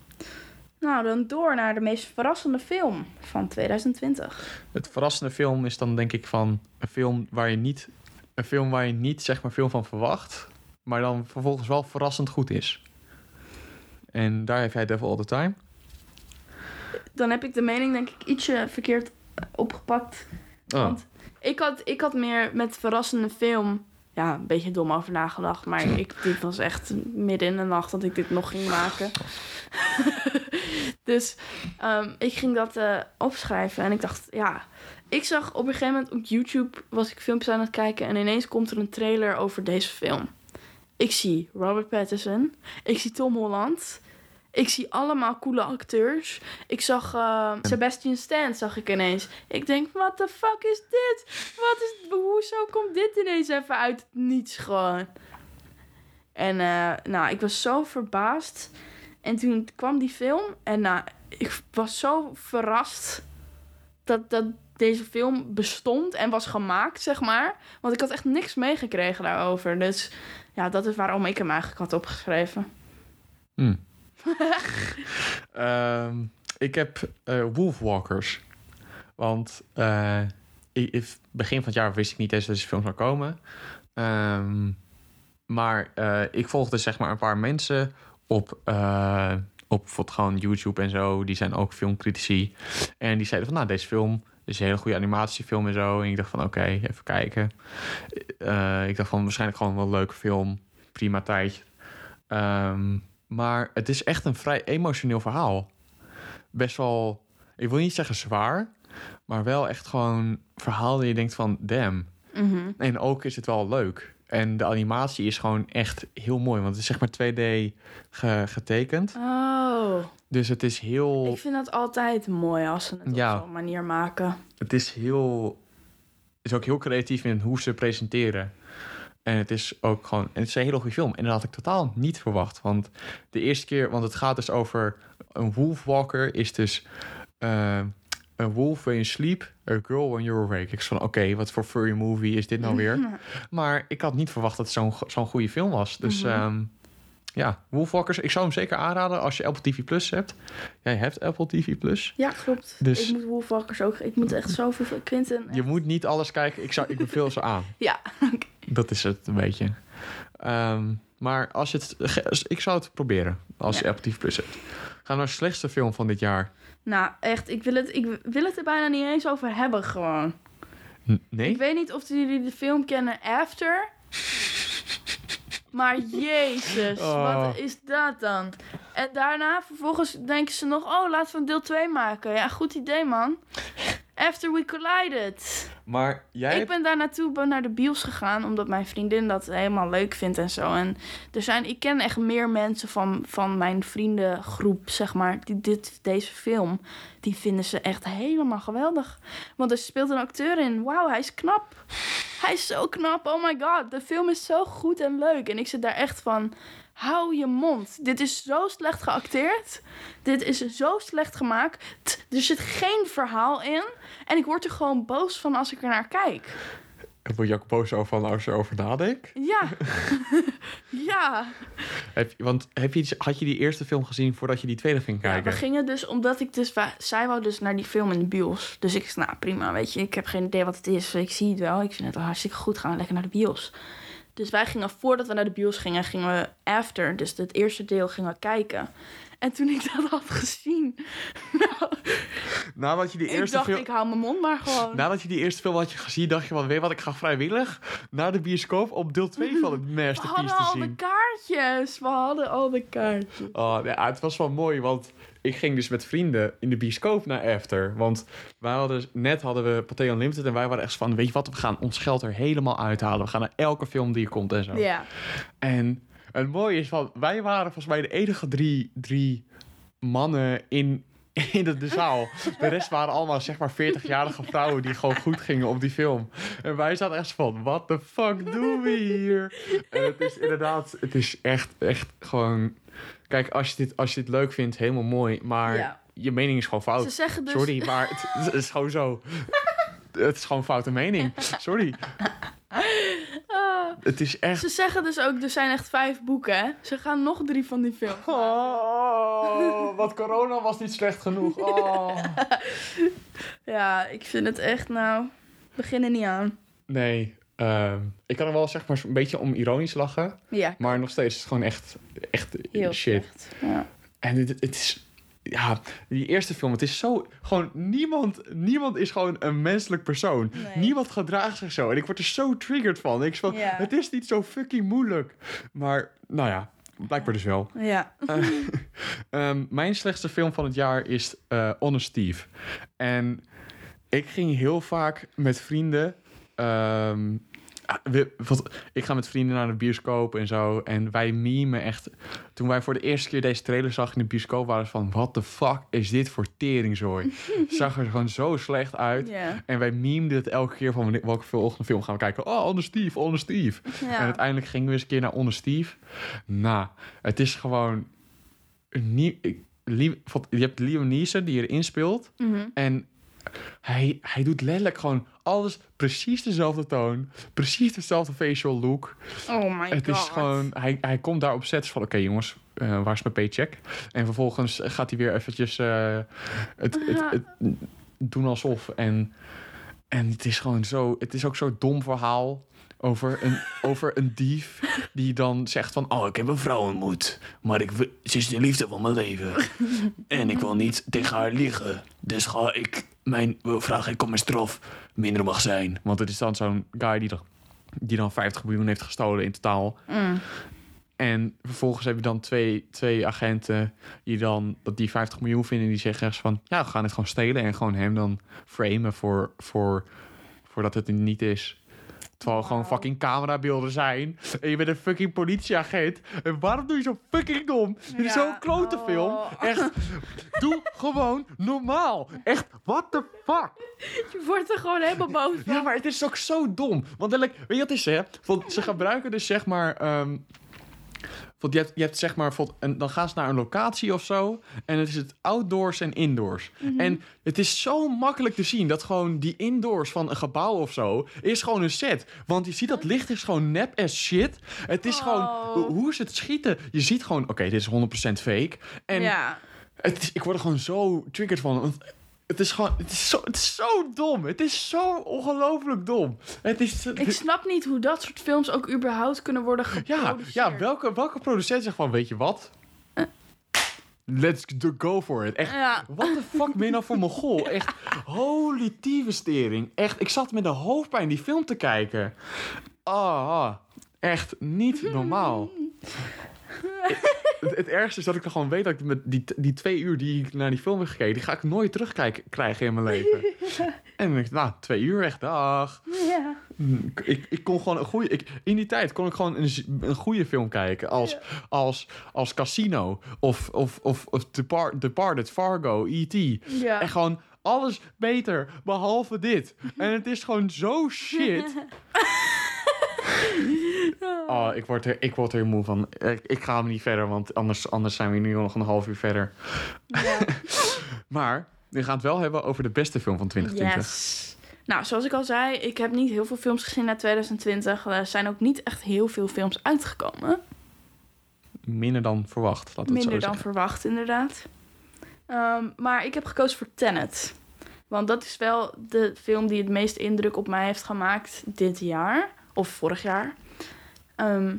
Speaker 2: Nou, dan door naar de meest verrassende film van 2020.
Speaker 1: Het verrassende film is dan denk ik van een film waar je niet, een film waar je niet zeg maar veel van verwacht, maar dan vervolgens wel verrassend goed is. En daar heb jij Devil All the Time.
Speaker 2: dan heb ik de mening denk ik ietsje verkeerd opgepakt.
Speaker 1: Oh.
Speaker 2: Want ik had, ik had meer met verrassende film... Ja, een beetje dom over nagedacht. Maar ik, dit was echt midden in de nacht dat ik dit nog ging maken. dus ehm, ik ging dat eh, opschrijven. En ik dacht, ja... Ik zag op een gegeven moment op YouTube... was ik filmpjes aan het kijken... en ineens komt er een trailer over deze film. Ik zie Robert Pattinson. Ik zie Tom Holland. Ik zie allemaal coole acteurs. Ik zag eh, Sebastian Stan, zag ik ineens. Ik denk, what the fuck is dit? Wat is, hoezo komt dit ineens even uit het niets gewoon? En eh, nou, ik was zo verbaasd. En toen kwam die film en nou, ik was zo verrast dat, dat deze film bestond en was gemaakt, zeg maar. Want ik had echt niks meegekregen daarover. Dus ja, dat is waarom ik hem eigenlijk had opgeschreven.
Speaker 1: Hm. Ehm, ik heb eh Wolfwalkers. Want ik- begin van het jaar wist ik niet eens dat deze film zou komen. Ehm, maar eh, ik volgde zeg maar een paar mensen op, op gewoon YouTube en zo. Die zijn ook filmcritici. En die zeiden van nou, deze film is een hele goede animatiefilm en zo. En ik dacht van oké, even kijken. Ik dacht van waarschijnlijk gewoon wel een leuke film. Prima tijdje. Ehm, maar het is echt een vrij emotioneel verhaal. Best wel, ik wil niet zeggen zwaar, maar wel echt gewoon verhaal dat je denkt van damn.
Speaker 2: Mhm.
Speaker 1: En ook is het wel leuk. En de animatie is gewoon echt heel mooi, want het is zeg maar 2D ge- getekend.
Speaker 2: Oh,
Speaker 1: Dus het is heel,
Speaker 2: ik vind dat altijd mooi als ze het
Speaker 1: Ja.
Speaker 2: op zo'n manier maken.
Speaker 1: het is heel, het is ook heel creatief in hoe ze presenteren. En het is ook gewoon, en het is een hele goede film. En dat had ik totaal niet verwacht. Want de eerste keer, want het gaat dus over een wolfwalker is dus eh, een wolf when you sleep, a girl when you're awake. Ik was van, oké, wat voor furry movie is dit nou weer? maar ik had niet verwacht dat het zo'n zo'n goede film was. Dus ehm, ja, Wolfwalkers, ik zou hem zeker aanraden als je Apple TV Plus hebt. Jij hebt Apple TV Plus.
Speaker 2: Ja, klopt.
Speaker 1: Dus-
Speaker 2: Ik moet Wolfwalkers ook... Ik moet echt zoveel... Quinten...
Speaker 1: Je moet niet alles kijken. Ik, zou, ik beveel ze aan.
Speaker 2: Ja,
Speaker 1: Dat is het een beetje. Ehm, maar als je het, ik zou het proberen als je
Speaker 2: Ja.
Speaker 1: Apple TV Plus hebt. Ga naar de slechtste film van dit jaar.
Speaker 2: nou echt, ik wil, het, ik wil het er bijna niet eens over hebben gewoon.
Speaker 1: Nee?
Speaker 2: Ik weet niet of jullie de film kennen After. Maar jezus,
Speaker 1: Oh.
Speaker 2: wat is dat dan? En daarna vervolgens denken ze nog... Oh, laten we een deel 2 maken. Ja, goed idee, man. After we collided.
Speaker 1: Maar jij...
Speaker 2: Ik ben daar naartoe ben naar de bios gegaan, omdat mijn vriendin dat helemaal leuk vindt en zo. En er zijn, ik ken echt meer mensen van, van mijn vriendengroep, zeg maar, die dit, deze film, die vinden ze echt helemaal geweldig. Want er speelt een acteur in. Wauw, hij is knap. Hij is zo knap. Oh my god, de film is zo goed en leuk. En ik zit daar echt van. Hou je mond. Dit is zo slecht geacteerd. Dit is zo slecht gemaakt. Er zit geen verhaal in. En ik word er gewoon boos van als ik er naar kijk.
Speaker 1: Word je ook boos over van als je erover nadenkt?
Speaker 2: Ja. ja.
Speaker 1: Heb, want heb je, had je die eerste film gezien voordat je die tweede ging
Speaker 2: ja.
Speaker 1: kijken?
Speaker 2: We gingen dus, omdat ik dus... Zij wou dus naar die film in de bios. Dus ik nou prima, weet je. Ik heb geen idee wat het is. Ik zie het wel. Ik vind het wel hartstikke goed. Gaan we lekker naar de bios. Dus wij gingen, voordat we naar de bios gingen, gingen we after. Dus het eerste deel gingen we kijken. En toen ik dat had gezien... Nou,
Speaker 1: Nadat je die
Speaker 2: ik
Speaker 1: eerste
Speaker 2: dacht,
Speaker 1: film...
Speaker 2: ik hou mijn mond maar gewoon.
Speaker 1: Nadat je die eerste film had je gezien, dacht je van... Weet wat, ik ga vrijwillig naar de bioscoop om deel 2 van het
Speaker 2: we
Speaker 1: masterpiece
Speaker 2: hadden
Speaker 1: te
Speaker 2: al de
Speaker 1: zien.
Speaker 2: kaartjes. We hadden al de kaartjes.
Speaker 1: Oh, ja, het was wel mooi, want ik ging dus met vrienden in de bioscoop naar After. Want wij hadden, net hadden we Pathé Unlimited en wij waren echt van... Weet je wat, we gaan ons geld er helemaal uithalen. We gaan naar elke film die er komt en zo.
Speaker 2: Ja.
Speaker 1: En het mooie is van, wij waren volgens mij de enige drie, drie mannen in, in de, de zaal. De rest waren allemaal zeg maar 40-jarige vrouwen die gewoon goed gingen op die film. En wij zaten echt van, what the fuck doen we hier? En het is inderdaad, het is echt, echt gewoon... Kijk, als je dit, als je dit leuk vindt, helemaal mooi. Maar
Speaker 2: Ja.
Speaker 1: je mening is gewoon fout.
Speaker 2: Ze zeggen dus...
Speaker 1: Sorry, maar het, het is gewoon zo. Het is gewoon een foute mening. Sorry.
Speaker 2: Ah.
Speaker 1: Het is echt...
Speaker 2: Ze zeggen dus ook, er zijn echt vijf boeken, hè? Ze gaan nog drie van die films.
Speaker 1: Oh, wat corona was niet slecht genoeg. Oh.
Speaker 2: Ja, ik vind het echt, nou, begin er niet aan.
Speaker 1: Nee, ehm, ik kan er wel zeg maar een beetje om ironisch lachen.
Speaker 2: Ja,
Speaker 1: Maar nog steeds is het gewoon echt, echt
Speaker 2: heel
Speaker 1: shit.
Speaker 2: Ja.
Speaker 1: En het, het is... ja, die eerste film, het is zo... Gewoon niemand, niemand is gewoon een menselijk persoon.
Speaker 2: Nee.
Speaker 1: Niemand gedraagt zich zo. En ik word er zo triggered van. Ik van,
Speaker 2: Ja.
Speaker 1: het is niet zo fucking moeilijk. Maar, nou ja, blijkbaar dus wel.
Speaker 2: Ja.
Speaker 1: Ehm, mijn slechtste film van het jaar is eh Honest Steve. En ik ging heel vaak met vrienden... ehm, ah, we- wat, ik ga met vrienden naar de bioscoop en zo. En wij memen echt... Toen wij voor de eerste keer deze trailer zagen in de bioscoop... waren we van, what the fuck is dit voor teringzooi? Zag er gewoon zo slecht uit. En wij memeden het elke keer van... wanneer- welke volgende film gaan we kijken? Oh, Honest Steve, Honest Steve.
Speaker 2: Ja.
Speaker 1: En uiteindelijk gingen we eens een keer naar Honest Steve. Nou, het is gewoon... Nie, ik- Liam- wat- je hebt Liam Neeson die erin speelt.
Speaker 2: Mhm.
Speaker 1: En hij, hij doet letterlijk gewoon alles precies dezelfde toon. Precies dezelfde facial look.
Speaker 2: Oh my
Speaker 1: het
Speaker 2: god.
Speaker 1: is gewoon... Hij, hij komt daar op set van... Oké jongens, eh, waar is mijn paycheck? En vervolgens gaat hij weer eventjes... eh, het, het,
Speaker 2: Ja.
Speaker 1: het, doen alsof. En, en het is gewoon zo... Het is ook zo'n dom verhaal... Over een, over een dief die dan zegt van... Oh, ik heb een vrouw ontmoet. Maar ik, ze is de liefde van mijn leven. En ik wil niet tegen haar liegen. Dus ga ik... Mijn, vraag ik om mijn straf minder mag zijn. Want het is dan zo'n guy die dan, die dan 50 miljoen heeft gestolen in totaal.
Speaker 2: Mm.
Speaker 1: En vervolgens heb je dan twee, twee agenten die dan dat die 50 miljoen vinden. Die zeggen van ja, we gaan het gewoon stelen. En gewoon hem dan framen voor, voor, voordat het er niet is. Terwijl er gewoon fucking camerabeelden zijn. En je bent een fucking politieagent. En waarom doe je zo fucking dom? Dit is zo'n klote film.
Speaker 2: Oh.
Speaker 1: Echt, doe gewoon normaal. Echt, what the fuck?
Speaker 2: Je wordt er gewoon helemaal boos van.
Speaker 1: Ja, maar het is ook zo dom. Want weet je wat is, hè? Want ze gebruiken dus zeg maar... ehm, want je hebt, je hebt zeg maar... En dan gaan ze naar een locatie of zo. En het is het outdoors en indoors. En het is zo makkelijk te zien dat gewoon die indoors van een gebouw of zo... is gewoon een set. Want je ziet dat licht is gewoon nep as shit. Het is
Speaker 2: Oh.
Speaker 1: gewoon... Hoe is het schieten? Je ziet gewoon... Oké, dit is 100% fake. En
Speaker 2: Ja.
Speaker 1: het ik word er gewoon zo triggered van. Want het is gewoon... Het is zo, het is zo dom. Het is zo ongelooflijk dom. Het is...
Speaker 2: Ik snap niet hoe dat soort films ook überhaupt kunnen worden
Speaker 1: ja,
Speaker 2: geproduceerd.
Speaker 1: ja welke, welke producent zegt van... Weet je wat? Let's do- go for it. Echt,
Speaker 2: Ja.
Speaker 1: wat de fuck ben je nou voor mijn goal? Echt, holy tyfustering. Echt, ik zat met de hoofdpijn die film te kijken. Ah, ah. echt niet normaal. het, het ergste is dat ik er gewoon weet dat ik met die, die twee uur die ik naar die film heb gekeken, die ga ik nooit terugkijken krijgen in mijn leven. En dan denk ik, nou, twee uur echt, dag.
Speaker 2: Ja.
Speaker 1: Ik, ik kon gewoon een goede. Ik, in die tijd kon ik gewoon een, goede film kijken. Als, als, als Casino. Of, of, of, of Depart, Departed, Fargo, E.T.
Speaker 2: Ja.
Speaker 1: En gewoon alles beter. Behalve dit. En het is gewoon zo shit. Oh, ik word er, ik word er moe van. Ik, ik ga hem niet verder, want anders, anders zijn we nu nog een half uur verder.
Speaker 2: Ja.
Speaker 1: Maar we gaan het wel hebben over de beste film van 2020.
Speaker 2: Yes. Nou, zoals ik al zei, ik heb niet heel veel films gezien na 2020. Er zijn ook niet echt heel veel films uitgekomen.
Speaker 1: Minder dan verwacht, laten we
Speaker 2: Minder
Speaker 1: het zo
Speaker 2: dan
Speaker 1: zeggen.
Speaker 2: verwacht, inderdaad. Ehm, maar ik heb gekozen voor Tenet. Want dat is wel de film die het meest indruk op mij heeft gemaakt dit jaar. Of vorig jaar. Ehm,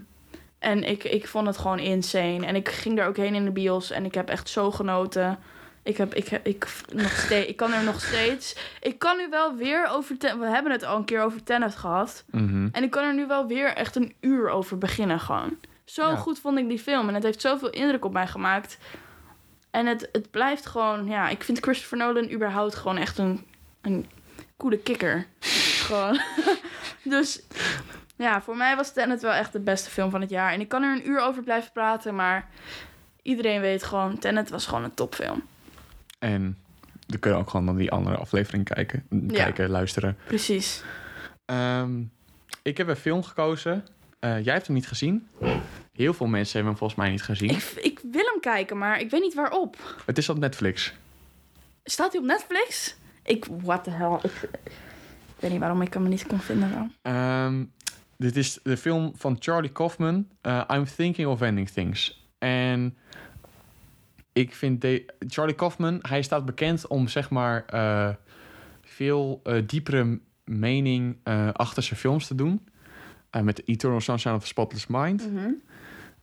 Speaker 2: en ik, ik vond het gewoon insane. En ik ging er ook heen in de bios en ik heb echt zo genoten. Ik, heb, ik, heb, ik, nog steeds, ik kan er nog steeds... Ik kan nu wel weer over... Ten- We hebben het al een keer over Tenet gehad.
Speaker 1: Mhm.
Speaker 2: En ik kan er nu wel weer echt een uur over beginnen gewoon. Zo
Speaker 1: Ja.
Speaker 2: goed vond ik die film. En het heeft zoveel indruk op mij gemaakt. En het, het blijft gewoon... Ja, ik vind Christopher Nolan überhaupt gewoon echt een, een coole kikker. Gewoon. dus ja, voor mij was Tenet wel echt de beste film van het jaar. En ik kan er een uur over blijven praten, maar... Iedereen weet gewoon, Tenet was gewoon een topfilm.
Speaker 1: En we kunnen ook gewoon naar die andere aflevering kijken,
Speaker 2: Ja.
Speaker 1: kijken luisteren.
Speaker 2: Precies.
Speaker 1: Ehm, ik heb een film gekozen. Eh, jij hebt hem niet gezien. Heel veel mensen hebben hem volgens mij niet gezien.
Speaker 2: Ik, ik wil hem kijken, maar ik weet niet waarop.
Speaker 1: Het is op Netflix.
Speaker 2: Staat hij op Netflix? Ik, what the hell. Ik weet niet waarom ik hem niet kon vinden dan.
Speaker 1: Ehm, dit is de film van Charlie Kaufman. eh, I'm Thinking of Ending Things. En ik vind de, Charlie Kaufman, hij staat bekend om zeg maar eh, veel eh, diepere mening eh, achter zijn films te doen. Eh, met Eternal Sunshine of the Spotless Mind.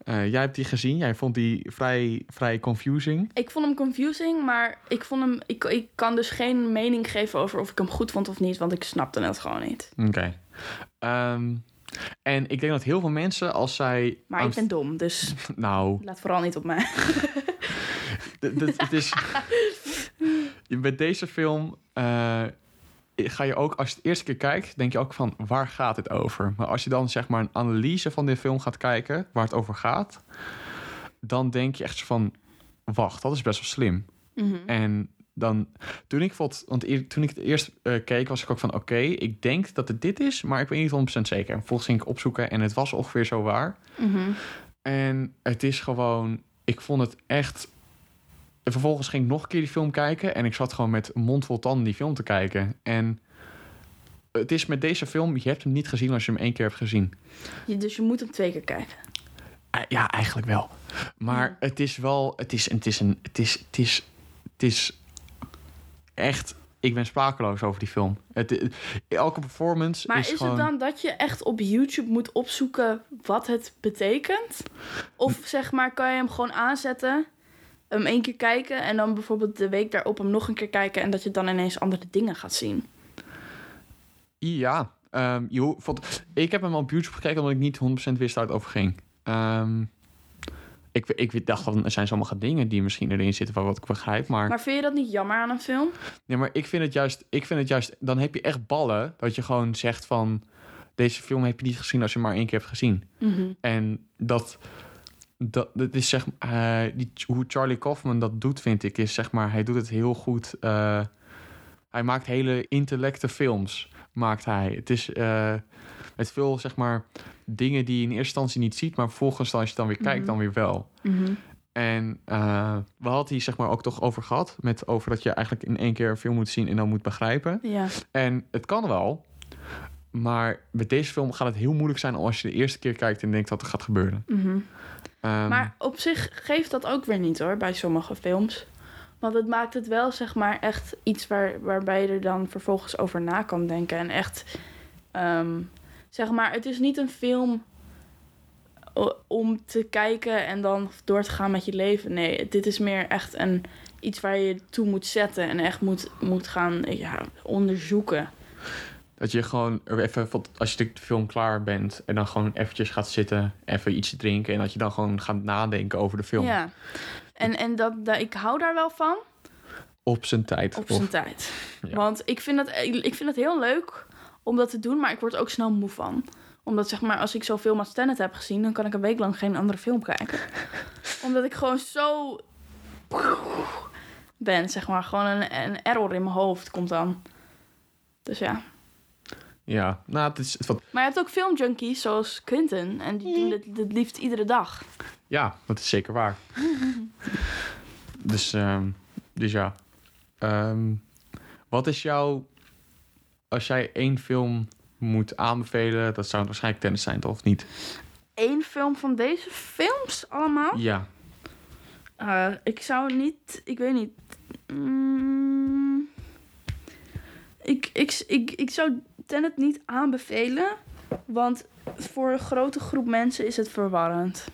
Speaker 1: Eh, jij hebt die gezien. Jij vond die vrij, vrij confusing.
Speaker 2: Ik vond hem confusing, maar ik, vond hem, ik, ik kan dus geen mening geven over of ik hem goed vond of niet, want ik snapte het gewoon niet.
Speaker 1: Oké. Ehm, en ik denk dat heel veel mensen, als zij...
Speaker 2: Maar ik ben dom, dus
Speaker 1: Nou,
Speaker 2: laat vooral niet op mij.
Speaker 1: het is... Met deze film eh, ga je ook, als je het eerste keer kijkt, denk je ook van, waar gaat het over? Maar als je dan zeg maar een analyse van dit film gaat kijken, waar het over gaat, dan denk je echt van, wacht, dat is best wel slim.
Speaker 2: Mhm.
Speaker 1: En dan, toen ik, vond, want toen ik het eerst eh, keek, was ik ook van, oké, ik denk dat het dit is, maar ik weet niet 100% zeker. Vervolgens ging ik opzoeken en het was ongeveer zo waar.
Speaker 2: Mhm.
Speaker 1: En het is gewoon, ik vond het echt. En vervolgens ging ik nog een keer die film kijken en ik zat gewoon met mond vol tanden die film te kijken. En het is met deze film, je hebt hem niet gezien als je hem één keer hebt gezien.
Speaker 2: Je- dus je moet hem twee keer kijken.
Speaker 1: Eh, Ja, eigenlijk wel. Maar het is wel, het is, het is een, het is, het is, het is echt. Ik ben sprakeloos over die film. Het, elke performance
Speaker 2: Maar
Speaker 1: is,
Speaker 2: is,
Speaker 1: gewoon.
Speaker 2: het dan dat je echt op YouTube moet opzoeken wat het betekent? Of zeg maar, kan je hem gewoon aanzetten, hem één keer kijken en dan bijvoorbeeld de week daarop hem nog een keer kijken en dat je dan ineens andere dingen gaat zien?
Speaker 1: Ja, vond- ik heb hem op YouTube gekeken omdat ik niet 100% wist waar het over ging. Ehm, ik, ik dacht van, er zijn sommige dingen die misschien erin zitten van wat ik begrijp. Maar,
Speaker 2: Maar vind je dat niet jammer aan een film?
Speaker 1: nee, maar ik vind het juist, ik vind het juist, dan heb je echt ballen dat je gewoon zegt van, deze film heb je niet gezien als je maar één keer hebt gezien. En dat, dat, dat is zeg maar, die, hoe Charlie Kaufman dat doet, vind ik, is zeg maar, hij doet het heel goed. eh, hij maakt hele intellecte films, maakt hij. Het is eh, met veel, zeg maar, dingen die je in eerste instantie niet ziet, maar vervolgens, als je dan weer kijkt, dan weer wel. En eh, we hadden hier zeg maar ook toch over gehad, met over dat je eigenlijk in één keer een film moet zien en dan moet begrijpen.
Speaker 2: Ja.
Speaker 1: En het kan wel. Maar met deze film gaat het heel moeilijk zijn als je de eerste keer kijkt en denkt dat er gaat gebeuren. Ehm,
Speaker 2: Maar op zich geeft dat ook weer niet hoor, bij sommige films. Want het maakt het wel, zeg maar, echt iets waar, waarbij je er dan vervolgens over na kan denken. En echt, ehm, zeg maar, het is niet een film om te kijken en dan door te gaan met je leven. Nee, dit is meer echt een, iets waar je toe moet zetten en echt moet, moet gaan ja, onderzoeken.
Speaker 1: Dat je gewoon even, als je de film klaar bent en dan gewoon eventjes gaat zitten, even iets drinken en dat je dan gewoon gaat nadenken over de film.
Speaker 2: Ja. En, en dat, dat, ik hou daar wel van.
Speaker 1: Op zijn tijd.
Speaker 2: Op zijn tijd.
Speaker 1: Ja.
Speaker 2: Want ik vind, dat, ik vind het heel leuk om dat te doen, maar ik word ook snel moe van. Omdat zeg maar, als ik film als Tenet heb gezien, dan kan ik een week lang geen andere film kijken. Omdat ik gewoon zo ben, zeg maar. Gewoon een, een error in mijn hoofd komt dan. Dus ja.
Speaker 1: Ja, nou, het is, wat,
Speaker 2: Maar je hebt ook filmjunkies zoals Quinten. En die doen dit, dit liefst iedere dag.
Speaker 1: ja, dat is zeker waar. dus, ehm, dus ja. Ehm, wat is jouw, als jij één film moet aanbevelen, dat zou het waarschijnlijk tennis zijn, toch? Of niet?
Speaker 2: Eén film van deze films allemaal?
Speaker 1: Ja.
Speaker 2: Eh, ik zou niet, ik weet niet. Mm, ik, ik, ik, ik zou Tenet niet aanbevelen, want voor een grote groep mensen is het verwarrend.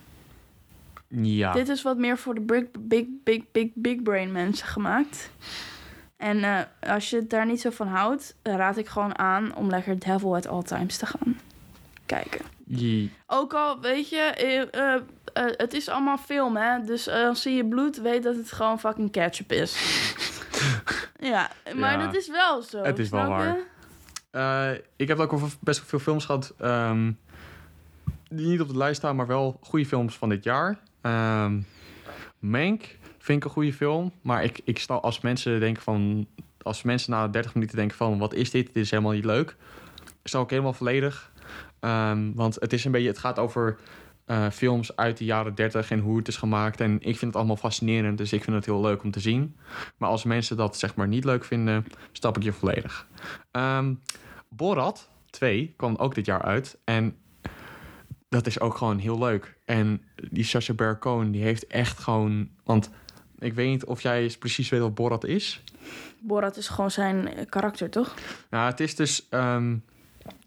Speaker 1: Ja.
Speaker 2: Dit is wat meer voor de big, big, big, big, big brain mensen gemaakt. En eh, als je daar niet zo van houdt, raad ik gewoon aan om lekker Devil at All Times te gaan kijken.
Speaker 1: Je-
Speaker 2: Ook al, weet je, eh, eh, het is allemaal film, hè. Dus als zie je bloed, weet dat het gewoon fucking ketchup is. ja, maar
Speaker 1: Ja.
Speaker 2: dat is wel zo.
Speaker 1: Het is wel
Speaker 2: je?
Speaker 1: Eh, ik heb ook best veel films gehad ehm, die niet op de lijst staan, maar wel goede films van dit jaar. Ehm Mank vind ik een goede film, maar ik, ik sta als mensen denken van, als mensen na 30 minuten denken van, wat is dit? Dit is helemaal niet leuk. Sta ik helemaal volledig. Ehm, want het is een beetje, het gaat over eh, films uit de jaren 30 en hoe het is gemaakt. En ik vind het allemaal fascinerend, dus ik vind het heel leuk om te zien. Maar als mensen dat zeg maar niet leuk vinden, stap ik je volledig. Ehm Borat 2 kwam ook dit jaar uit. En dat is ook gewoon heel leuk. En die Sacha Baron Cohen, die heeft echt gewoon... Want ik weet niet of jij precies weet wat Borat is.
Speaker 2: Borat is gewoon zijn karakter, toch?
Speaker 1: Nou, het is dus... ehm,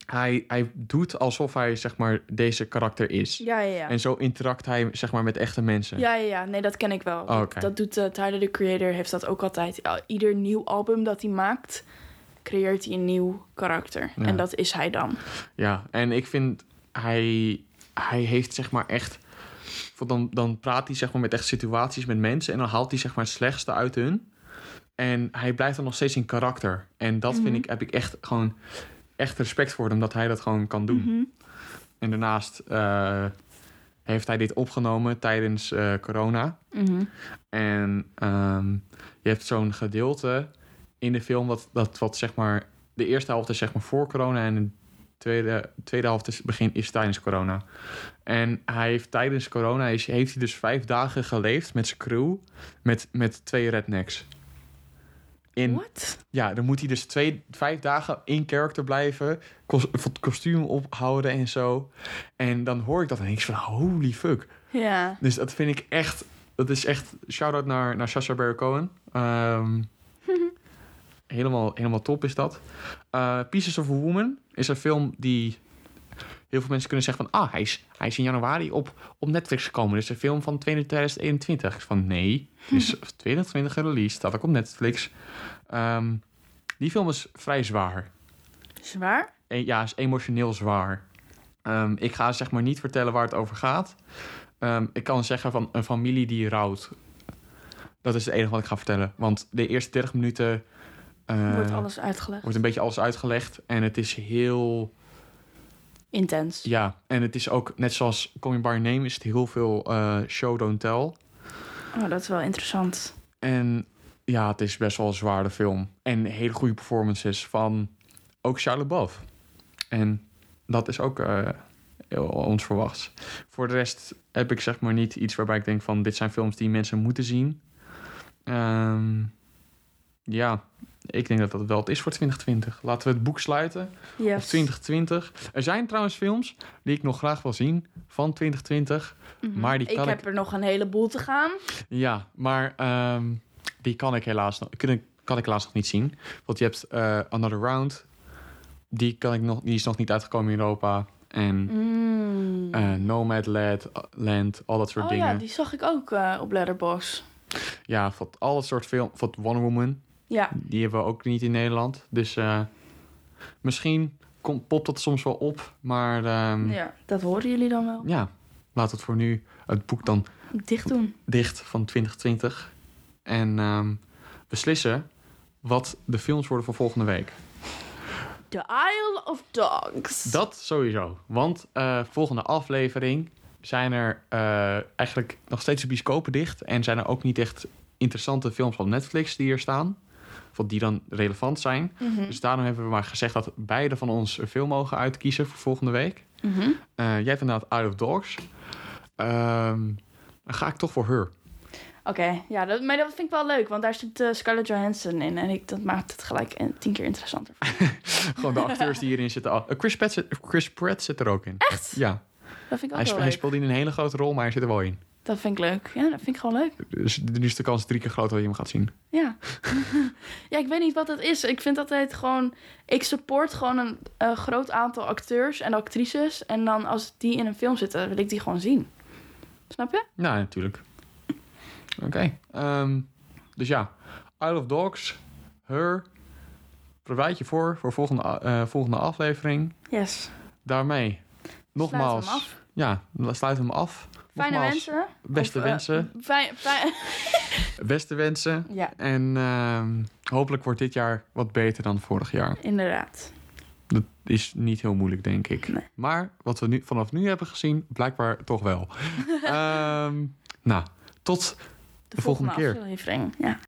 Speaker 1: hij, hij doet alsof hij zeg maar deze karakter is.
Speaker 2: Ja, ja, ja.
Speaker 1: En zo interact hij zeg maar met echte mensen.
Speaker 2: Ja, ja, ja. Nee, dat ken ik wel.
Speaker 1: Oh,
Speaker 2: Dat- doet eh, Tyler, the Creator, heeft dat ook altijd. Ieder nieuw album dat hij maakt, creëert hij een nieuw karakter.
Speaker 1: Ja.
Speaker 2: En dat is hij dan.
Speaker 1: Ja, en ik vind hij, hij heeft zeg maar echt. Dan, dan praat hij zeg maar met echt situaties met mensen en dan haalt hij zeg maar het slechtste uit hun. En hij blijft dan nog steeds in karakter. En dat vind ik, heb ik echt gewoon echt respect voor hem dat hij dat gewoon kan doen. En daarnaast eh, heeft hij dit opgenomen tijdens eh, corona.
Speaker 2: Mhm.
Speaker 1: En ehm, je hebt zo'n gedeelte in de film dat, dat wat zeg maar de eerste helft is zeg maar voor corona en de tweede, tweede helft is begin is tijdens corona. En hij heeft tijdens corona is, heeft hij dus vijf dagen geleefd met zijn crew met, met twee rednecks. In,
Speaker 2: What?
Speaker 1: ja, dan moet hij dus twee, vijf dagen in character blijven, het kostuum ophouden en zo. En dan hoor ik dat en denk ik van holy fuck.
Speaker 2: Ja.
Speaker 1: Dus dat vind ik echt. Dat is echt. Shout-out naar, naar Sacha Baron Cohen. Ehm, helemaal, helemaal top is dat. Eh, Pieces of a Woman is een film die. Heel veel mensen kunnen zeggen van... Ah, hij is, hij is in januari op, op Netflix gekomen. Dus een film van 2021. Ik Van nee, het is 2020 gereleased. Staat ook op Netflix. Ehm, die film is vrij zwaar.
Speaker 2: Zwaar?
Speaker 1: E- ja, is emotioneel zwaar. Ehm, ik ga zeg maar niet vertellen waar het over gaat. Ehm, ik kan zeggen van een familie die rouwt. Dat is het enige wat ik ga vertellen. Want de eerste 30 minuten eh,
Speaker 2: Wordt alles uitgelegd.
Speaker 1: wordt een beetje alles uitgelegd. En het is heel...
Speaker 2: Intens.
Speaker 1: Ja, en het is ook net zoals Call Me By Your Name... is het heel veel eh, show, don't tell.
Speaker 2: Oh, dat is wel interessant.
Speaker 1: En ja, het is best wel een zware film. En hele goede performances van ook Shia LaBeouf. En dat is ook eh, heel onverwachts. Voor de rest heb ik zeg maar niet iets waarbij ik denk van... dit zijn films die mensen moeten zien. Ehm, ja, ik denk dat dat wel het is voor 2020. Laten we het boek sluiten op
Speaker 2: Yes.
Speaker 1: 2020. Er zijn trouwens films die ik nog graag wil zien van 2020. Maar die
Speaker 2: Mhm. Ik
Speaker 1: kan ik,
Speaker 2: heb er nog een heleboel te gaan.
Speaker 1: ja, maar ehm, die kan ik helaas nog, kan ik, kan ik helaas nog niet zien. Want je hebt eh, Another Round. Die, kan ik nog, die is nog niet uitgekomen in Europa. En
Speaker 2: Mm.
Speaker 1: eh, Nomadland, Land, al dat soort
Speaker 2: Oh
Speaker 1: dingen.
Speaker 2: ja,
Speaker 1: Ja,
Speaker 2: die zag ik ook eh, op Letterboxd.
Speaker 1: van al dat soort film. Van Wonder Woman.
Speaker 2: Ja.
Speaker 1: Die hebben we ook niet in Nederland. Dus eh, misschien komt, popt dat soms wel op. Maar ehm, ja.
Speaker 2: ja, dat horen jullie dan wel.
Speaker 1: laat het voor nu het boek dan
Speaker 2: Dicht doen.
Speaker 1: dicht van 2020. En ehm, beslissen wat de films worden voor volgende week.
Speaker 2: The Isle of Dogs.
Speaker 1: Dat sowieso. Want eh, volgende aflevering zijn er eh, eigenlijk nog steeds de bioscopen dicht. En zijn er ook niet echt interessante films op Netflix die hier staan. Of die dan relevant zijn.
Speaker 2: Mhm.
Speaker 1: Dus daarom hebben we maar gezegd dat beide van ons een film mogen uitkiezen voor volgende week.
Speaker 2: Mhm.
Speaker 1: Eh, jij hebt inderdaad Out of Dogs. Ehm, dan ga ik toch voor Her.
Speaker 2: Oké, ja, dat, maar dat vind ik wel leuk, want daar zit eh, Scarlett Johansson in. En ik, dat maakt het gelijk tien keer interessanter.
Speaker 1: Gewoon de acteurs die hierin zitten. al- Eh, Chris, Pratt zit, Chris Pratt zit er ook in.
Speaker 2: Echt?
Speaker 1: Ja.
Speaker 2: Dat vind ik ook
Speaker 1: Hij,
Speaker 2: wel
Speaker 1: spe- hij
Speaker 2: leuk.
Speaker 1: speelt in een hele grote rol, maar hij zit er wel in.
Speaker 2: Dat vind ik leuk. Ja, dat vind ik gewoon leuk.
Speaker 1: Dus nu is de kans drie keer groter dat je hem gaat zien.
Speaker 2: Ja. ja, ik weet niet wat het is. Ik vind altijd gewoon... Ik support gewoon een groot aantal acteurs en actrices. En dan als die in een film zitten, wil ik die gewoon zien. Snap je?
Speaker 1: Ja, natuurlijk. Oké. ehm, dus ja, Out of Dogs, Her. Bereid je voor voor volgende, eh, volgende aflevering.
Speaker 2: Yes.
Speaker 1: Daarmee, nogmaals.
Speaker 2: hem af.
Speaker 1: Ja, we sluiten hem af.
Speaker 2: Fijne
Speaker 1: Nogmaals,
Speaker 2: wensen.
Speaker 1: Beste
Speaker 2: Of, eh,
Speaker 1: wensen.
Speaker 2: fijn, fijn...
Speaker 1: Beste wensen.
Speaker 2: ja,
Speaker 1: En ehm, hopelijk wordt dit jaar wat beter dan vorig jaar.
Speaker 2: inderdaad.
Speaker 1: Dat is niet heel moeilijk, denk ik.
Speaker 2: Nee.
Speaker 1: Maar wat we nu, vanaf nu hebben gezien, blijkbaar toch wel. Ehm, nou, tot
Speaker 2: De,
Speaker 1: volgende keer.
Speaker 2: aflevering. Ja.